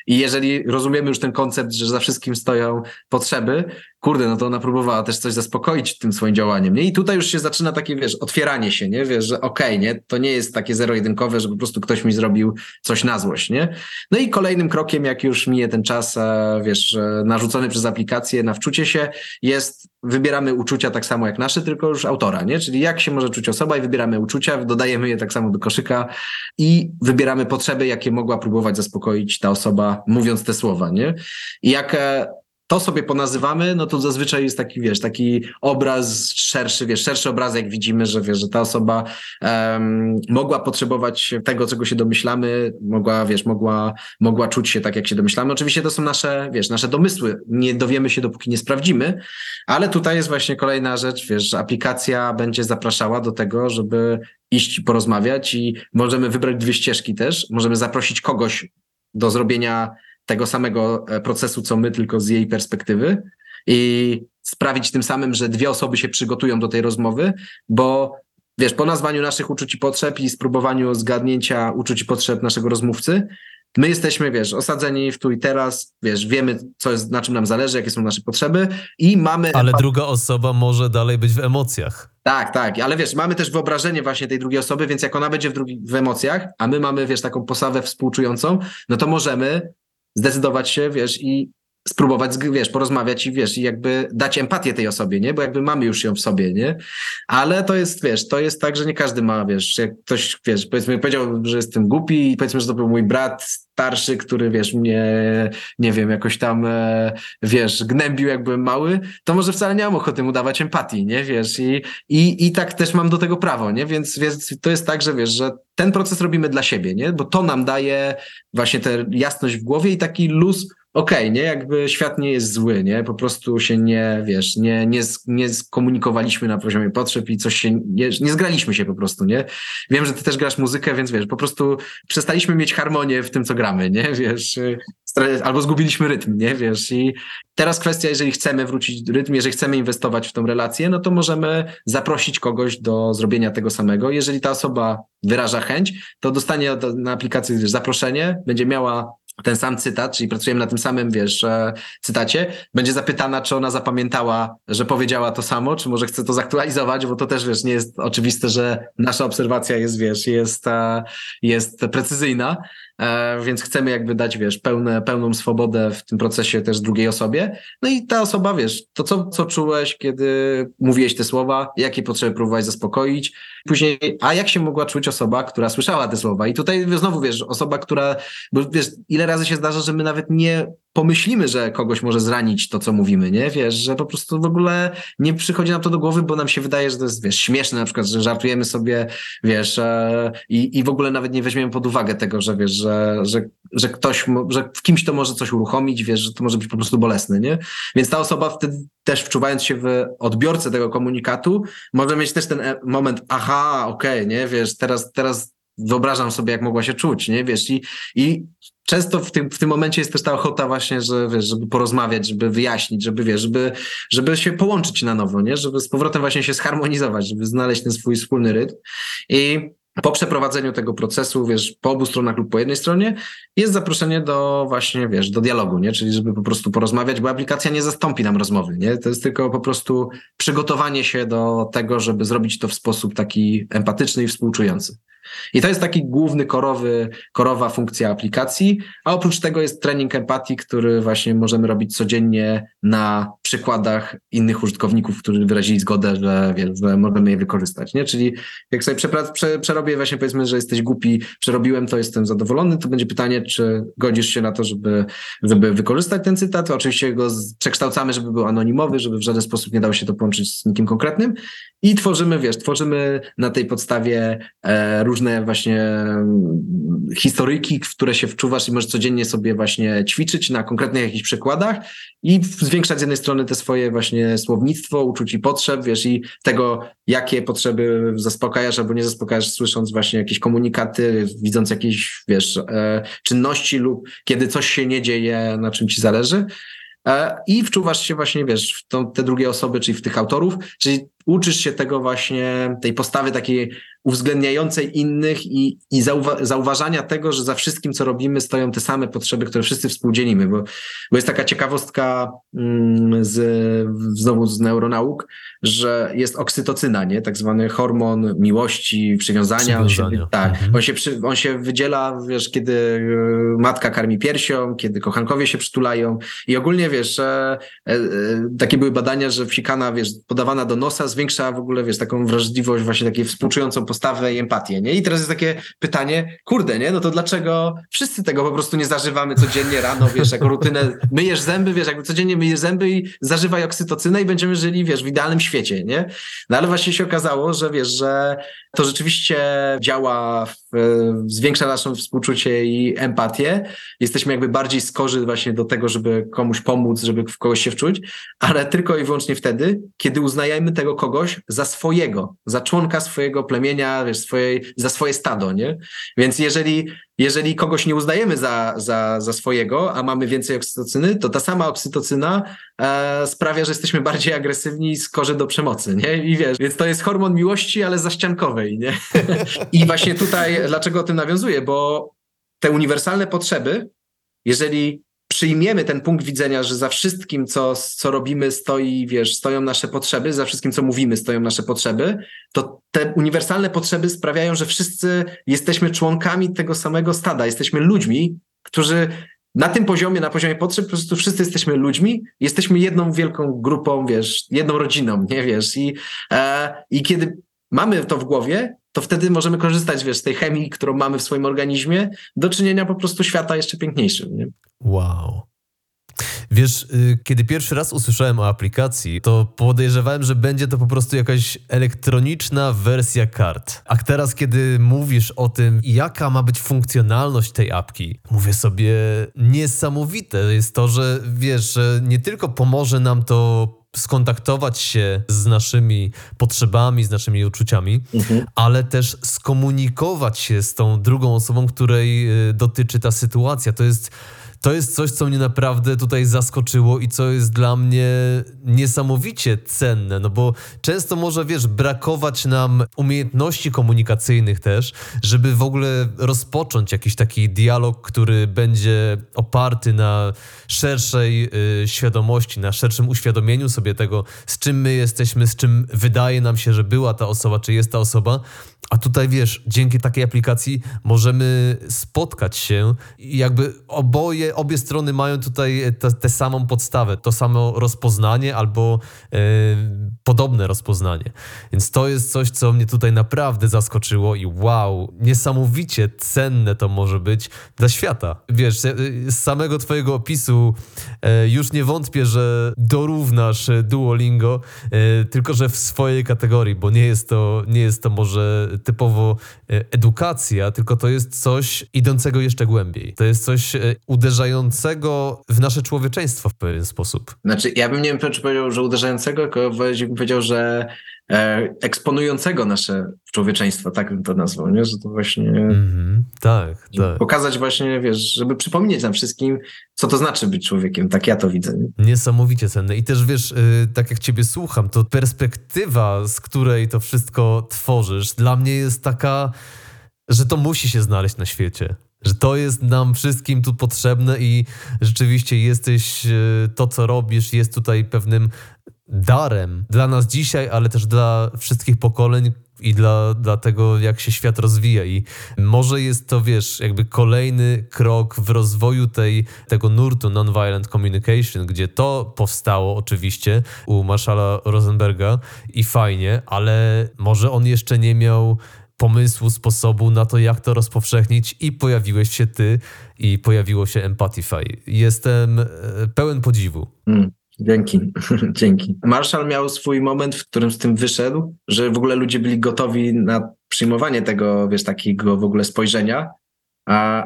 i jeżeli rozumiemy już ten koncept, że za wszystkim stoją potrzeby, kurde, no to ona próbowała też coś zaspokoić tym swoim działaniem, nie? I tutaj już się zaczyna takie, wiesz, otwieranie się, nie? Wiesz, że okej, okay, nie? To nie jest takie zero-jedynkowe, że po prostu ktoś mi zrobił coś na złość, nie? No i kolejnym krokiem, jak już mije ten czas, e, wiesz, narzucony przez aplikację na wczucie się, jest wybieramy uczucia tak samo jak nasze, tylko już autora, nie? Czyli jak się może czuć osoba i wybieramy uczucia, dodajemy je tak samo do koszyka i wybieramy potrzeby, jakie mogła próbować zaspokoić ta osoba, mówiąc te słowa, nie? I jak e, to sobie ponazywamy, no to zazwyczaj jest taki, wiesz, taki obraz szerszy, wiesz, szerszy obrazek widzimy, że wiesz, że ta osoba um, mogła potrzebować tego, czego się domyślamy, mogła, wiesz, mogła, mogła czuć się tak, jak się domyślamy. Oczywiście to są nasze, wiesz, nasze domysły. Nie dowiemy się, dopóki nie sprawdzimy, ale tutaj jest właśnie kolejna rzecz, wiesz, aplikacja będzie zapraszała do tego, żeby iść porozmawiać i możemy wybrać dwie ścieżki też. Możemy zaprosić kogoś do zrobienia tego samego e, procesu, co my, tylko z jej perspektywy i sprawić tym samym, że dwie osoby się przygotują do tej rozmowy, bo wiesz, po nazwaniu naszych uczuć i potrzeb i spróbowaniu zgadnięcia uczuć i potrzeb naszego rozmówcy, my jesteśmy, wiesz, osadzeni w tu i teraz, wiesz, wiemy, co jest, na czym nam zależy, jakie są nasze potrzeby i mamy... Ale druga osoba może dalej być w emocjach. Tak, tak, ale wiesz, mamy też wyobrażenie właśnie tej drugiej osoby, więc jak ona będzie w, drugi, w emocjach, a my mamy, wiesz, taką posawę współczującą, no to możemy zdecydować się, wiesz, i spróbować, wiesz, porozmawiać i wiesz, i jakby dać empatię tej osobie, nie? Bo jakby mamy już ją w sobie, nie? Ale to jest, wiesz, to jest tak, że nie każdy ma, wiesz, jak ktoś, wiesz, powiedzmy, powiedział, że jestem głupi i powiedzmy, że to był mój brat starszy, który, wiesz, mnie, nie wiem, jakoś tam, e, wiesz, gnębił, jak byłem mały, to może wcale nie mam ochoty mu dawać empatii, nie? Wiesz, i, i, i tak też mam do tego prawo, nie? Więc, więc to jest tak, że wiesz, że ten proces robimy dla siebie, nie? Bo to nam daje właśnie tę jasność w głowie i taki luz, okej, okay, nie, jakby świat nie jest zły, nie, po prostu się nie, wiesz, nie, nie, nie skomunikowaliśmy na poziomie potrzeb i coś się, nie, nie zgraliśmy się po prostu, nie. Wiem, że ty też grasz muzykę, więc wiesz, po prostu przestaliśmy mieć harmonię w tym, co gramy, nie, wiesz, albo zgubiliśmy rytm, nie, wiesz, i teraz kwestia, jeżeli chcemy wrócić rytm, jeżeli chcemy inwestować w tą relację, no to możemy zaprosić kogoś do zrobienia tego samego. Jeżeli ta osoba wyraża chęć, to dostanie na aplikacji zaproszenie, będzie miała ten sam cytat, czyli pracujemy na tym samym, wiesz, e, cytacie, będzie zapytana, czy ona zapamiętała, że powiedziała to samo, czy może chce to zaktualizować, bo to też, wiesz, nie jest oczywiste, że nasza obserwacja jest, wiesz, jest, e, jest precyzyjna, więc chcemy jakby dać, wiesz, pełne, pełną swobodę w tym procesie też drugiej osobie. No i ta osoba, wiesz, to co, co czułeś, kiedy mówiłeś te słowa, jakie potrzeby próbowałeś zaspokoić, później, a jak się mogła czuć osoba, która słyszała te słowa i tutaj znowu, wiesz, osoba, która, bo wiesz, ile razy się zdarza, że my nawet nie pomyślimy, że kogoś może zranić to, co mówimy, nie? Wiesz, że po prostu w ogóle nie przychodzi nam to do głowy, bo nam się wydaje, że to jest, wiesz, śmieszne na przykład, że żartujemy sobie, wiesz, e, i, i w ogóle nawet nie weźmiemy pod uwagę tego, że wiesz, że, że, że ktoś, że w kimś to może coś uruchomić, wiesz, że to może być po prostu bolesne, nie? Więc ta osoba wtedy też wczuwając się w odbiorcę tego komunikatu, może mieć też ten e, moment, aha, okej, okay, nie, wiesz, teraz, teraz wyobrażam sobie, jak mogła się czuć, nie, wiesz, i, i często w tym, w tym momencie jest też ta ochota właśnie, że wiesz, żeby porozmawiać, żeby wyjaśnić, żeby wiesz, żeby, żeby się połączyć na nowo, nie? Żeby z powrotem właśnie się zharmonizować, żeby znaleźć ten swój wspólny rytm. I po przeprowadzeniu tego procesu, wiesz, po obu stronach lub po jednej stronie, jest zaproszenie do właśnie, wiesz, do dialogu, nie? Czyli żeby po prostu porozmawiać, bo aplikacja nie zastąpi nam rozmowy, nie? To jest tylko po prostu przygotowanie się do tego, żeby zrobić to w sposób taki empatyczny i współczujący. I to jest taki główny korowy, korowa funkcja aplikacji, a oprócz tego jest trening empatii, który właśnie możemy robić codziennie na przykładach innych użytkowników, którzy wyrazili zgodę, że, wiesz, że możemy je wykorzystać, nie? Czyli jak sobie prze, przerobię właśnie powiedzmy, że jesteś głupi, przerobiłem to, jestem zadowolony, to będzie pytanie, czy godzisz się na to, żeby, żeby wykorzystać ten cytat. Oczywiście go przekształcamy, żeby był anonimowy, żeby w żaden sposób nie dało się to połączyć z nikim konkretnym i tworzymy, wiesz, tworzymy na tej podstawie e, różne właśnie mm, historyjki, w które się wczuwasz i możesz codziennie sobie właśnie ćwiczyć na konkretnych jakichś przykładach i zwiększać z jednej strony te swoje właśnie słownictwo, uczuć i potrzeb, wiesz, i tego, jakie potrzeby zaspokajasz albo nie zaspokajasz, słysząc właśnie jakieś komunikaty, widząc jakieś, wiesz, e, czynności lub kiedy coś się nie dzieje, na czym ci zależy. E, I wczuwasz się właśnie, wiesz, w tą, te drugie osoby, czyli w tych autorów, czyli uczysz się tego właśnie, tej postawy takiej uwzględniającej innych i, i zauwa zauważania tego, że za wszystkim, co robimy, stoją te same potrzeby, które wszyscy współdzielimy, bo, bo jest taka ciekawostka mm, z, znowu z neuronauk, że jest oksytocyna, nie? tak zwany hormon miłości, przywiązania. On się, tak, mhm. on, się przy, on się wydziela, wiesz, kiedy e, matka karmi piersią, kiedy kochankowie się przytulają i ogólnie, wiesz, e, e, takie były badania, że wsikana, wiesz, podawana do nosa zwiększa w ogóle, wiesz, taką wrażliwość, właśnie takiej współczującą postawę i empatię, nie? I teraz jest takie pytanie, kurde, nie? No to dlaczego wszyscy tego po prostu nie zażywamy codziennie rano, wiesz, jako rutynę, myjesz zęby, wiesz, jakby codziennie myjesz zęby i zażywaj oksytocynę i będziemy żyli, wiesz, w idealnym świecie, nie? No ale właśnie się okazało, że wiesz, że to rzeczywiście działa, w, zwiększa naszą współczucie i empatię. Jesteśmy jakby bardziej skorzy właśnie do tego, żeby komuś pomóc, żeby w kogoś się wczuć, ale tylko i wyłącznie wtedy, kiedy uznajemy tego kogoś za swojego, za członka swojego plemienia, wiesz, swojej, za swoje stado, nie? Więc jeżeli, jeżeli kogoś nie uznajemy za, za, za swojego, a mamy więcej oksytocyny, to ta sama oksytocyna e, sprawia, że jesteśmy bardziej agresywni i skorzy do przemocy, nie? I wiesz, więc to jest hormon miłości, ale zaściankowej, nie? I właśnie tutaj, dlaczego o tym nawiązuję? Bo te uniwersalne potrzeby, jeżeli przyjmiemy ten punkt widzenia, że za wszystkim, co, co robimy, stoi, wiesz, stoją nasze potrzeby, za wszystkim, co mówimy, stoją nasze potrzeby, to te uniwersalne potrzeby sprawiają, że wszyscy jesteśmy członkami tego samego stada, jesteśmy ludźmi, którzy na tym poziomie, na poziomie potrzeb, po prostu wszyscy jesteśmy ludźmi, jesteśmy jedną wielką grupą, wiesz, jedną rodziną, nie wiesz, i, e, i kiedy mamy to w głowie, to wtedy możemy korzystać, wiesz, z tej chemii, którą mamy w swoim organizmie, do czynienia po prostu świata jeszcze piękniejszym. Nie? Wow. Wiesz, y, kiedy pierwszy raz usłyszałem o aplikacji, to podejrzewałem, że będzie to po prostu jakaś elektroniczna wersja kart. A teraz, kiedy mówisz o tym, jaka ma być funkcjonalność tej apki, mówię sobie, niesamowite jest to, że wiesz, że nie tylko pomoże nam to skontaktować się z naszymi potrzebami, z naszymi uczuciami, mhm. ale też skomunikować się z tą drugą osobą, której y, dotyczy ta sytuacja. To jest to jest coś, co mnie naprawdę tutaj zaskoczyło i co jest dla mnie niesamowicie cenne, no bo często może, wiesz, brakować nam umiejętności komunikacyjnych też, żeby w ogóle rozpocząć jakiś taki dialog, który będzie oparty na szerszej y, świadomości, na szerszym uświadomieniu sobie tego, z czym my jesteśmy, z czym wydaje nam się, że była ta osoba, czy jest ta osoba, A tutaj wiesz, dzięki takiej aplikacji możemy spotkać się i jakby oboje, obie strony mają tutaj tę samą podstawę, to samo rozpoznanie albo e, podobne rozpoznanie. Więc to jest coś, co mnie tutaj naprawdę zaskoczyło i wow, niesamowicie cenne to może być dla świata. Wiesz, z samego twojego opisu e, już nie wątpię, że dorównasz Duolingo, e, tylko że w swojej kategorii, bo nie jest to, nie jest to może typowo e, edukacja, tylko to jest coś idącego jeszcze głębiej. To jest coś uderzającego w nasze człowieczeństwo w pewien sposób. Znaczy, ja bym nie wiem, czy powiedział, że uderzającego, tylko bym powiedział, że e, eksponującego nasze człowieczeństwo, tak bym to nazwał, nie? Że to właśnie... Mm-hmm, tak, tak. Pokazać właśnie, wiesz, żeby przypomnieć nam wszystkim, co to znaczy być człowiekiem. Tak ja to widzę. Nie? Niesamowicie cenne. I też wiesz, yy, tak jak ciebie słucham, to perspektywa, z której to wszystko tworzysz, dla mnie jest taka, że to musi się znaleźć na świecie że to jest nam wszystkim tu potrzebne i rzeczywiście jesteś, y, to co robisz jest tutaj pewnym darem dla nas dzisiaj, ale też dla wszystkich pokoleń i dla, dla tego, jak się świat rozwija. I może jest to, wiesz, jakby kolejny krok w rozwoju tej, tego nurtu nonviolent communication, gdzie to powstało oczywiście u Marszala Rosenberga i fajnie, ale może on jeszcze nie miał pomysłu, sposobu na to, jak to rozpowszechnić i pojawiłeś się ty i pojawiło się Empathify. Jestem e, pełen podziwu. Mm. Dzięki, dzięki. Marshall miał swój moment, w którym z tym wyszedł, że w ogóle ludzie byli gotowi na przyjmowanie tego, wiesz, takiego w ogóle spojrzenia,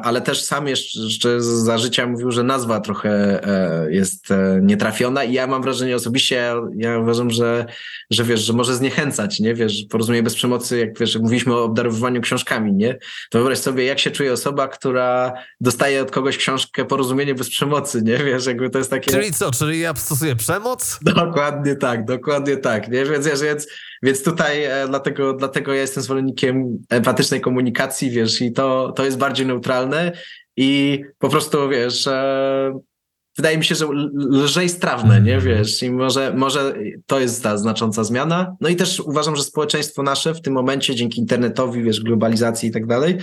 ale też sam jeszcze za życia mówił, że nazwa trochę e, jest e, nietrafiona i ja mam wrażenie osobiście, ja uważam, że, że wiesz, że może zniechęcać, nie? Wiesz, porozumienie bez przemocy, jak wiesz, jak mówiliśmy o obdarowywaniu książkami, nie? To wyobraź sobie, jak się czuje osoba, która dostaje od kogoś książkę Porozumienie bez przemocy, nie? Wiesz, jakby to jest takie... Czyli co, czyli ja stosuję przemoc? Dokładnie tak, dokładnie tak, nie? Więc, więc, więc tutaj e, dlatego, dlatego ja jestem zwolennikiem empatycznej komunikacji, wiesz, i to, to jest bardziej neutralne i po prostu, wiesz, e, wydaje mi się, że lżej strawne, nie mhm. wiesz, i może, może to jest ta znacząca zmiana. No i też uważam, że społeczeństwo nasze w tym momencie, dzięki internetowi, wiesz, globalizacji i tak dalej,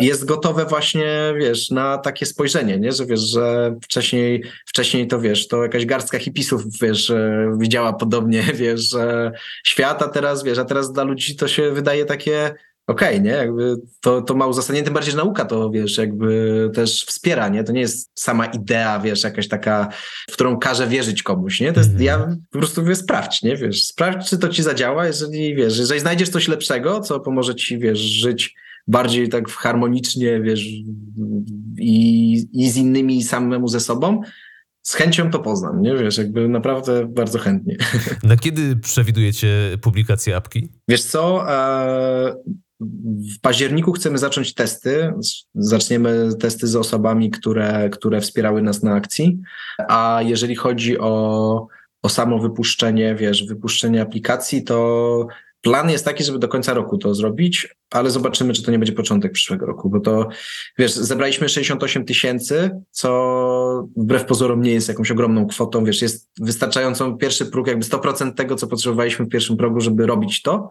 jest gotowe właśnie, wiesz, na takie spojrzenie, nie, że wiesz, że wcześniej, wcześniej to wiesz, to jakaś garstka hipisów, wiesz, widziała podobnie, wiesz, świata teraz, wiesz, a teraz dla ludzi to się wydaje takie okej, okay, nie? Jakby to, to ma uzasadnienie, tym bardziej, że nauka to, wiesz, jakby też wspiera, nie? To nie jest sama idea, wiesz, jakaś taka, w którą każe wierzyć komuś, nie? To jest, mm -hmm. ja po prostu mówię, sprawdź, nie? Wiesz, sprawdź, czy to ci zadziała, jeżeli, wiesz, jeżeli znajdziesz coś lepszego, co pomoże ci, wiesz, żyć bardziej tak harmonicznie, wiesz, i, i z innymi, i samemu ze sobą, z chęcią to poznam, nie? Wiesz, jakby naprawdę bardzo chętnie. Na kiedy przewidujecie publikację apki? Wiesz co, e, w październiku chcemy zacząć testy. Zaczniemy testy z osobami, które, które wspierały nas na akcji. A jeżeli chodzi o, o samo wypuszczenie, wiesz, wypuszczenie aplikacji, to plan jest taki, żeby do końca roku to zrobić, ale zobaczymy, czy to nie będzie początek przyszłego roku, bo to, wiesz, zebraliśmy 68 tysięcy, co wbrew pozorom nie jest jakąś ogromną kwotą, wiesz, jest wystarczającą pierwszy próg, jakby 100% tego, co potrzebowaliśmy w pierwszym progu, żeby robić to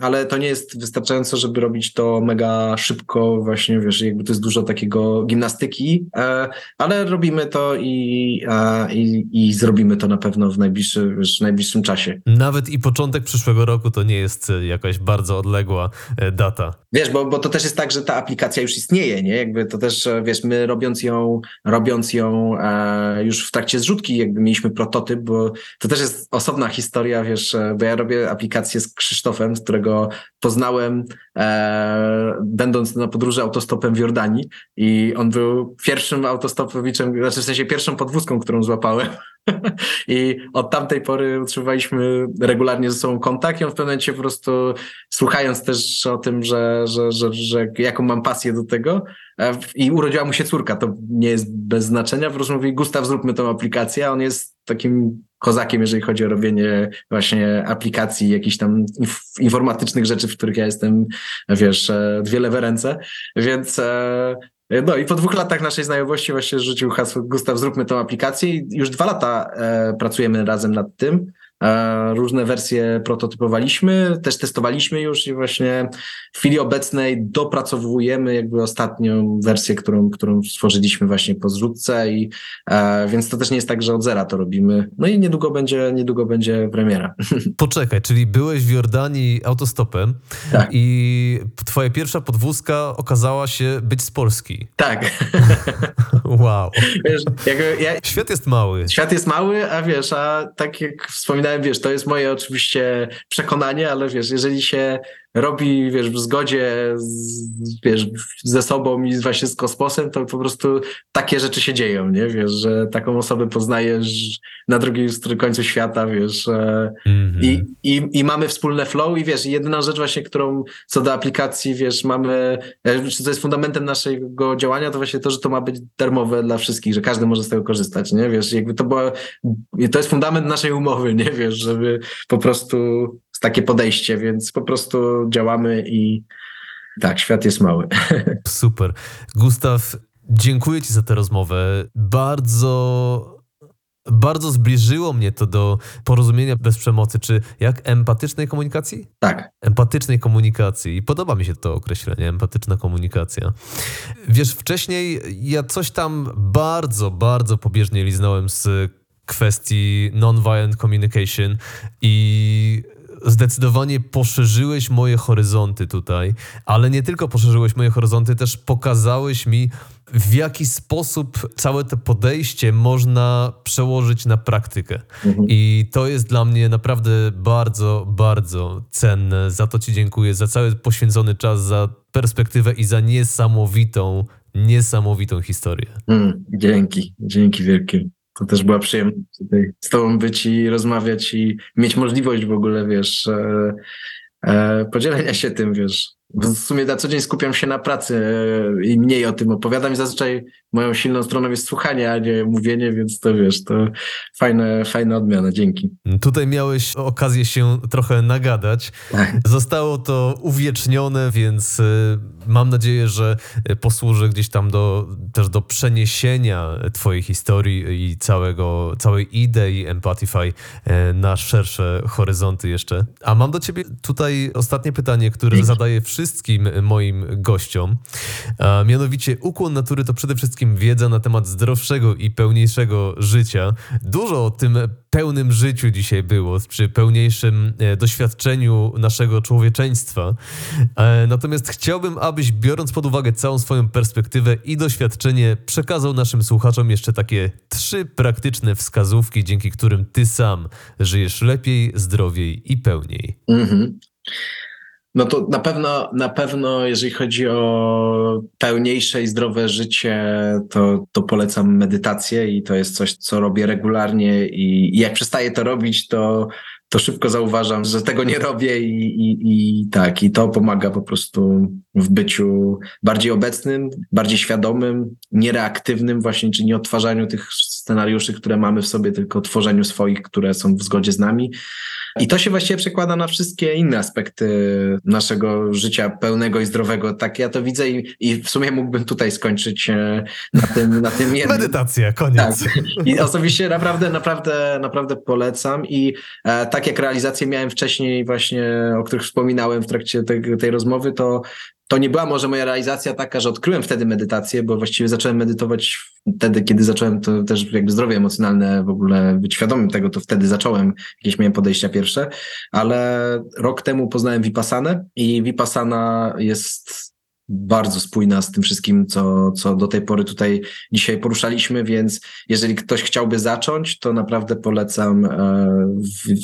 ale to nie jest wystarczająco, żeby robić to mega szybko, właśnie wiesz, jakby to jest dużo takiego gimnastyki, e, ale robimy to i, i, i zrobimy to na pewno w najbliższy, wiesz, najbliższym czasie. Nawet i początek przyszłego roku to nie jest jakaś bardzo odległa e, data. Wiesz, bo, bo to też jest tak, że ta aplikacja już istnieje, nie? Jakby to też, e, wiesz, my robiąc ją, robiąc ją e, już w trakcie zrzutki, jakby mieliśmy prototyp, bo to też jest osobna historia, wiesz, bo ja robię aplikację z Krzysztofem, z którego poznałem, e, będąc na podróży autostopem w Jordanii. I on był pierwszym autostopowiczem, znaczy w sensie pierwszą podwózką, którą złapałem. I od tamtej pory utrzymywaliśmy regularnie ze sobą kontakt. I on w pewnym momencie po prostu słuchając też o tym, że, że, że, że jaką mam pasję do tego e, i urodziła mu się córka, to nie jest bez znaczenia, po prostu mówi Gustaw zróbmy tą aplikację, a on jest takim kozakiem, jeżeli chodzi o robienie właśnie aplikacji, jakichś tam inf- informatycznych rzeczy, w których ja jestem, wiesz, e, dwie lewe ręce, więc e, no i po dwóch latach naszej znajomości właśnie rzucił hasło Gustaw, zróbmy tą aplikację i już dwa lata e, pracujemy razem nad tym. E, różne wersje prototypowaliśmy, też testowaliśmy już i właśnie w chwili obecnej dopracowujemy jakby ostatnią wersję, którą, którą stworzyliśmy właśnie po zrzutce i e, więc to też nie jest tak, że od zera to robimy. No i niedługo będzie, niedługo będzie premiera. Poczekaj, czyli byłeś w Jordanii autostopem Tak. i twoja pierwsza podwózka okazała się być z Polski. Tak. Wow. Wiesz, ja, Świat jest mały. Świat jest mały, a wiesz, a tak jak wspominałem, wiesz, to jest moje oczywiście przekonanie, ale wiesz, jeżeli się robi, wiesz, w zgodzie z, wiesz, ze sobą i właśnie z kosmosem, to po prostu takie rzeczy się dzieją, nie? Wiesz, że taką osobę poznajesz na drugim końcu świata, wiesz, e, Mhm. i, i, I mamy wspólne flow i wiesz, jedyna rzecz właśnie, którą co do aplikacji, wiesz, mamy, e, czy to jest fundamentem naszego działania, to właśnie to, że to ma być darmowe dla wszystkich, że każdy może z tego korzystać, nie? Wiesz, jakby to było, to jest fundament naszej umowy, nie? Wiesz, żeby po prostu takie podejście, więc po prostu działamy i tak, świat jest mały. Super. Gustaw, dziękuję Ci za tę rozmowę. Bardzo. Bardzo zbliżyło mnie to do porozumienia bez przemocy, czy jak empatycznej komunikacji? Tak. Empatycznej komunikacji. I podoba mi się to określenie, empatyczna komunikacja. Wiesz, wcześniej ja coś tam bardzo, bardzo pobieżnie liznąłem z kwestii non-violent communication i zdecydowanie poszerzyłeś moje horyzonty tutaj, ale nie tylko poszerzyłeś moje horyzonty, też pokazałeś mi, w jaki sposób całe to podejście można przełożyć na praktykę. Mhm. I to jest dla mnie naprawdę bardzo, bardzo cenne. Za to Ci dziękuję, za cały poświęcony czas, za perspektywę i za niesamowitą, niesamowitą historię. Mm, dzięki, dzięki wielkie. To też była przyjemność tutaj z tobą być i rozmawiać i mieć możliwość w ogóle, wiesz, e, e, podzielenia się tym, wiesz. W sumie na co dzień skupiam się na pracy e, i mniej o tym opowiadam i zazwyczaj moją silną stroną jest słuchanie, a nie mówienie, więc to wiesz, to fajne, fajna odmiana, dzięki. Tutaj miałeś okazję się trochę nagadać. Tak. Zostało to uwiecznione, więc y, mam nadzieję, że posłuży gdzieś tam do, też do przeniesienia Twojej historii i całego, całej idei Empathify y, na szersze horyzonty jeszcze. A mam do Ciebie tutaj ostatnie pytanie, które Dzięki. zadaję wszystkim moim gościom. A mianowicie ukłon natury to przede wszystkim wiedza na temat zdrowszego i pełniejszego życia. Dużo o tym pełnym życiu dzisiaj było, przy pełniejszym e, doświadczeniu naszego człowieczeństwa. E, Natomiast chciałbym, abyś biorąc pod uwagę całą swoją perspektywę i doświadczenie, przekazał naszym słuchaczom jeszcze takie trzy praktyczne wskazówki, dzięki którym ty sam żyjesz lepiej, zdrowiej i pełniej. Mhm. No to na pewno, na pewno, jeżeli chodzi o pełniejsze i zdrowe życie, to, to polecam medytację i to jest coś, co robię regularnie i, i jak przestaję to robić, to, to szybko zauważam, że tego nie robię i, i, i tak, i to pomaga po prostu w byciu bardziej obecnym, bardziej świadomym, niereaktywnym właśnie, czy nie odtwarzaniu tych scenariuszy, które mamy w sobie, tylko tworzeniu swoich, które są w zgodzie z nami. I to się właściwie przekłada na wszystkie inne aspekty naszego życia pełnego i zdrowego. Tak ja to widzę i, i w sumie mógłbym tutaj skończyć e, na tym, na tym jednym. Medytacja, koniec. Tak. I osobiście naprawdę, naprawdę, naprawdę polecam. I e, tak jak realizację miałem wcześniej, właśnie o których wspominałem w trakcie tej, tej rozmowy, to to nie była może moja realizacja taka, że odkryłem wtedy medytację, bo właściwie zacząłem medytować wtedy, kiedy zacząłem to też jakby zdrowie emocjonalne w ogóle być świadomym tego, to wtedy zacząłem, jakieś miałem podejścia pierwsze, ale rok temu poznałem Vipassanę i Vipassana jest bardzo spójna z tym wszystkim, co, co do tej pory tutaj dzisiaj poruszaliśmy, więc jeżeli ktoś chciałby zacząć, to naprawdę polecam. e, w,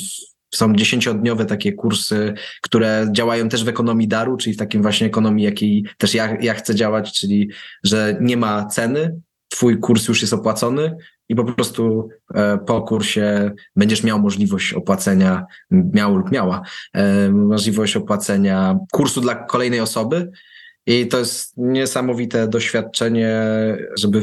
są dziesięciodniowe takie kursy, które działają też w ekonomii daru, czyli w takim właśnie ekonomii, jakiej też ja, ja chcę działać, czyli że nie ma ceny, twój kurs już jest opłacony i po prostu e, po kursie będziesz miał możliwość opłacenia, miał lub miała, e, możliwość opłacenia kursu dla kolejnej osoby, i to jest niesamowite doświadczenie, żeby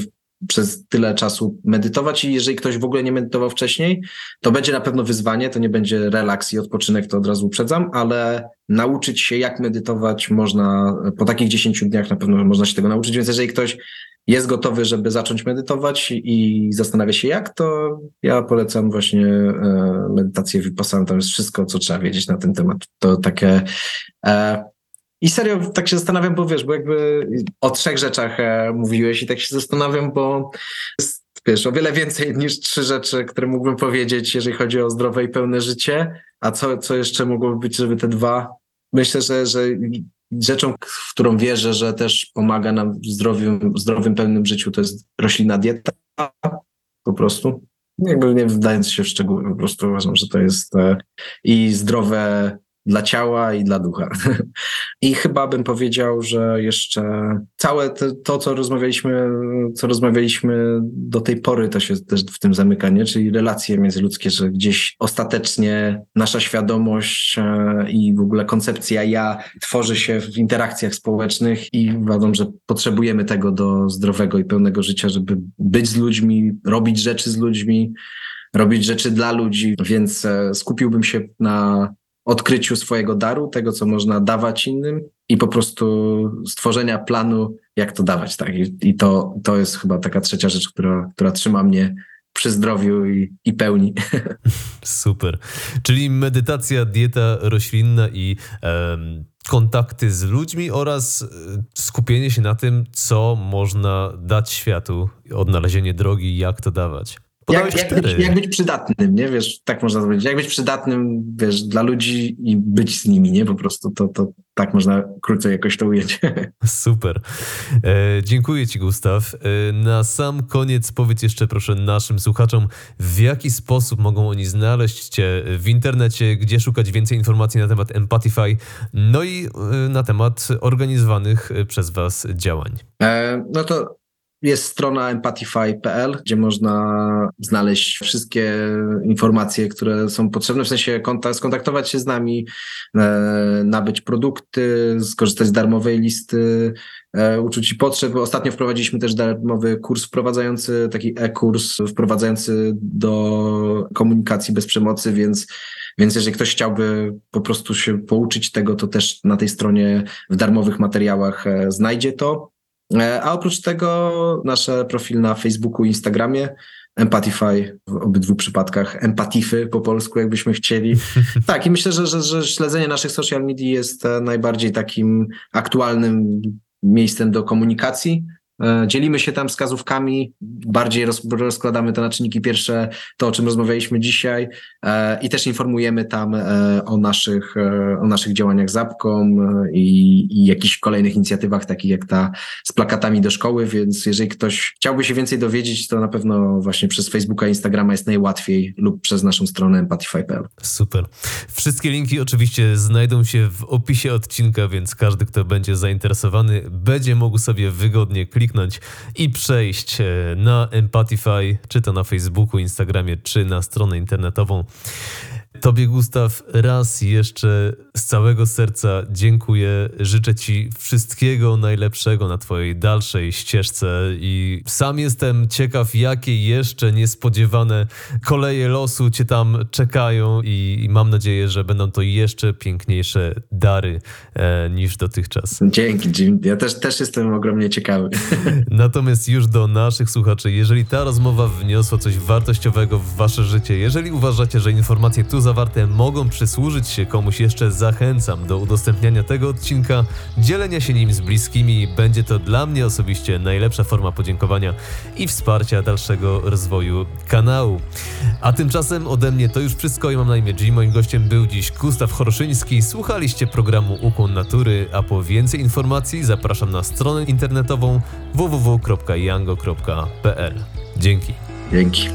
przez tyle czasu medytować i jeżeli ktoś w ogóle nie medytował wcześniej, to będzie na pewno wyzwanie, to nie będzie relaks i odpoczynek, to od razu uprzedzam, ale nauczyć się jak medytować można, po takich 10 dniach na pewno można się tego nauczyć, więc jeżeli ktoś jest gotowy, żeby zacząć medytować i zastanawia się jak, to ja polecam właśnie e, medytację Vipassana. Tam jest wszystko, co trzeba wiedzieć na ten temat. To takie... E, I serio tak się zastanawiam, bo wiesz, bo jakby o trzech rzeczach e, mówiłeś i tak się zastanawiam, bo wiesz, o wiele więcej niż trzy rzeczy, które mógłbym powiedzieć, jeżeli chodzi o zdrowe i pełne życie. A co, co jeszcze mogłoby być, żeby te dwa myślę, że, że rzeczą, w którą wierzę, że też pomaga nam w zdrowym, zdrowym pełnym życiu, to jest roślinna dieta po prostu. Jakby nie wdając się w szczegóły, po prostu uważam, że to jest e, i zdrowe dla ciała i dla ducha. I chyba bym powiedział, że jeszcze całe to, co rozmawialiśmy, co rozmawialiśmy do tej pory, to się też w tym zamyka, nie? czyli relacje międzyludzkie, że gdzieś ostatecznie nasza świadomość e, i w ogóle koncepcja ja tworzy się w interakcjach społecznych i uważam, że potrzebujemy tego do zdrowego i pełnego życia, żeby być z ludźmi, robić rzeczy z ludźmi, robić rzeczy dla ludzi, więc e, skupiłbym się na odkryciu swojego daru, tego, co można dawać innym i po prostu stworzenia planu, jak to dawać. Tak? I, i to, to jest chyba taka trzecia rzecz, która, która trzyma mnie przy zdrowiu i, i pełni. Super. Czyli medytacja, dieta roślinna i um, kontakty z ludźmi oraz e, skupienie się na tym, co można dać światu, odnalezienie drogi, jak to dawać. Jak, jak, być, jak, być, przydatnym, nie? Wiesz, tak można powiedzieć. Jak być przydatnym, wiesz, dla ludzi i być z nimi, nie? Po prostu to, to tak można krócej jakoś to ująć. Super. E, dziękuję Ci, Gustaw. E, na sam koniec powiedz jeszcze proszę naszym słuchaczom, w jaki sposób mogą oni znaleźć Cię w internecie, gdzie szukać więcej informacji na temat Empatify, no i e, na temat organizowanych przez Was działań. E, no to jest strona empatify.pl, gdzie można znaleźć wszystkie informacje, które są potrzebne, w sensie skontaktować się z nami, e, nabyć produkty, skorzystać z darmowej listy e, uczuć i potrzeb. Ostatnio wprowadziliśmy też darmowy kurs wprowadzający, taki e-kurs wprowadzający do komunikacji bez przemocy, więc więc jeżeli ktoś chciałby po prostu się pouczyć tego, to też na tej stronie w darmowych materiałach e, znajdzie to. E, a oprócz tego nasze profil na Facebooku i Instagramie, Empatify w obydwu przypadkach, Empatify po polsku, jakbyśmy chcieli. Tak, i myślę, że, że, że śledzenie naszych social media jest e, najbardziej takim aktualnym miejscem do komunikacji. E, dzielimy się tam wskazówkami, bardziej roz, rozkładamy te na czynniki pierwsze, to o czym rozmawialiśmy dzisiaj e, i też informujemy tam e, o naszych, o naszych działaniach z apką i, i jakichś kolejnych inicjatywach, takich jak ta z plakatami do szkoły, więc jeżeli ktoś chciałby się więcej dowiedzieć, to na pewno właśnie przez Facebooka Instagrama jest najłatwiej lub przez naszą stronę empatify.pl. Super. Wszystkie linki oczywiście znajdą się w opisie odcinka, więc każdy, kto będzie zainteresowany, będzie mógł sobie wygodnie kliknąć kliknąć i przejść e, na Empatify, czy to na Facebooku, Instagramie, czy na stronę internetową. Tobie, Gustaw, raz jeszcze z całego serca dziękuję. Życzę Ci wszystkiego najlepszego na Twojej dalszej ścieżce i sam jestem ciekaw, jakie jeszcze niespodziewane koleje losu Cię tam czekają i, i mam nadzieję, że będą to jeszcze piękniejsze dary e, niż dotychczas. Dzięki, Jim. Ja też, też jestem ogromnie ciekawy. Natomiast już do naszych słuchaczy, jeżeli ta rozmowa wniosła coś wartościowego w Wasze życie, jeżeli uważacie, że informacje tu zawarte mogą przysłużyć się komuś jeszcze, zachęcam do udostępniania tego odcinka, dzielenia się nim z bliskimi. Będzie to dla mnie osobiście najlepsza forma podziękowania i wsparcia dalszego rozwoju kanału. A tymczasem ode mnie to już wszystko i mam na imię G. Moim gościem był dziś Gustaw Choroszyński. Słuchaliście programu Ukłon Natury, a po więcej informacji zapraszam na stronę internetową www.yango.pl. Dzięki. Dzięki.